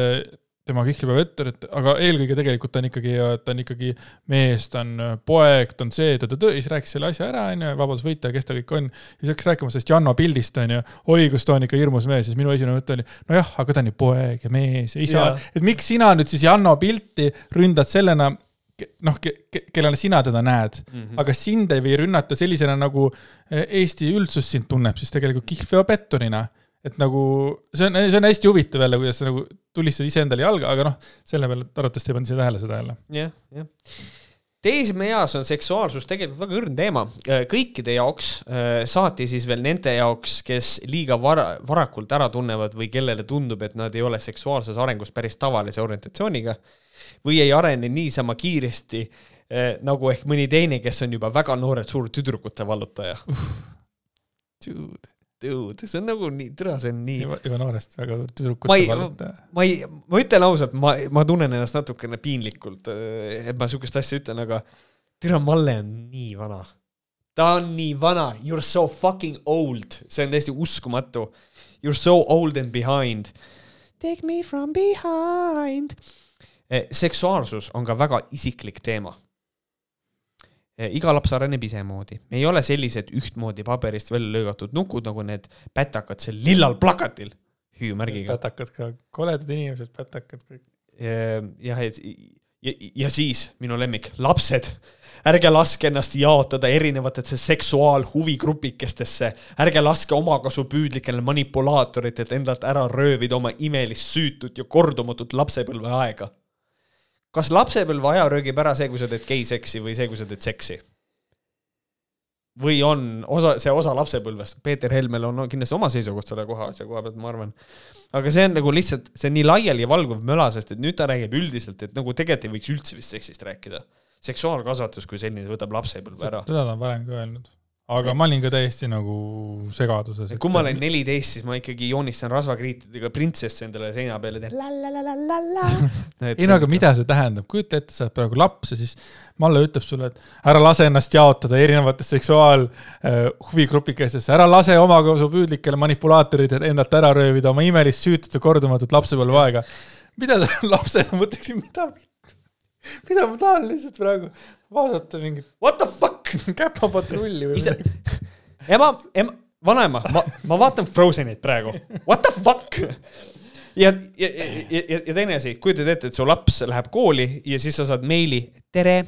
tema kihlveovettur, et aga eelkõige tegelikult ta on ikkagi, ta on ikkagi mees, ta on poeg, ta on see, ta, ta, ta, siis rääkis selle asja ära, onju, vabadusvõitleja, kes ta kõik on. ja siis hakkas rääkima sellest Janno pildist, onju, oi, kus ta on ikka hirmus mees, siis minu esimene mõte oli, nojah, aga ta on ju poeg ja mees ja isa, et miks sina nüüd siis Janno pilti ründad sellena, noh ke,, ke, kellena sina teda näed? Mm, -hmm. aga sind ei või rünnata sellisena, nagu Eesti üldsus sind tunneb, siis tegelikult kihlveopetturina et nagu see on, see on hästi huvitav jälle, kuidas sa nagu tulistad iseendale jalga, aga noh, selle peale arvatavasti ei pannud siia tähele seda jälle. jah, jah. teismeeas on seksuaalsus tegelikult väga õrn teema äh, kõikide jaoks, äh, saati siis veel nende jaoks, kes liiga vara, varakult ära tunnevad või kellele tundub, et nad ei ole seksuaalses arengus päris tavalise orientatsiooniga või ei arene niisama kiiresti äh, nagu ehk mõni teine, kes on juba väga noored suur tüdrukute vallutaja. Dude dude, see on nagu nii, tere, see on nii. juba noorest väga tüdrukute ma ei, ma ei, ma ütlen ausalt, ma, ma tunnen ennast natukene piinlikult, et ma sihukest asja ütlen, aga tere, Malle on nii vana. ta on nii vana, you are so fucking old, see on täiesti uskumatu. You are so old and behind. Take me from behind. Eh, seksuaalsus on ka väga isiklik teema iga laps areneb isemoodi, me ei ole sellised ühtmoodi paberist välja lõigatud nukud nagu need pätakad seal lillal plakatil hüüumärgiga. pätakad ka, koledad inimesed, pätakad kõik. Eh, jah, et ja, ja siis minu lemmik, lapsed, ärge laske ennast jaotada erinevatesse seksuaalhuvigrupikestesse, ärge laske omakasupüüdlikele manipulaatoritelt endalt ära röövida oma imelist, süütut ja kordumatut lapsepõlveaega kas lapsepõlve aja röögib ära see, kui sa teed geiseksi või see, kui sa teed seksi? või on osa, see osa lapsepõlvest, Peeter Helmel on kindlasti oma seisukoht selle koha, asja koha pealt, ma arvan. aga see on nagu lihtsalt, see on nii laiali valguv möla, sest et nüüd ta räägib üldiselt, et nagu tegelikult ei võiks üldse vist seksist rääkida. seksuaalkasvatus kui selline võtab lapsepõlve ära. seda ta on varem ka öelnud aga ma olin ka täiesti nagu segaduses. kui ma olen neliteist, siis ma ikkagi joonistan rasvakriitidega printsesse endale seina peale, teen la-la-la-la-la. ei no aga mida see tähendab, kujuta ette, sa oled praegu laps ja siis Malle ütleb sulle, et ära lase ennast jaotada erinevatesse seksuaalhuvigrupikestesse, ära lase omakasupüüdlikele manipulaatoritele endalt ära röövida oma imelist süütut ja kordumatut lapsepõlveaega. mida sa lapsena mõtleksid, mida, mida ma tahan lihtsalt praegu vaadata mingit what the fuck käpapatrulli või midagi. ema, ema, vanaema, ma, ma vaatan Frozenit praegu, what the fuck ja, ja, ja, ja, ja teine asi, kujutad ette, et su laps läheb kooli ja siis sa saad meili, tere,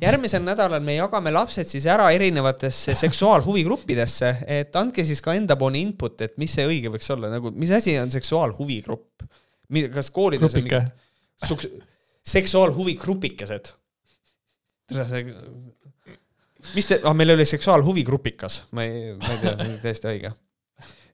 järgmisel nädalal me jagame lapsed siis ära erinevatesse seksuaalhuvigruppidesse, et andke siis ka endapoolne input, et mis see õige võiks olla, nagu mis asi on seksuaalhuvigrupp? kas koolides Grupike. on mingi seksuaalhuvigrupikesed? mis see ah,, meil oli seksuaalhuvigrupikas, ma ei, ma ei tea, see on täiesti õige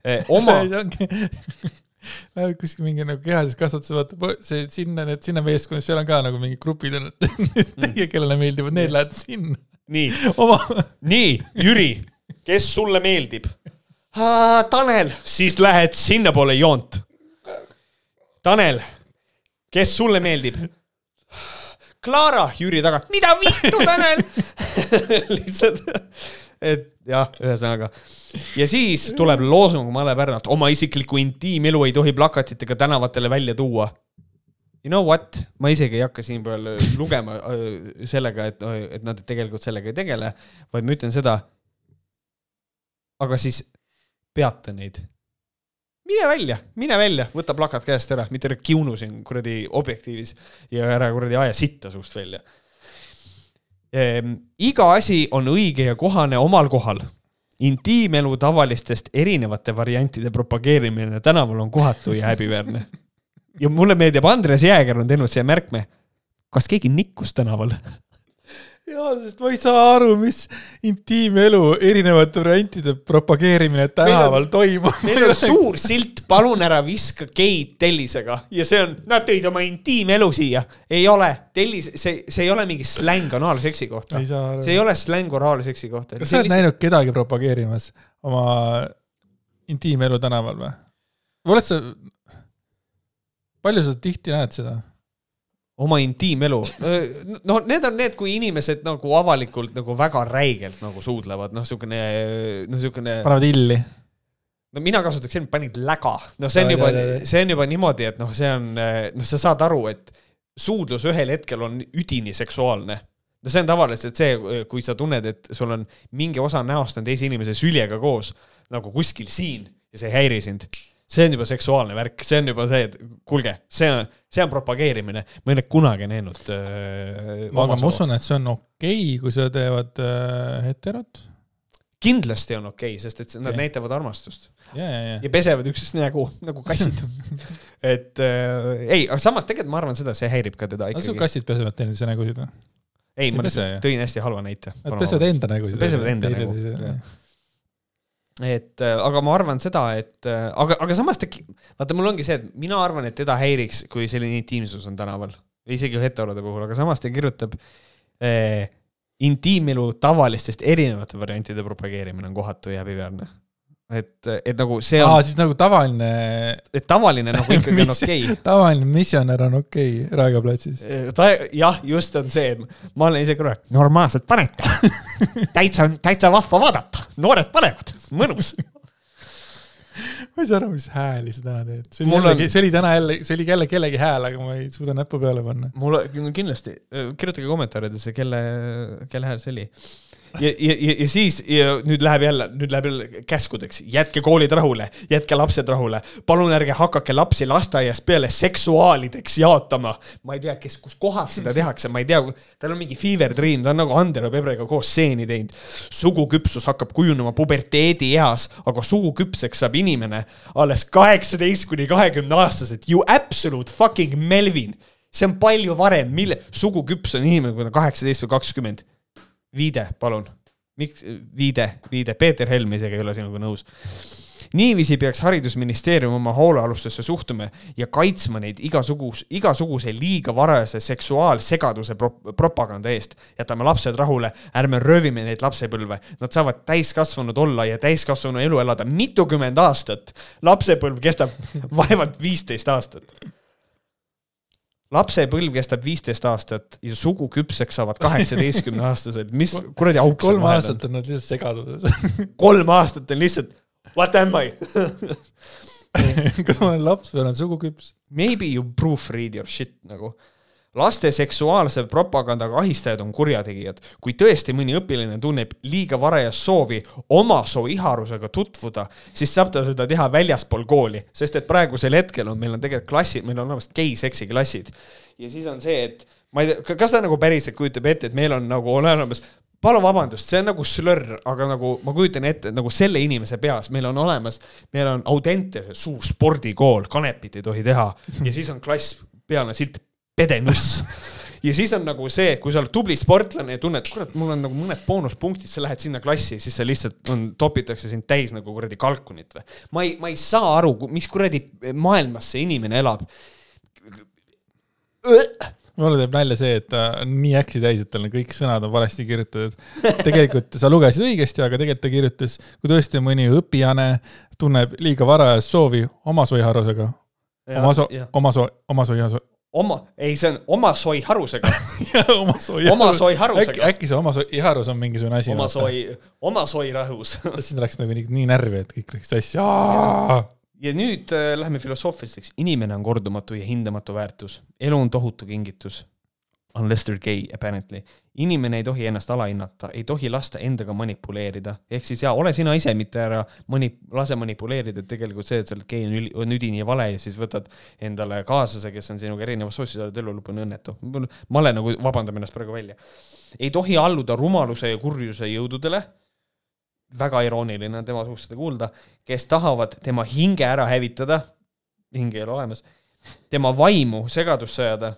eh,. oma Lähed kuskil mingi nagu kehalises kasvatuses, vaata see sinna, need sinna meeskonnas, seal on ka nagu mingid grupid on, teie, kellele meeldivad, need lähevad sinna. nii Oma... nii, Jüri, kes sulle meeldib? Tanel, siis lähed sinnapoole joont. Tanel, kes sulle meeldib? Klaara Jüri tagant, mida vittu, Tanel lihtsalt et jah, ühesõnaga. ja siis tuleb loosung Male Pärnalt, oma isiklikku intiimelu ei tohi plakatitega tänavatele välja tuua. You know what, ma isegi ei hakka siinpool lugema äh, sellega, et, et nad tegelikult sellega ei tegele, vaid ma ütlen seda. aga siis peata neid. Mine välja, mine välja, võta plakat käest ära, mitte ära kiunu siin kuradi objektiivis ja ära kuradi aja sitta suust välja ehm,. iga asi on õige ja kohane omal kohal. intiimelu tavalistest erinevate variantide propageerimine tänaval on kohatu ja häbiväärne. ja mulle meeldib, Andres Jääger on teinud siia märkme. kas keegi nikkus tänaval jaa, sest ma ei saa aru, mis intiimelu erinevate variantide propageerimine tänaval toimub. Neil on suur silt, palun ära viska geid tellisega ja see on, nad tõid oma intiimelu siia. ei ole, tellis, see, see ei ole mingi släng anaalseksi kohta. see ei ole släng oraalseksi kohta. kas sa oled näinud kedagi propageerimas oma intiimelu tänaval või? või oled sa, palju sa tihti näed seda? Oma intiimelu. no need on need, kui inimesed nagu avalikult nagu väga räigelt nagu suudlevad, noh, siukene, noh, siukene. panevad illi. no mina kasutaks sellist, panid läga, no see on ja, juba, see on juba niimoodi, et noh, see on, noh, sa saad aru, et suudlus ühel hetkel on üdini seksuaalne. no see on tavaliselt see, kui sa tunned, et sul on mingi osa näost on teise inimese süljega koos nagu kuskil siin ja see ei häiri sind see on juba seksuaalne värk, see on juba see, et kuulge, see on, see on propageerimine, ma ei ole kunagi näinud äh,. aga ma usun, et see on okei okay,, kui seda teevad äh, heterod. kindlasti on okei okay,, sest et nad okay. näitavad armastust. Ja, ja, ja. ja pesevad üksteist nägu nagu kassid et äh, ei, aga samas tegelikult ma arvan seda, see häirib ka teda ikkagi. kassid pesevad teineteise nägusid või? ei, ma lihtsalt tõin hästi halva näite. Nad pesevad enda nägusid. pesevad enda nägu et äh, aga ma arvan seda, et äh, aga, aga samas ta, vaata, mul ongi see, et mina arvan, et teda häiriks, kui selline intiimsus on tänaval, isegi heterode puhul, aga samas ta kirjutab eh, intiimelu tavalistest erinevate variantide propageerimine on kohatu ja häbiväärne et, et nagu see on. siis nagu tavaline. et tavaline nagu ikkagi on okei okay.. tavaline missionär on okei okay, Raekoja platsis. ta, jah, just on see, ma olen ise ka rääkinud, normaalselt panete täitsa, täitsa vahva vaadata, noored panevad, mõnus ma ei saa aru, mis hääli sa täna teed. see oli jällegi on..., see oli täna jälle, see oli jälle kellegi hääl, aga ma ei suuda näppu peale panna. mul, kindlasti, kirjutage kommentaaridesse, kelle, kelle hääl see oli ja, ja, ja, ja siis ja nüüd läheb jälle, nüüd läheb jälle käskudeks, jätke koolid rahule, jätke lapsed rahule, palun ärge hakake lapsi lasteaiast peale seksuaalideks jaotama. ma ei tea, kes, kus kohas seda tehakse, ma ei tea, tal on mingi fever dream, ta on nagu Andero Pebrega koos stseeni teinud. suguküpsus hakkab kujunema puberteedieas, aga suguküpseks saab inimene alles kaheksateist kuni kahekümne aastaselt, you absolute fucking Melvin! See on palju varem, mille, suguküps on inimene, kui ta on kaheksateist või kakskümmend viide, palun. miks, viide, viide, Peeter Helm isegi ei ole sinuga nõus niiviisi peaks Haridusministeerium oma hoolealustesse suhtuma ja kaitsma neid igasugus, igasuguse liiga varajase seksuaalsegaduse pro propaganda eest. jätame lapsed rahule, ärme röövime neid lapsepõlve. Nad saavad täiskasvanud olla ja täiskasvanu elu elada mitukümmend aastat. lapsepõlv kestab vaevalt viisteist aastat lapsepõlv kestab viisteist aastat ja sugu küpseks saavad kaheksateistkümne aastased, mis kuradi auk see kolm aastat on nad lihtsalt segaduses. Kolm aastat on lihtsalt what am I? Kas ma olen laps või olen suguküps? Maybe you proofread your shit nagu laste seksuaalse propagandaga ahistajad on kurjategijad. kui tõesti mõni õpilane tunneb liiga varajast soovi oma soo iharusega tutvuda, siis saab ta seda teha väljaspool kooli, sest et praegusel hetkel on, meil on tegelikult klassid, meil on olemas gei-seksi klassid. ja siis on see, et ma ei tea, kas ta nagu päriselt kujutab ette, et meil on nagu on olemas palun vabandust, see on nagu slörr, aga nagu ma kujutan ette, nagu selle inimese peas meil on olemas, meil on Audentese suur spordikool, kanepit ei tohi teha ja siis on klass, pealne silt pedenuss ja siis on nagu see, kui sa oled tubli sportlane ja tunned, kurat, mul on nagu mõned boonuspunktid, sa lähed sinna klassi, siis sa lihtsalt on, topitakse sind täis nagu kuradi kalkunit või. ma ei, ma ei saa aru, mis kuradi maailmas see inimene elab. mulle teeb nalja see, et ta on nii äksi täis, et tal on kõik sõnad on valesti kirjutatud. tegelikult sa lugesid õigesti, aga tegelikult ta kirjutas, kui tõesti mõni õpijane tunneb liiga varajast soovi oma soiharusega, oma so-, oma so-, oma soiharusega oma, ei, see on oma soi harusega, oma soi. oma soi äkki, harusega, äkki see oma soi, iharus on mingisugune asi. oma soi, oma soi rahus. siis läks nagu nii, nii närvi, et kõik läks sassi. ja nüüd äh, läheme filosoofiliseks. inimene on kordumatu ja hindamatu väärtus. elu on tohutu kingitus. Unless they are gay apparently. inimene ei tohi ennast alahinnata, ei tohi lasta endaga manipuleerida. ehk siis jaa, ole sina ise, mitte ära mani-, lase manipuleerida, et tegelikult see, et sa oled gei on, üli- on üdini vale ja siis võtad endale kaaslase, kes on sinuga erinevas soosis, sa oled elu lõpuni õnnetu. male nagu vabandab ennast praegu välja. ei tohi alluda rumaluse ja kurjuse jõududele väga irooniline on tema suust seda kuulda, kes tahavad tema hinge ära hävitada, hinge ei ole olemas, tema vaimu segadusse ajada,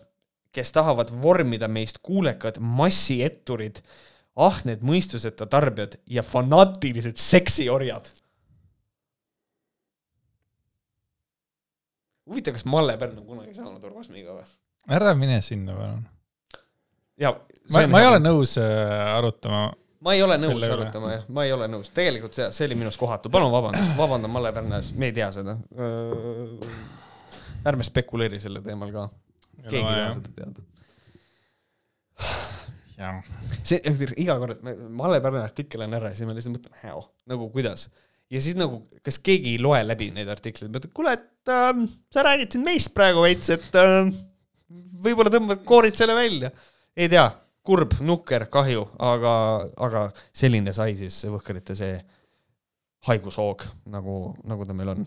kes tahavad vormida meist kuulekad massietturid, ahned mõistuseta tarbijad ja fanaatilised seksiorjad. huvitav, kas Malle Pärn on kunagi saanud orgasmiga või? ära mine sinna, palun. ja ma, ma ei ole nõus äh, arutama. ma ei ole nõus arutama jah, ma ei ole nõus, tegelikult see, see oli minust kohatu, palun vabandust, vabandan Malle Pärna ees, me ei tea seda. ärme spekuleeri selle teemal ka, keegi ei taha seda teada. see, iga kord, Malle Pärna artikkel on ära ja siis ma lihtsalt mõtlen, how, nagu kuidas. ja siis nagu, kas keegi ei loe läbi neid artikleid, mõtled, kuule, et äh, sa räägid siin meist praegu veits, et äh, võib-olla tõmbad, koorid selle välja. ei tea, kurb, nukker, kahju, aga, aga selline sai siis Võhkerite see haigushoog, nagu, nagu ta meil on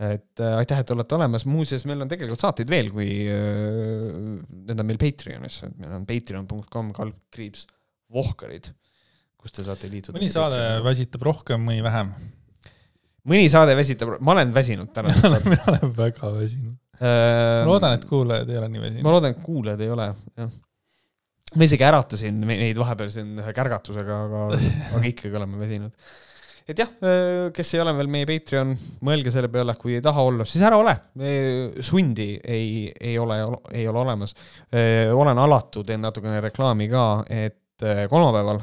et äh, aitäh, et olete olemas, muuseas, meil on tegelikult saateid veel, kui äh, need on meil Patreonis, meil on patreon.com kaldkriips vohkarid, kus te saate liituda. mõni saade väsitab rohkem, mõni vähem. mõni saade väsitab, ma olen väsinud saatest. mina olen väga väsinud. ma loodan, et kuulajad ei ole nii ma väsinud. loodan, et kuulajad ei ole, jah. ma isegi äratasin neid vahepeal siin ühe kärgatusega, aga, aga ikkagi oleme väsinud. Et jah, kes ei ole veel meie Patreon, mõelge selle peale, kui ei taha olla, siis ära ole. sundi ei, ei ole, ei ole olemas. olen alatu, teen natukene reklaami ka, et eh, kolmapäeval,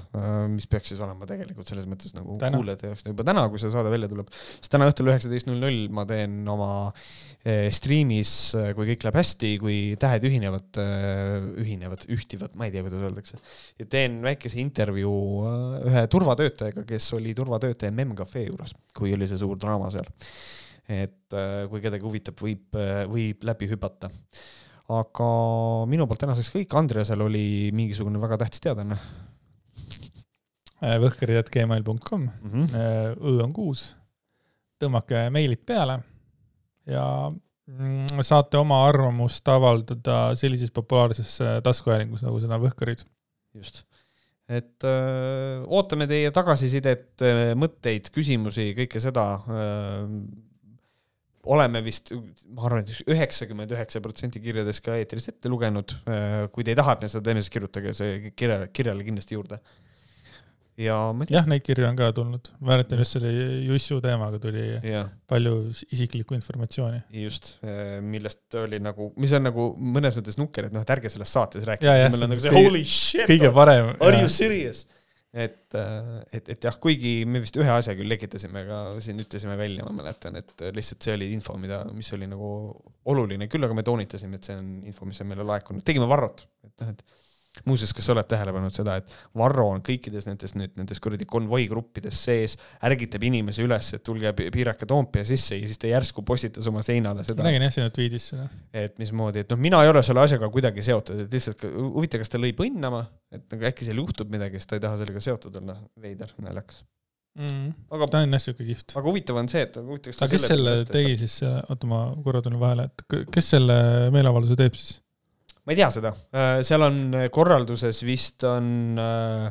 mis peaks siis olema tegelikult selles mõttes nagu kuulajate jaoks juba täna, kui see saade välja tuleb, siis täna õhtul üheksateist null null ma teen oma eh, striimis, kui kõik läheb hästi, kui tähed ühinevad, ühinevad, ühtivad, ma ei tea, kuidas öeldakse. ja teen väikese intervjuu ühe turvatöötajaga, kes oli turvatöötaja MEM-Cafe juures, kui oli see suur draama seal. et kui kedagi huvitab, võib, võib läbi hüpata. aga minu poolt tänaseks kõik, Andreasel oli mingisugune väga tähtis teadaanne võhkarid.gmail.com, mm. -hmm. õ on kuus. tõmmake meilid peale ja mm, saate oma arvamust avaldada sellises populaarses äh, taskuhäälingus nagu seda Võhkarid. just, et öö, ootame teie tagasisidet, mõtteid, küsimusi, kõike seda. oleme vist, ma arvan, et üheksakümmend üheksa protsenti kirjadest ka eetris ette lugenud. kui te ei taha, et me seda teeme, siis kirjutage see kirja, kirjale kindlasti juurde. Ja ma ei jah, neid kirju on ka tulnud, ma mäletan just selle Jussu teemaga tuli tea, jah, palju isiklikku informatsiooni. just, millest oli nagu, mis on nagu mõnes mõttes nukker, et noh, et ärge sellest saates rääkige, Ja, siis meil on nagu see holy shit. Are you serious? et, et, et jah, kuigi me vist ühe asja küll lekitasime ka siin, ütlesime välja, ma mäletan, et lihtsalt see oli info, mida, mis oli nagu oluline, küll aga me toonitasime, et see on info, mis on meile laekunud, tegime Varrot, et noh, et muuseas, kas sa oled tähele pannud seda, et Varro on kõikides nendes nüüd nendes kuradi konvoigruppides sees, ärgitab inimesi üles, et tulge pi- piirake Toompea sisse ja siis ta järsku postitas oma seinale ma seda, nägin jah sinu tweet'is seda. et mismoodi, et noh, mina ei ole selle asjaga kuidagi seotud, et lihtsalt huvitav, kas ta lõi põnnama, et nagu äkki seal juhtub midagi, siis ta ei taha sellega seotud olla, veider, naljakas. mm.. aga, ta on jah siuke kihvt. aga huvitav on see, et huvitav, aga kes selle tegi siis, oota ma korra tulen vahele, et kes selle meeleavalduse teeb siis? Ma ei tea seda, seal on korralduses vist on äh,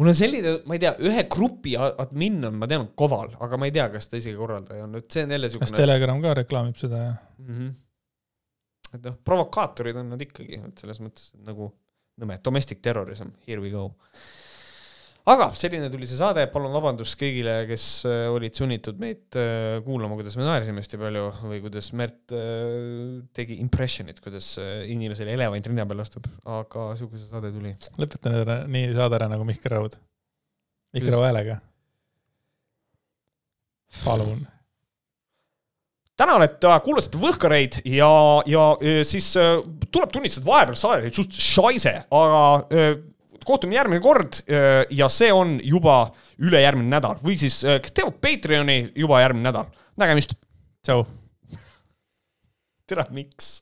mul on selline, ma ei tea, ühe grupi admin on, ma tean, Koval, aga ma ei tea, kas ta isegi korraldaja on, et see on jälle kas siukene Telegram ka reklaamib seda ja? mm. -hmm. et noh, provokaatorid on nad ikkagi, et selles mõttes et nagu nõme, domestic terrorism, here we go. Aga selline tuli see saade, palun vabandust kõigile, kes äh, olid sunnitud meid äh, kuulama, kuidas me naersime hästi palju või kuidas Märt äh, tegi impression'it, kuidas inimesele elevant rinna peal astub, aga siuke see saade tuli. lõpetan ära nii saade ära nagu Mihkel Raud. Mihkel Raud häälega. palun. tänan, et kuulasite Võhkareid ja, ja siis tuleb tunnistada, et vahepeal saade oli suht šaise, aga kohtume järgmine kord ja see on juba ülejärgmine nädal või siis teevad Patreoni juba järgmine nädal. nägemist. tšau. tere, miks?